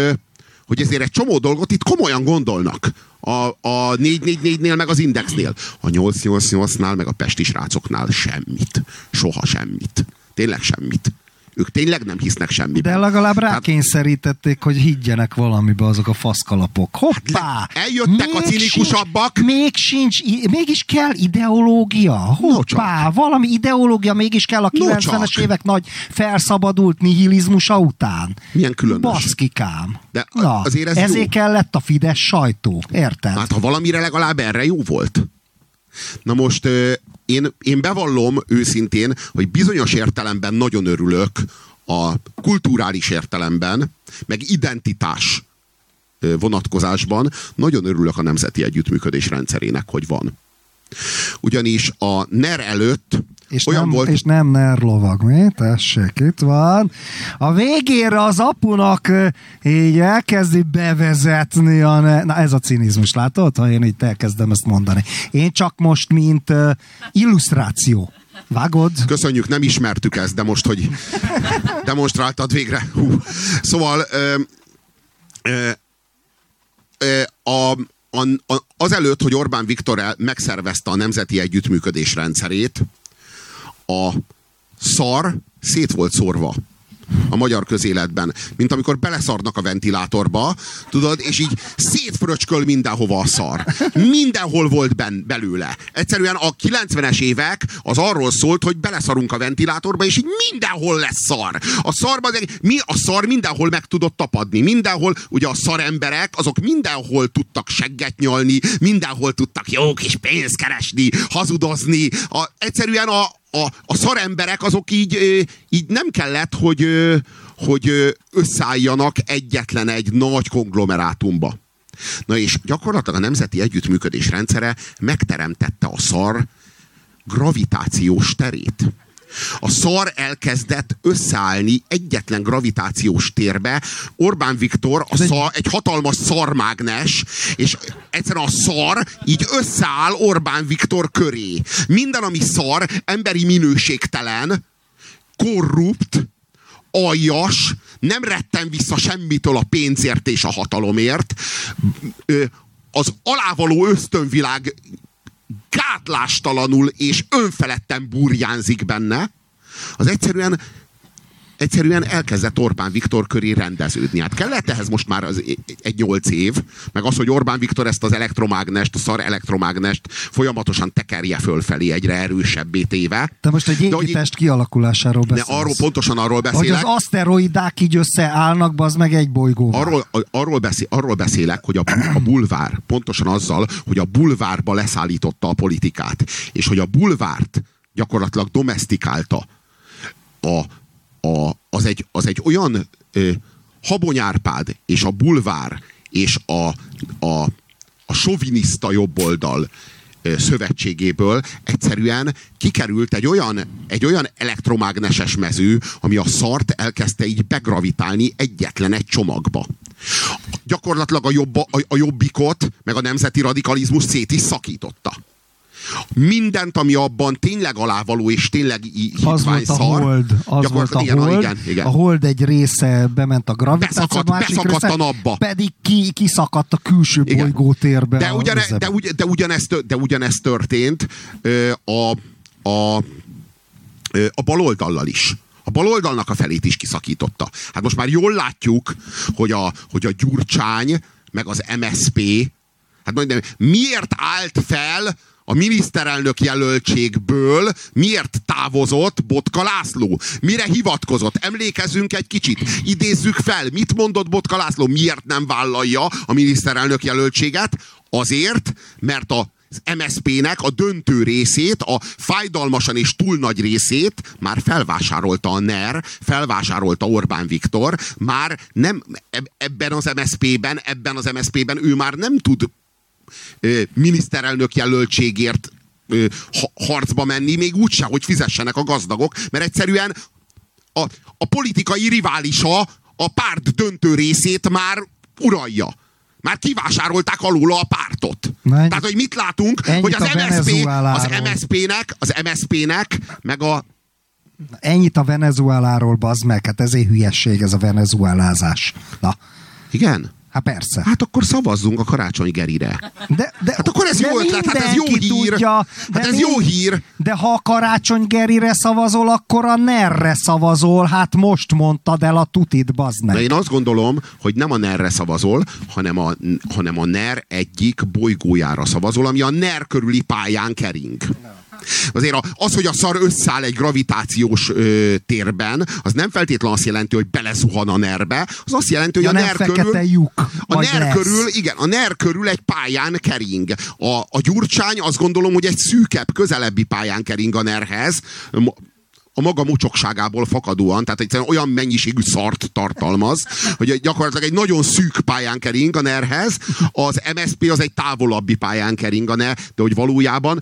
hogy ezért egy csomó dolgot itt komolyan gondolnak. A, a 444-nél, meg az Indexnél. A 888-nál, meg a Pesti srácoknál semmit. Soha semmit. Tényleg semmit. Ők tényleg nem hisznek semmiben. De legalább rákényszerítették, hogy higgyenek valamibe azok a faszkalapok. Hoppá! Hát eljöttek még a cinikusabbak. Sincs, még sincs, mégis kell ideológia. Hoppá! No valami ideológia mégis kell a 90-es no évek nagy felszabadult nihilizmusa után. Milyen különös. Baszkikám. De Na, azért ez ezért jó. kellett a Fidesz sajtó. Érted? Hát ha valamire legalább erre jó volt. Na most én, én bevallom őszintén, hogy bizonyos értelemben nagyon örülök a kulturális értelemben, meg identitás vonatkozásban, nagyon örülök a nemzeti együttműködés rendszerének, hogy van. Ugyanis a NER előtt és olyan nem, volt... És nem NER lovag, mi? Tessék, itt van. A végére az apunak így elkezdi bevezetni a... Ne... Na ez a cinizmus, látod? Ha én itt elkezdem ezt mondani. Én csak most, mint uh, illusztráció. Vágod? Köszönjük, nem ismertük ezt, de most, hogy demonstráltad végre. Hú. Szóval ö, ö, ö, a, a, a, azelőtt, hogy Orbán Viktor el, megszervezte a nemzeti együttműködés rendszerét, a szar szét volt szórva a magyar közéletben, mint amikor beleszarnak a ventilátorba, tudod, és így szétfröcsköl mindenhova a szar. Mindenhol volt ben, belőle. Egyszerűen a 90-es évek az arról szólt, hogy beleszarunk a ventilátorba, és így mindenhol lesz szar. A szarban, mi a szar mindenhol meg tudott tapadni. Mindenhol, ugye a szar emberek, azok mindenhol tudtak segget nyalni, mindenhol tudtak jó kis pénzt keresni, hazudozni. A, egyszerűen a, a, a szaremberek azok így, így nem kellett, hogy, hogy összeálljanak egyetlen egy nagy konglomerátumba. Na és gyakorlatilag a nemzeti együttműködés rendszere megteremtette a szar gravitációs terét. A szar elkezdett összeállni egyetlen gravitációs térbe. Orbán Viktor a szar, egy hatalmas szarmágnes, és egyszerűen a szar így összeáll Orbán Viktor köré. Minden, ami szar, emberi minőségtelen, korrupt, aljas, nem retten vissza semmitől a pénzért és a hatalomért, az alávaló ösztönvilág gátlástalanul és önfeledten burjánzik benne, az egyszerűen egyszerűen elkezdett Orbán Viktor köré rendeződni. Hát kellett ehhez most már az egy nyolc év, meg az, hogy Orbán Viktor ezt az elektromágnest, a szar elektromágnest folyamatosan tekerje fölfelé egyre erősebbé téve. Te most egy építest kialakulásáról beszélsz. De arról, pontosan arról beszélek. Hogy az aszteroidák így összeállnak, az meg egy bolygó. Arról, arról, beszél, arról beszélek, hogy a, a bulvár, pontosan azzal, hogy a bulvárba leszállította a politikát, és hogy a bulvárt gyakorlatilag domestikálta a a, az, egy, az egy olyan ö, habonyárpád és a bulvár és a, a, a soviniszta jobboldal ö, szövetségéből egyszerűen kikerült egy olyan, egy olyan elektromágneses mező, ami a szart elkezdte így begravitálni egyetlen egy csomagba. Gyakorlatilag a, jobb, a, a jobbikot, meg a nemzeti radikalizmus szét is szakította mindent, ami abban tényleg alávaló és tényleg Az volt a szar, hold. Az volt a igen, hold. Igen, igen. A hold egy része bement a gravitáció, beszakadt, beszakadt a napba. Pedig ki, kiszakadt a külső igen. bolygótérbe. De, ugyane, de, ugy, de, ugyanezt, de ugyanezt történt a, a, a baloldallal is. A baloldalnak a felét is kiszakította. Hát most már jól látjuk, hogy a, hogy a Gyurcsány, meg az MSP, hát mondjam, miért állt fel a miniszterelnök jelöltségből miért távozott Botka László? Mire hivatkozott? Emlékezzünk egy kicsit. Idézzük fel, mit mondott Botka László? Miért nem vállalja a miniszterelnök jelöltséget? Azért, mert a az MSZP-nek a döntő részét, a fájdalmasan és túl nagy részét már felvásárolta a NER, felvásárolta Orbán Viktor, már nem ebben az MSZP-ben, ebben az MSZP-ben ő már nem tud miniszterelnök jelöltségért harcba menni, még úgyse, hogy fizessenek a gazdagok, mert egyszerűen a, a politikai riválisa a párt döntő részét már uralja. Már kivásárolták alul a pártot. Na, Tehát, hogy mit látunk, hogy az MSZP, az MSZP-nek, az MSZP-nek, meg a Ennyit a Venezueláról, bazd meg, hát ezért hülyesség ez a venezuelázás. Na. Igen? Hát persze. Hát akkor szavazzunk a Karácsony Gerire. De, de, hát akkor ez jó ötlet, hát ez jó hír. Tudja, hát ez jó hír. De ha a Karácsony Gerire szavazol, akkor a NER-re szavazol. Hát most mondtad el a tutit, bazd meg. De én azt gondolom, hogy nem a NER-re szavazol, hanem a, hanem a NER egyik bolygójára szavazol, ami a NER körüli pályán kering. No. Azért az, hogy a szar összeáll egy gravitációs ö, térben, az nem feltétlenül azt jelenti, hogy belezuhan a nerbe, az azt jelenti, hogy ja, a ner körül... Lyuk, a ner lesz. körül, igen, a ner körül egy pályán kering. A, a gyurcsány azt gondolom, hogy egy szűkebb, közelebbi pályán kering a nerhez, a maga mocsokságából fakadóan, tehát egyszerűen olyan mennyiségű szart tartalmaz, hogy gyakorlatilag egy nagyon szűk pályán kering a nerhez, az MSP az egy távolabbi pályán kering a ner, de hogy valójában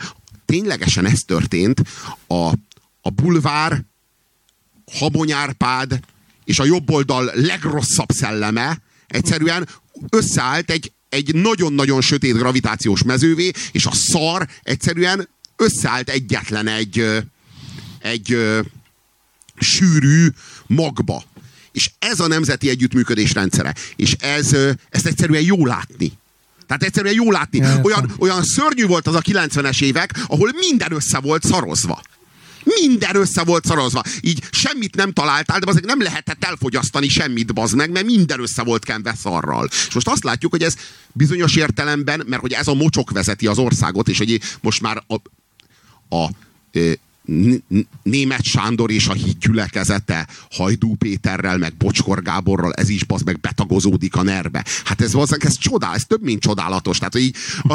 ténylegesen ez történt, a, a bulvár, Habonyárpád és a jobboldal legrosszabb szelleme egyszerűen összeállt egy, egy nagyon-nagyon sötét gravitációs mezővé, és a szar egyszerűen összeállt egyetlen egy, egy sűrű magba. És ez a nemzeti együttműködés rendszere. És ez, ezt egyszerűen jó látni. Tehát egyszerűen jó látni. Olyan, olyan szörnyű volt az a 90-es évek, ahol minden össze volt szarozva. Minden össze volt szarozva. Így semmit nem találtál, de azért nem lehetett elfogyasztani semmit, bazd meg, mert minden össze volt kenve szarral. És most azt látjuk, hogy ez bizonyos értelemben, mert hogy ez a mocsok vezeti az országot, és hogy most már a, a, a német Sándor és a hídgyülekezete Hajdú Péterrel, meg Bocskor Gáborral, ez is az meg betagozódik a nerbe. Hát ez, ez, ez csodál, ez több, mint csodálatos. Tehát, hogy a,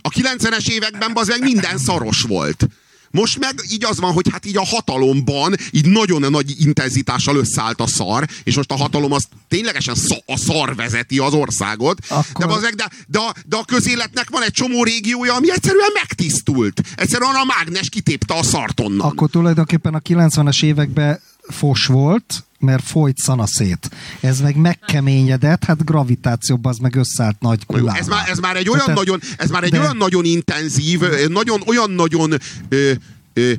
a 90-es években az meg minden szaros volt. Most meg így az van, hogy hát így a hatalomban így nagyon nagy intenzitással összeállt a szar, és most a hatalom az ténylegesen a szar vezeti az országot. Akkor... De, de, de, a, de a közéletnek van egy csomó régiója, ami egyszerűen megtisztult. Egyszerűen a mágnes kitépte a szart onnan. Akkor tulajdonképpen a 90-es években fos volt, mert folyt szanaszét. Ez meg megkeményedett, hát gravitációban az meg összeállt nagy kulával. Ez már, ez már egy olyan, de, nagyon, ez már egy de, olyan nagyon intenzív, nagyon, olyan nagyon ö, ö,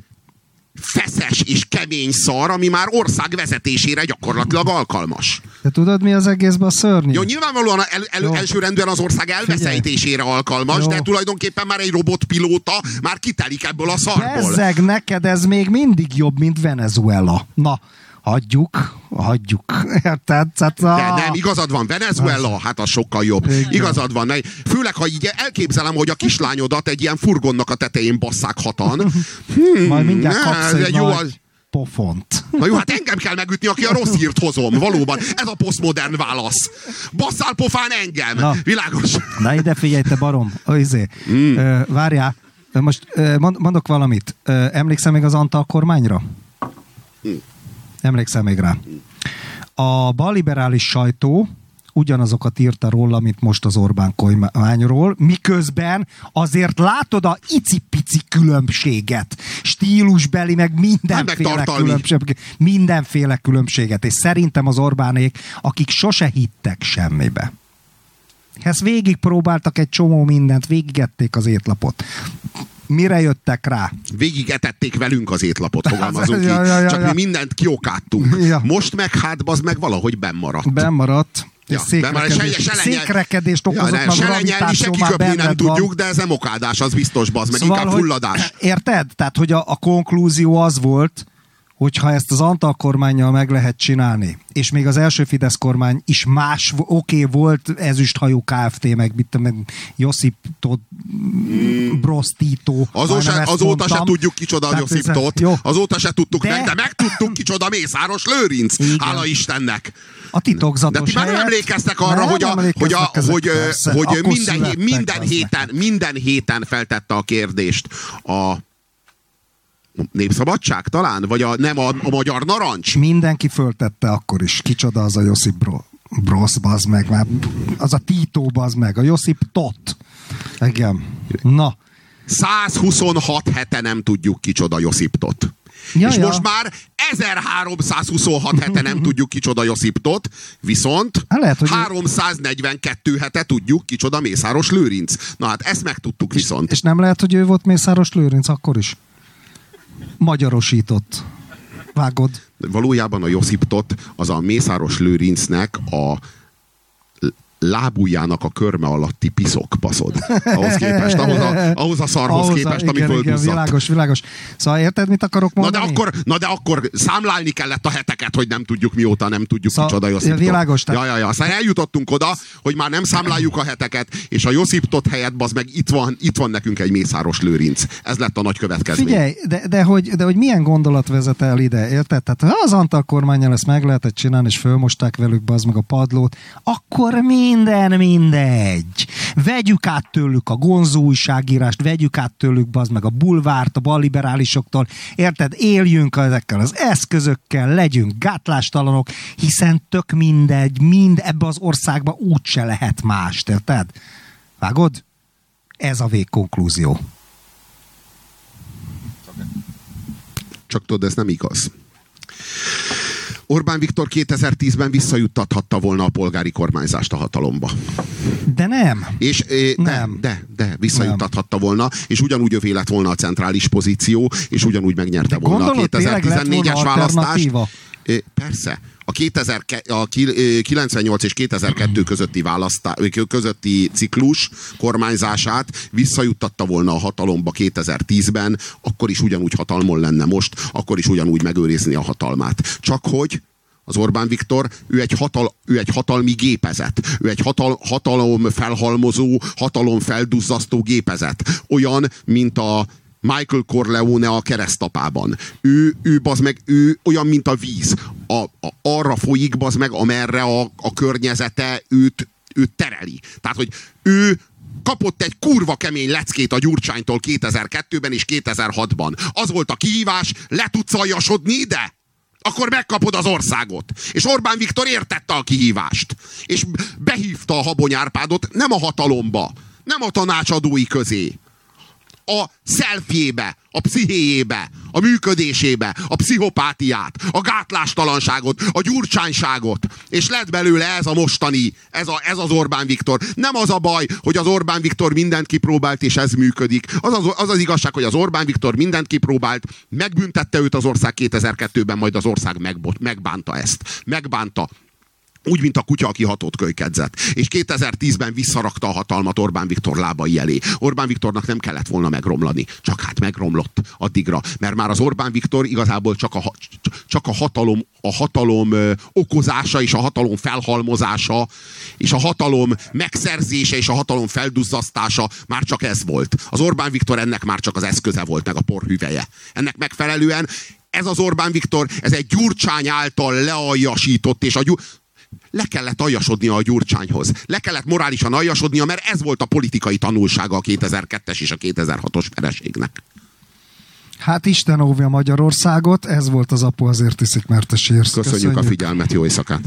feszes és kemény szar, ami már ország vezetésére gyakorlatilag alkalmas. De tudod, mi az egészben a szörnyű? Jó, nyilvánvalóan el, el, elsőrendűen az ország elveszejtésére alkalmas, Jó. de tulajdonképpen már egy robotpilóta már kitelik ebből a szarból. Bezzeg, neked ez még mindig jobb, mint Venezuela. Na, hagyjuk, hagyjuk. Érted? Tehát a... De nem, igazad van, Venezuela, hát az sokkal jobb. Igen. Igazad van. Főleg, ha így elképzelem, hogy a kislányodat egy ilyen furgonnak a tetején basszák hatan. Hmm, Majd mindjárt kapsz egy jó, nagy... Az pofont. Na jó, hát engem kell megütni, aki a rossz hírt hozom. Valóban. Ez a posztmodern válasz. Basszál pofán engem. Na. Világos. Na ide figyelj, te barom. Izé. Mm. Várjál. Most mondok valamit. Emlékszem még az Antal kormányra? Mm. Emlékszel még rá? A balliberális sajtó ugyanazokat írta róla, mint most az Orbán kormányról, miközben azért látod a icipici különbséget, stílusbeli, meg mindenféle különbséget, mindenféle különbséget, és szerintem az Orbánék, akik sose hittek semmibe. Ezt végig próbáltak egy csomó mindent, végigették az étlapot mire jöttek rá? Végigetették velünk az étlapot, fogalmazunk (laughs) ja, ja, ja, Csak ja. mi mindent kiokáttunk. Ja. Most meg hát az meg valahogy bennmaradt. Bennmaradt. Ja, székrekedés, se, székrekedést okozott ja, se lenyelni, se kiköpni nem tudjuk, de ez nem okádás, az biztos, bazd, meg szóval, inkább fulladás. Érted? Tehát, hogy a, a konklúzió az volt, hogyha ezt az Antal kormányjal meg lehet csinálni, és még az első Fidesz kormány is más, oké, okay, volt ezüsthajú Kft., meg mit tudom, Josip Tóth, mm. Brosztító. Azóta, azóta se tudjuk kicsoda a Josip Tóth, azóta se tudtuk de... meg, de megtudtuk kicsoda Mészáros Lőrinc, Igen. hála Istennek. A titokzatos De ti már nem emlékeztek arra, hogy, a, hogy, a, hogy, hogy minden, minden, héten, minden héten feltette a kérdést a Népszabadság talán? Vagy a, nem a, a Magyar Narancs? Mindenki föltette akkor is. Kicsoda az a Josip Bro, Brosz, bazd meg. Már az a Tito, bazd meg. A Josip Tot. Igen. Na. 126 hete nem tudjuk kicsoda Josip Tot. Ja, és ja. most már 1326 hete nem tudjuk kicsoda Josiptot, viszont hát lehet, hogy 342 hete tudjuk kicsoda Mészáros Lőrinc. Na hát ezt megtudtuk viszont. És, és nem lehet, hogy ő volt Mészáros Lőrinc akkor is? Magyarosított. Vágod? Valójában a Josiptot az a Mészáros Lőrincnek a lábujjának a körme alatti piszok paszod. Ahhoz képest, ahhoz a, ahhoz a szarhoz ahhoz képest, a, ami igen, igen, világos, világos. Szóval érted, mit akarok mondani? Na de, akkor, na de akkor számlálni kellett a heteket, hogy nem tudjuk mióta, nem tudjuk szóval, kicsoda Josiptot. Világos. Tehát... Ja, ja, ja. Aztán eljutottunk oda, hogy már nem számláljuk a heteket, és a Josiptot helyett, az meg itt van, itt van nekünk egy Mészáros Lőrinc. Ez lett a nagy következmény. Figyelj, de, de, hogy, de hogy milyen gondolat vezet el ide, érted? Tehát ha az Antal kormányjal ezt meg lehetett csinálni, és fölmosták velük az meg a padlót, akkor mi minden mindegy. Vegyük át tőlük a gonzó újságírást, vegyük át tőlük bazd meg a bulvárt, a balliberálisoktól. Érted? Éljünk ezekkel az eszközökkel, legyünk gátlástalanok, hiszen tök mindegy, mind ebbe az országba úgyse lehet más, érted? Vágod? Ez a végkonklúzió. Csak tudod, ez nem igaz. Orbán Viktor 2010-ben visszajuttathatta volna a polgári kormányzást a hatalomba. De nem. És nem. De, de, visszajuttathatta volna, és ugyanúgy övé lett volna a centrális pozíció, és ugyanúgy megnyerte de volna a 2014-es választást. Persze, a, 2000, a 98 és 2002 közötti, választá, közötti ciklus kormányzását visszajuttatta volna a hatalomba 2010-ben, akkor is ugyanúgy hatalmon lenne most, akkor is ugyanúgy megőrizni a hatalmát. Csak hogy az Orbán Viktor, ő egy, hatal, ő egy hatalmi gépezet. Ő egy hatal, hatalom felhalmozó, hatalom felduzzasztó gépezet. Olyan, mint a Michael Corleone a keresztapában. Ő, ő, bazd meg, ő olyan, mint a víz. A, a, arra folyik, bazd meg, amerre a, a környezete őt, őt tereli. Tehát, hogy ő kapott egy kurva kemény leckét a Gyurcsánytól 2002-ben és 2006-ban. Az volt a kihívás, le tudsz aljasodni ide? akkor megkapod az országot. És Orbán Viktor értette a kihívást. És behívta a Habonyárpádot nem a hatalomba, nem a tanácsadói közé, a szelfjébe, a pszichéjébe, a működésébe, a pszichopátiát, a gátlástalanságot, a gyurcsányságot, és lett belőle ez a mostani, ez, a, ez az Orbán Viktor. Nem az a baj, hogy az Orbán Viktor mindent kipróbált, és ez működik. Az az, az, az igazság, hogy az Orbán Viktor mindent kipróbált, megbüntette őt az ország 2002-ben, majd az ország megbot, megbánta ezt. Megbánta. Úgy, mint a kutya, aki hatott kölykedzett. És 2010-ben visszarakta a hatalmat Orbán Viktor lábai elé. Orbán Viktornak nem kellett volna megromlani. Csak hát megromlott addigra. Mert már az Orbán Viktor igazából csak a, csak a hatalom, a hatalom okozása és a hatalom felhalmozása és a hatalom megszerzése és a hatalom felduzzasztása már csak ez volt. Az Orbán Viktor ennek már csak az eszköze volt, meg a porhüveje. Ennek megfelelően ez az Orbán Viktor, ez egy gyurcsány által lealjasított, és a gyur le kellett aljasodnia a Gyurcsányhoz. Le kellett morálisan aljasodnia, mert ez volt a politikai tanulsága a 2002-es és a 2006-os vereségnek. Hát Isten óvja Magyarországot, ez volt az apu azért iszik, mert a sírsz. Köszönjük, Köszönjük a figyelmet, jó éjszakát!